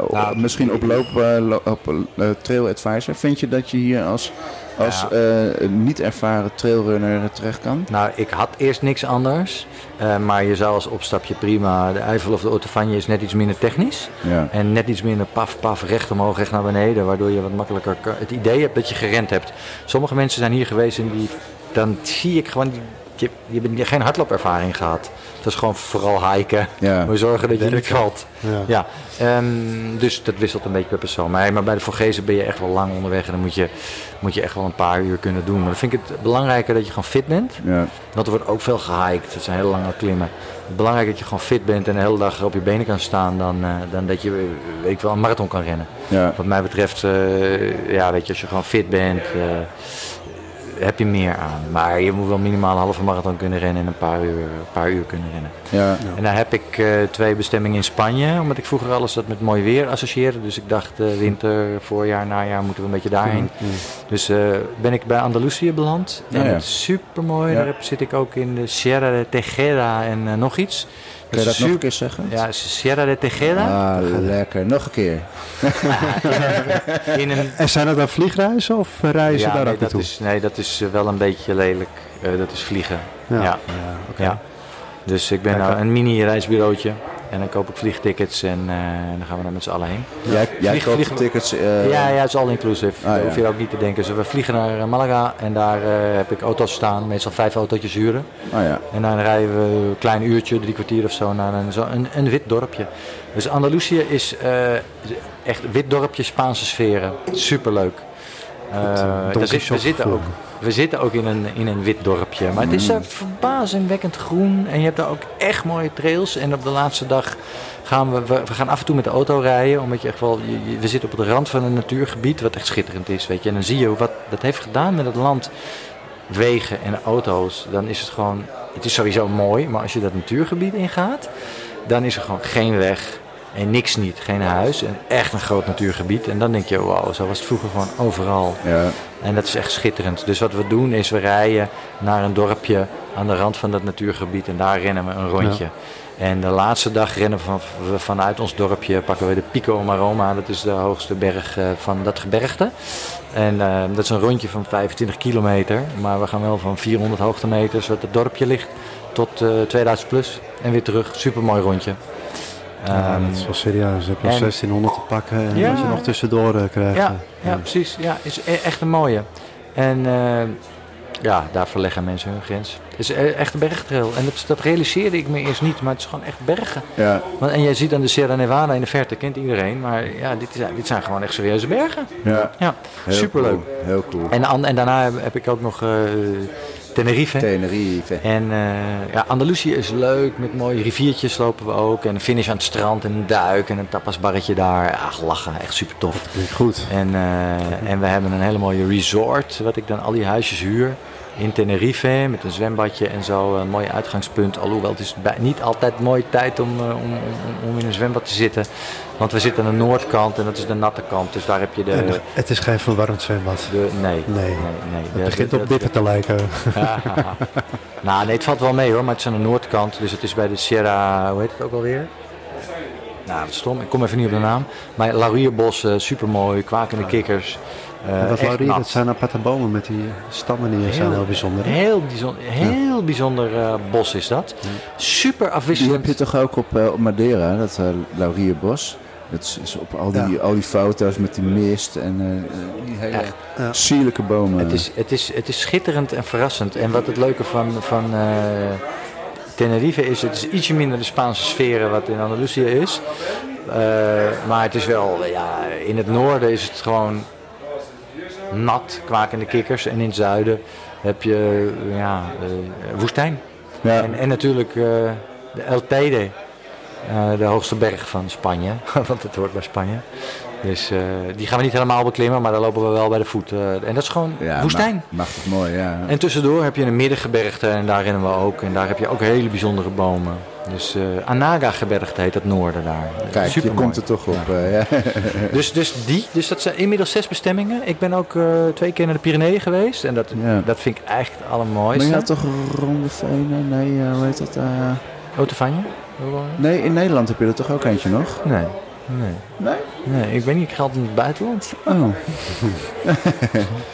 Nou, misschien op, loop, lo- op Trail Advisor. Vind je dat je hier als, als Ja. eh, niet ervaren trailrunner terecht kan? Nou, ik had eerst niks anders. Eh, maar je zou als opstapje prima. De Eifel of de Otefanje is net iets minder technisch. Ja. En net iets minder paf, paf, recht omhoog, recht naar beneden. Waardoor je wat makkelijker het idee hebt dat je gerend hebt. Sommige mensen zijn hier geweest en die, dan zie ik gewoon... Je, je hebt geen hardloopervaring gehad. Het is gewoon vooral hiken. Ja. Maar zorgen dat je niet valt. Ja. Ja, ehm, dus dat wisselt een beetje per persoon. Maar, maar bij de Vorgezen ben je echt wel lang onderweg. En dan moet je, moet je echt wel een paar uur kunnen doen. Maar dan vind ik het belangrijker dat je gewoon fit bent. Ja. Want er wordt ook veel gehiked. Het zijn hele lange klimmen. Belangrijk dat je gewoon fit bent en de hele dag op je benen kan staan. Dan, eh, dan dat je weet ik wel, een marathon kan rennen. Ja. Wat mij betreft, eh, ja, weet je, als je gewoon fit bent, eh, heb je meer aan. Maar je moet wel minimaal een halve marathon kunnen rennen en een paar uur, een paar uur kunnen rennen. Ja. En daar heb ik eh, twee bestemmingen in Spanje, omdat ik vroeger alles dat met mooi weer associeerde. Dus ik dacht eh, winter, voorjaar, najaar moeten we een beetje daarheen. Dus eh, ben ik bij Andalusië beland. En Ja, super mooi. Ja. Daar heb- zit ik ook in de Sierra de Tejeda en nog iets. Kun je dat is nog een super- keer zeggen? Ja, Sierra de Tejeda. Ah, lekker. Nog een keer. In een En zijn er dan vliegreizen of eh, reizen ja, daar nee, ook dat naartoe? is, nee, dat is eh, wel een beetje lelijk. Eh, dat is vliegen. Ja. Ja. oké. Ja. Dus ik ben Kijk, nou hè. een mini-reisbureautje. En dan koop ik vliegtickets en eh, dan gaan we daar met z'n allen heen. Jij, jij Vlieg- koopt tickets. eh, ja, ja, het is all inclusive. Ah, Daar ja. hoef je ook niet te denken. Dus we vliegen naar eh, Malaga en daar heb ik auto's staan. Meestal vijf autootjes huren. Oh ja. En dan rijden we een klein uurtje, drie kwartier of zo, naar een, zo, een, een wit dorpje. Dus Andalusië is echt wit dorpje, Spaanse sferen. Superleuk. Don daar zit- we Quixote zitten ook. We zitten ook in een, in een wit dorpje. Maar het is Mm. uh, verbazingwekkend groen. En je hebt daar ook echt mooie trails. En op de laatste dag gaan we, we, we gaan af en toe met de auto rijden. Omdat je echt wel, je, je- we zitten op de rand van een natuurgebied. Wat echt schitterend is, weet je. En dan zie je wat dat heeft gedaan met het land. Wegen en auto's. Dan is het gewoon, het is sowieso mooi. Maar als je dat natuurgebied ingaat, dan is er gewoon geen weg. En niks niet, geen huis. En echt een groot natuurgebied. En dan denk je, wauw, zo was het vroeger gewoon overal. Ja. En dat is echt schitterend. Dus wat we doen is, we rijden naar een dorpje aan de rand van dat natuurgebied. En daar rennen we een rondje. En de laatste dag rennen we, van, we vanuit ons dorpje, pakken we de Pico Maroma. Dat is de hoogste berg eh, van dat gebergte. En eh, dat is een rondje van 25 kilometer. Maar we gaan wel van 400 hoogtemeters, wat het dorpje ligt, tot eh 2000 plus. En weer terug. Super mooi rondje. Ja, Ehm, dat is wel serieus. Je en- 1600 te pakken en Ja. wat je nog tussendoor eh, krijgt. Ja, eh, ja, precies. Ja, is e- echt een mooie. En eh, ja, daar verleggen mensen hun grens. Het is e- echt een bergtrail. En dat, dat realiseerde ik me eerst niet, maar het is gewoon echt bergen. Ja, Want, en jij ziet dan de Sierra Nevada in de verte, kent iedereen. Maar ja, dit, is, dit zijn gewoon echt serieuze bergen. ja. Ja, Heel superleuk. cool, Heel cool. En, en daarna heb, heb ik ook nog eh, Tenerife. Tenerife. En eh, ja, Andalusië is leuk, met mooie riviertjes lopen we ook. En een finish aan het strand en een duik en een tapasbarretje daar. Ach, lachen, echt super tof. goed. En, eh, en we hebben een hele mooie resort, wat ik dan al die huisjes huur. In Tenerife, met een zwembadje en zo. Een mooi uitgangspunt. Alhoewel, het is niet altijd een mooie tijd om, eh, om, om, in een zwembad te zitten. Want we zitten aan de noordkant en dat is de natte kant. Dus daar heb je de... En het is geen verwarmd zwembad. de nee, Nee. nee, nee. Het begint op dippen te lijken. Ja. nou, nee, het valt wel mee hoor, maar het is aan de noordkant. Dus het is bij de Sierra, hoe heet het ook alweer? Nou, wat stom, ik kom even niet op de naam. Maar laurierbossen, supermooi, kwakende kikkers. Eh, dat echt laurier, dat zijn aparte bomen met die stammen die zijn heel bijzonder. hè? Heel bijzonder, heel bijzonder eh, bos is dat. Super Die heb afwisselend. je toch ook op, eh, op Madeira, dat uh, Laurierbos. Dat is, is op al die, Ja. al die foto's met die mist en eh, die hele Echt. Ja. sierlijke bomen. Het is, het, is, het is schitterend en verrassend. En wat het leuke van, van eh, Tenerife is, het is ietsje minder de Spaanse sferen wat in Andalusië is. Eh, maar het is wel, ja, in het noorden is het gewoon nat, kwakende kikkers. En in het zuiden heb je ja, eh, woestijn. ja, En, en natuurlijk eh, de El Teide, eh, de hoogste berg van Spanje, want het hoort bij Spanje. Dus die gaan we niet helemaal beklimmen, maar daar lopen we wel bij de voet. en dat is gewoon ja, woestijn. ma- Machtig mooi, ja. En tussendoor heb je een middengebergte en daar rennen we ook. En daar heb je ook hele bijzondere bomen. Dus eh Anaga-gebergte heet het noorden daar. Kijk, je Supermooi. komt er toch op. ja. Dus, dus die, dus dat zijn inmiddels zes bestemmingen. Ik ben ook eh, twee keer naar de Pyreneeën geweest. En dat, Ja. dat vind ik echt het Maar allermooiste. je had toch Ronde Venen? Nee, eh, hoe heet dat? Otevanje? Nee, in Nederland heb je er toch ook eentje nog? Nee. Nee. Nee? Nee, ik weet niet, altijd in het buitenland. Oh,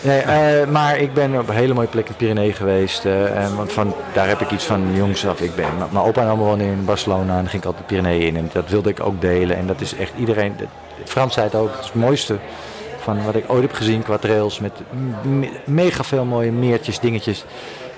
Nee, eh, maar ik ben op een hele mooie plek in Pyrenee geweest. eh, en want van, daar heb ik iets van jongs af. Ik ben, mijn opa en oma woonden in Barcelona en dan ging ik altijd de Pyrenee in. En dat wilde ik ook delen. En dat is echt iedereen, dat- Frans zei het ook, het is het mooiste van wat ik ooit heb gezien qua trails. Met me- mega veel mooie meertjes, dingetjes.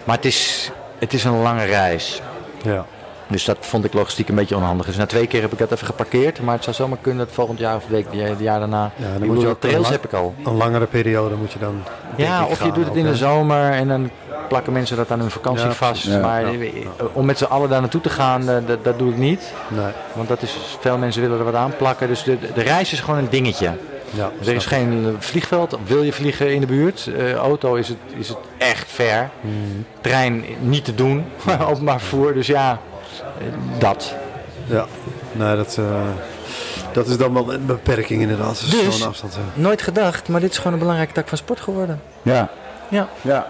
Maar het is, het is een lange reis. Ja. Dus dat vond ik logistiek een beetje onhandig. Dus na twee keer heb ik dat even geparkeerd. Maar het zou zomaar kunnen dat volgend jaar of de week, het jaar daarna. Ja, dan ik moet je ook trails heb ik al. Een langere periode moet je dan. Ja, ik, of je doet het in de zomer en dan plakken mensen dat aan hun vakantie Ja, vast. ja, maar ja. eh, om met z'n allen daar naartoe te gaan, eh, dat, dat doe ik niet. Nee. Want dat is, veel mensen willen er wat aan plakken. Dus de, de reis is gewoon een dingetje. Ja, Dus er is geen eh, vliegveld. Wil je vliegen in de buurt? Eh, auto is het, is het echt ver. Mhm. Trein niet te doen. Openbaar vervoer. Dus ja, dat. Ja, nee, dat, eh, dat is dan wel een beperking inderdaad. Dus Dus- zo'n afstand. Nooit gedacht, maar dit is gewoon een belangrijke tak van sport geworden. ja. Ja. Ja.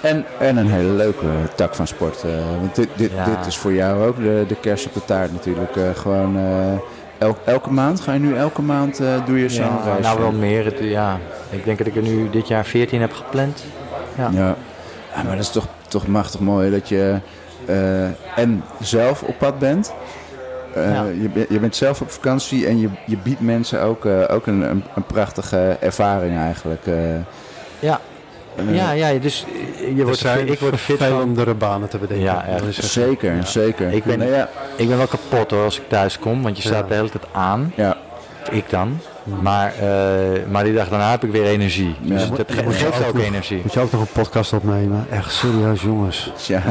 En, en een hele leuke tak van sport. eh, want dit, dit, Ja. dit is voor jou ook de, de kers op de taart natuurlijk. eh, gewoon eh, el- elke maand, ga je nu elke maand, eh, doe je zo'n Ja, reis? nou wel meer. Het, ja. Ik denk dat ik er nu dit jaar 14 heb gepland. Ja. Ja. Ja, maar dat is toch, toch machtig mooi dat je en zelf op pad bent. Eh, Ja. je, je bent zelf op vakantie en je, je biedt mensen ook, eh, ook een, een, een prachtige ervaring eigenlijk. eh. Ja. Eh, Ja, ja, dus je wordt zijn ik word fit van. vervelendere banen te bedenken. Ja, ja. Zeker, Ja. zeker. Ik ben- Nou ja, Ik ben wel kapot hoor als ik thuis kom, want je staat Ja. de hele tijd aan. ja, Ik dan. Maar, eh, maar die dag daarna heb ik weer energie. Ja. Dus je geeft ook ook nog- energie. Moet je ook nog een podcast opnemen? Echt serieus, jongens. Ja,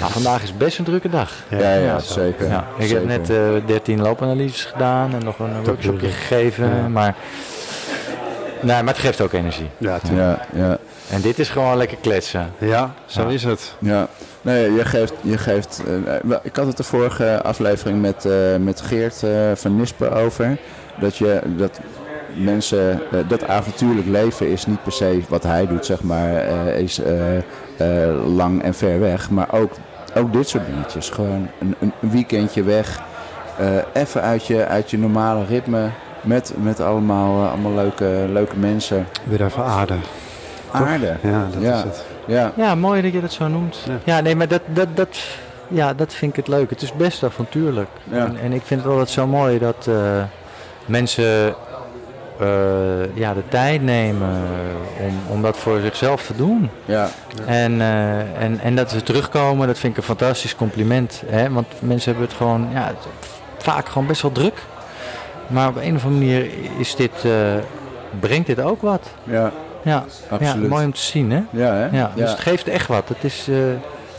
Nou, vandaag is best een drukke dag. ja, ja, zeker. Ja, ik zeker. heb net eh 13 loopanalyses gedaan en nog een workshopje bedoel ik. gegeven. Ja. Maar, nee, maar het geeft ook energie. Ja, Ja, ja, En dit is gewoon lekker kletsen. ja zo Ja. is het. ja. Nee, je geeft... Je geeft eh, ik had het de vorige aflevering met, eh, met Geert eh, van Nispen over. Dat, je, dat mensen... eh, dat avontuurlijk leven is niet per se wat hij doet, zeg maar. eh, is eh, lang en ver weg. Maar ook, ook dit soort dingetjes. Gewoon een, een weekendje weg. eh, even uit je, uit je normale ritme. Met, met allemaal, allemaal leuke, leuke mensen. Weer even aarde. Aarde. Ja, dat Ja. is het. Ja, Ja, mooi dat je dat zo noemt. Ja. Ja, nee, maar dat, dat, dat, ja, dat vind ik het leuk. Het is best avontuurlijk. Ja. En, en ik vind het altijd zo mooi dat eh, mensen eh, ja, de tijd nemen om, om dat voor zichzelf te doen. ja, En, eh, en, en dat ze terugkomen, dat vind ik een fantastisch compliment. Hè? Want mensen hebben het gewoon ja, het- vaak gewoon best wel druk. Maar op een of andere manier is dit, eh, brengt dit ook wat. ja, Ja, absoluut. ja mooi om te zien. Hè? Ja, hè? Ja, dus het geeft echt wat. Het is,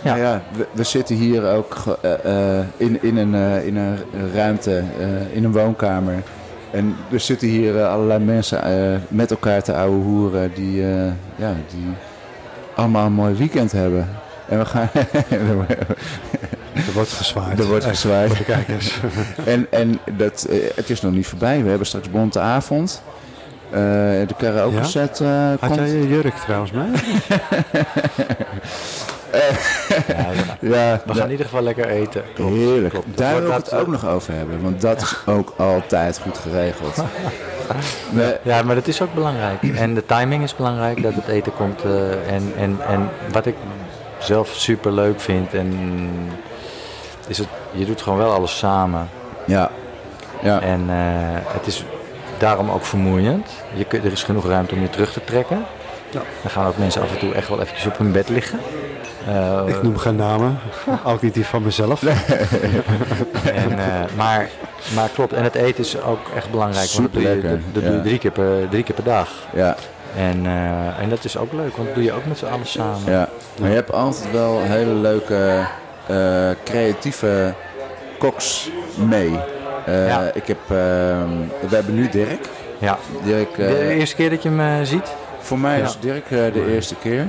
Ja. ja. ja, we, we zitten hier ook in, in, een, in een ruimte, in een woonkamer. En er zitten hier eh, allerlei mensen eh, met elkaar te ouwe hoeren die, eh, ja, die allemaal een mooi weekend hebben. En we gaan... Er wordt gezwaaid. er wordt gezwaaid. Voor de kijkers. En, en dat, het is nog niet voorbij. We hebben straks Bonte Avond. Eh, de karaoke set eh, Had komt. jij je jurk trouwens mee? Ja, we, Ja, we gaan in ieder geval lekker eten. Klopt, Heerlijk. klopt. Daar wil ik het ook eh, nog over hebben, want dat is ook altijd goed geregeld. We- Ja, maar dat is ook belangrijk. En de timing is belangrijk, dat het eten komt. eh, en, en, en wat ik zelf super leuk vind, en is het, je doet gewoon wel alles samen. ja, ja, En eh, het is daarom ook vermoeiend. Je, kunt- er is genoeg ruimte om je terug te trekken. Ja. Dan gaan ook mensen af en toe echt wel eventjes op hun bed liggen. Eh, Ik noem geen namen. Ook niet die van mezelf. En, eh, maar, maar klopt, en het eten is ook echt belangrijk. want dat doe je, dat, Superlekker, dat doe je ja. drie, keer per, drie keer per dag. ja, En, eh, en dat is ook leuk, want dat doe je ook met z'n allen samen. ja. Maar je hebt altijd wel hele leuke, eh, creatieve koks mee. Eh, Ja. Ik heb, ehm, we hebben nu Dirk. Ja. Dirk eh, De eerste keer dat je hem ziet? Voor mij Ja. is Dirk eh, de eerste keer.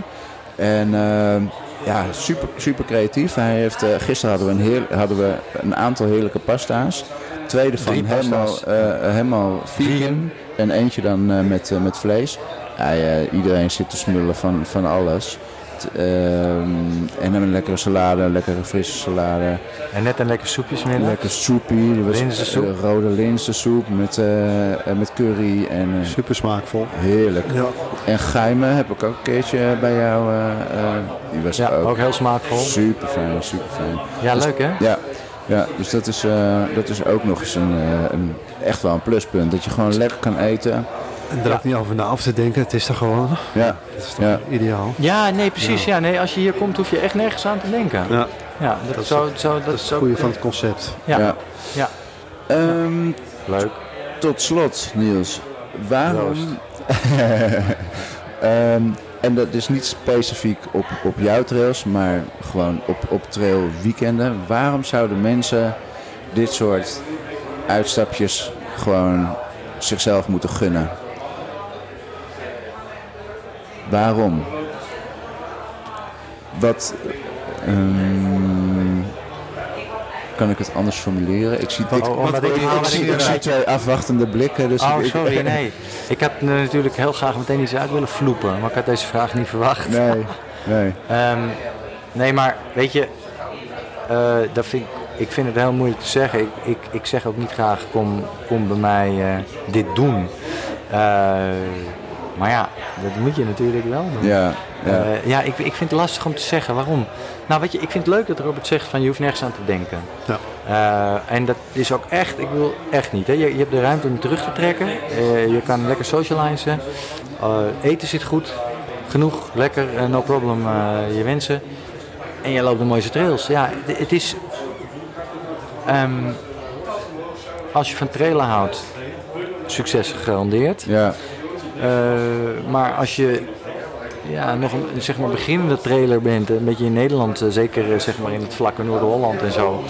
En ehm, ja, super, super creatief. Hij heeft, eh, gisteren hadden we, een heel, hadden we een aantal heerlijke pasta's. Twee ervan Drie helemaal, eh, helemaal vegan. Vegan. En eentje dan eh, met, eh, met vlees. Ja, iedereen zit te smullen van, van alles. Ehm, en dan een lekkere salade, een lekkere frisse salade. En net een lekker soepjes middag. Lekker soepie. Linzensoep. eh, rode linzensoep met, eh, eh, met curry. En, eh, Super smaakvol. heerlijk. Ja. En Gijmen heb ik ook een keertje bij jou. eh, eh, die was Ja, ook, ook heel smaakvol. super fijn, super fijn. Ja, leuk hè? Ja, ja dus dat is, eh, dat is ook nog eens een, eh, een, echt wel een pluspunt. Dat je gewoon lekker kan eten. En er ook niet over na af te denken. Het is er gewoon. Ja, Dat is toch ja. ideaal. Ja, nee, precies. Ja. nee, als je hier komt hoef je echt nergens aan te denken. Ja, Ja, dat, Dat is zo, zo, dat, dat is het ook... goede van het concept. Ja, ja. ja. Ehm, leuk. tot slot, Niels. Waarom... Ehm, en dat is niet specifiek op, op jouw trails, maar gewoon op, op trail weekenden. Waarom zouden mensen dit soort uitstapjes gewoon zichzelf moeten gunnen? Waarom? Wat... ehm, kan ik het anders formuleren? Ik zie, ik, Oh, ik, ik- ik omdat zie, ik zie twee afwachtende blikken. Dus Oh, sorry, nee. Ik had eh, natuurlijk heel graag meteen iets uit willen vloepen, maar ik had deze vraag niet verwacht. Nee, nee. Ehm, nee, maar weet je, eh, dat vind ik, ik vind het heel moeilijk te zeggen. Ik, ik, ik zeg ook niet graag, kom, kom bij mij eh, dit doen. Eh, maar ja, dat moet je natuurlijk wel doen. Ja, ja. Eh, ja ik, ik vind het lastig om te zeggen. Waarom? Nou, weet je, ik vind het leuk dat Robert zegt van je hoeft nergens aan te denken. Ja. Eh, en dat is ook echt, ik wil echt niet. Hè. Je, je hebt de ruimte om terug te trekken. Eh, je kan lekker socializen. Eh, eten zit goed. Genoeg, lekker, no problem, eh, je wensen. En je loopt de mooiste trails. Ja, het, het is... ehm, als je van trailen houdt, succes gegarandeerd. Ja, maar als je ja, nog een zeg maar, beginnende trailer bent, een beetje in Nederland, eh, zeker eh, zeg maar in het vlakke Noord-Holland en zo,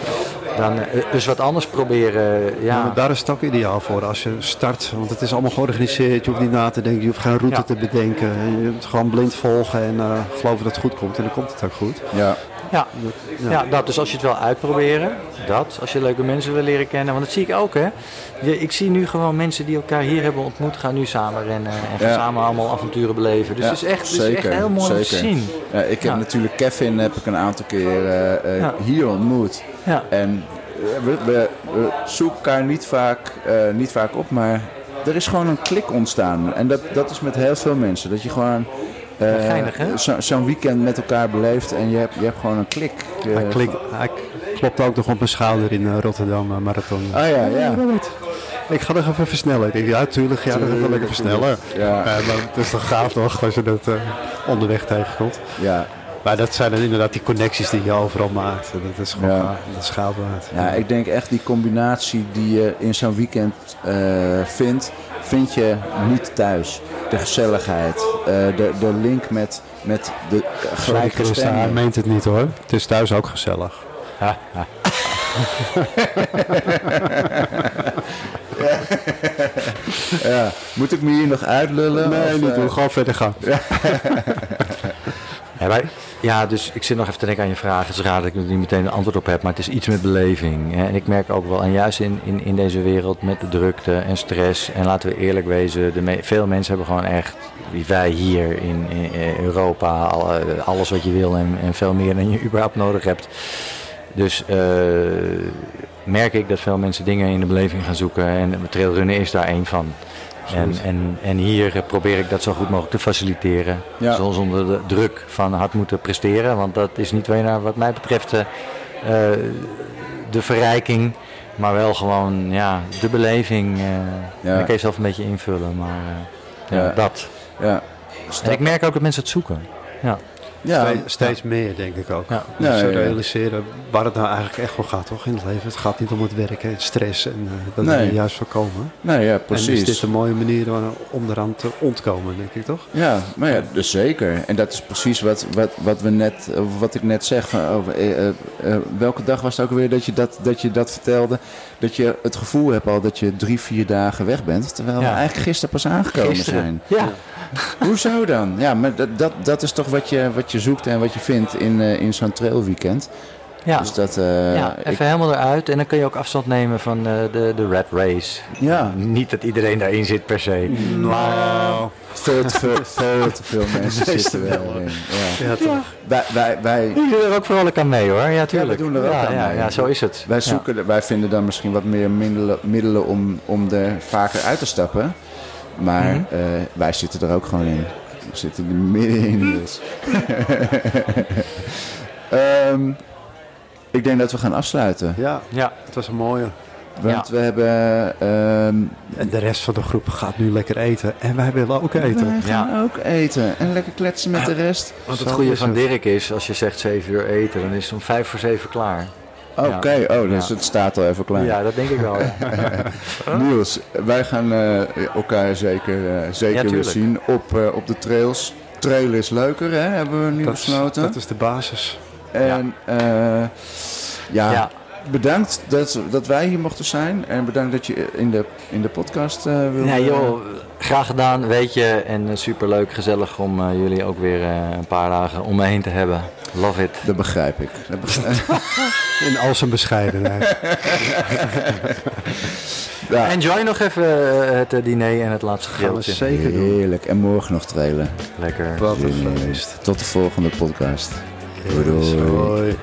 dan eh, eens wat anders proberen. Ja, daar is het ook ideaal voor als je start. Want het is allemaal georganiseerd. Je hoeft niet na te denken. Je hoeft geen route Ja. te bedenken. Je moet gewoon blind volgen en eh, geloven dat het goed komt. En dan komt het ook goed. ja, ja, ja. dat. Dus als je het wil uitproberen, dat. Als je leuke mensen wil leren kennen, want dat zie ik ook hè. Je- Ik zie nu gewoon mensen die elkaar hier hebben ontmoet, gaan nu samen rennen en gaan Ja. samen allemaal avonturen beleven. Dus Ja, het is echt, het is echt heel mooi om te zeker. zien. Ja, ik heb Ja. natuurlijk Kevin heb ik een aantal keer eh, Ja. hier ontmoet. Ja. En eh, we, we, we zoeken elkaar niet vaak, eh, niet vaak op, maar er is gewoon een klik ontstaan. En dat, dat is met heel veel mensen. Dat je gewoon geinig, hè? zo- zo'n weekend met elkaar beleeft en je hebt, je hebt gewoon een klik. Je- Hij, klikt, hij klopt ook nog op mijn schouder in eh, Rotterdam eh, Marathon. Ah ja, ja. Ik ga nog even versnellen. Ik denk, ja, tuurlijk, ja, dan even lekker versnellen. Ja. Maar het is toch gaaf toch, als je dat eh, onderweg tegenkomt. Ja, Maar dat zijn dan inderdaad die connecties die je overal maakt. Dat is gewoon Ja. dat is waard. ja, ik denk echt die combinatie die je in zo'n weekend eh, vindt, vind je niet thuis. De gezelligheid, eh, de, de link met, met de Gelijk gelijke hij meent het niet hoor. Het is thuis ook gezellig. Ja. Moet ik me hier nog uitlullen? Nee, of, niet eh, doen. Gewoon verder gaan. Ja, wij- ja, dus ik zit nog even te denken aan je vraag. Het is raar dat ik er niet meteen een antwoord op heb, maar het is iets met beleving. En ik merk ook wel, en juist in, in, in deze wereld met de drukte en stress, en laten we eerlijk wezen, de veel mensen hebben gewoon echt, wie wij hier in, in Europa, eh, alles wat je wil en, en veel meer dan je überhaupt nodig hebt. Dus eh, merk ik dat veel mensen dingen in de beleving gaan zoeken en trailrunnen is daar één van. En, en, en hier eh, probeer ik dat zo goed mogelijk te faciliteren. Ja. Zo- Zonder de druk van hard moeten presteren. Want dat is niet naar wat mij betreft eh, eh, de verrijking. Maar wel gewoon ja, de beleving. eh Ja. Dat kan je zelf een beetje invullen. Maar ja, Ja. dat. Ja. En ik merk ook dat mensen het zoeken. Ja. Ja, Steeds, meer, denk ik ook. Ja. Zo realiseren waar het nou eigenlijk echt om gaat, toch? In het leven. Het gaat niet om het werk en stress. En eh, dat Nee. juist voorkomen. nou ja, En precies. is dit een mooie manier om eraan te ontkomen, denk ik, toch? Ja, maar ja, dus zeker. En dat is precies wat, wat, wat, we net, wat ik net zeg. Van, over, eh, eh, welke dag was het ook alweer dat je dat, dat je dat vertelde? Dat je het gevoel hebt al dat je drie, vier dagen weg bent. Terwijl we eigenlijk gisteren pas aangekomen zijn. Ja. Hoezo dan? Ja, maar dat, dat, dat is toch wat je, wat je zoekt en wat je vindt in, eh, in zo'n trailweekend. Ja. Dus dat, eh, ja, ik- even helemaal eruit. En dan kun je ook afstand nemen van eh, de, de rat race. ja, Niet dat iedereen daarin zit per se. Nou, veel te veel, veel te veel mensen zitten wel in. Ja. ja, toch? Wij, wij, wij, Die doen er ook vrolijk aan mee hoor. Ja, tuurlijk. we doen er ook ja, aan ja, mee. Ja, zo is het. Wij, Ja. zoeken, wij vinden dan misschien wat meer middelen, middelen om, om er vaker uit te stappen. Maar Mhm. eh, wij zitten er ook gewoon in. We zitten er middenin. Dus. Ehm, ik denk dat we gaan afsluiten. Ja, Ja. het was een mooie. Want we hebben... ehm, En de rest van de groep gaat nu lekker eten. En wij willen ook eten. wij gaan ook eten. En lekker kletsen met de rest. Want het Zo goede van het. Dirk is, als je zegt 7 uur eten, dan is het om 5 voor 7 klaar. Oké, oh, dus Ja. het staat al even klaar. Ja, dat denk ik wel. Niels, wij gaan eh, elkaar zeker, eh, zeker weer zien op, eh, op de trails. Trail is leuker, hè? hebben we nu Dat is, besloten. dat is de basis. En eh, ja, Ja. bedankt dat, dat wij hier mochten zijn. En bedankt dat je in de, in de podcast eh wilde... Ja, joh, graag gedaan, weet je. En uh, superleuk, gezellig om uh, jullie ook weer uh, een paar dagen om me heen te hebben. Love it. Dat begrijp ik. Dat begrijp... In al zijn bescheidenheid. ja. Enjoy nog even uh, het diner en het laatste gedeelte. zeker doen. Heerlijk. En morgen nog trailen. Lekker. Wat een feest. Tot de volgende podcast. Doei, doei.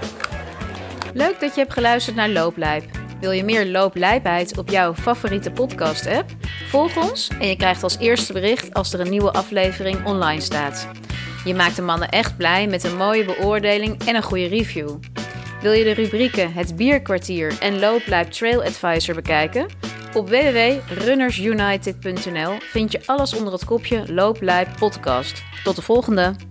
Leuk dat je hebt geluisterd naar Looplijp. Wil je meer looplijpheid op jouw favoriete podcast-app? Volg ons en je krijgt als eerste bericht als er een nieuwe aflevering online staat. Je maakt de mannen echt blij met een mooie beoordeling en een goede review. Wil je de rubrieken Het Bierkwartier en Looplijp Trail Advisor bekijken? Op www.runnersunited.nl vind je alles onder het kopje Looplijp Podcast. Tot de volgende!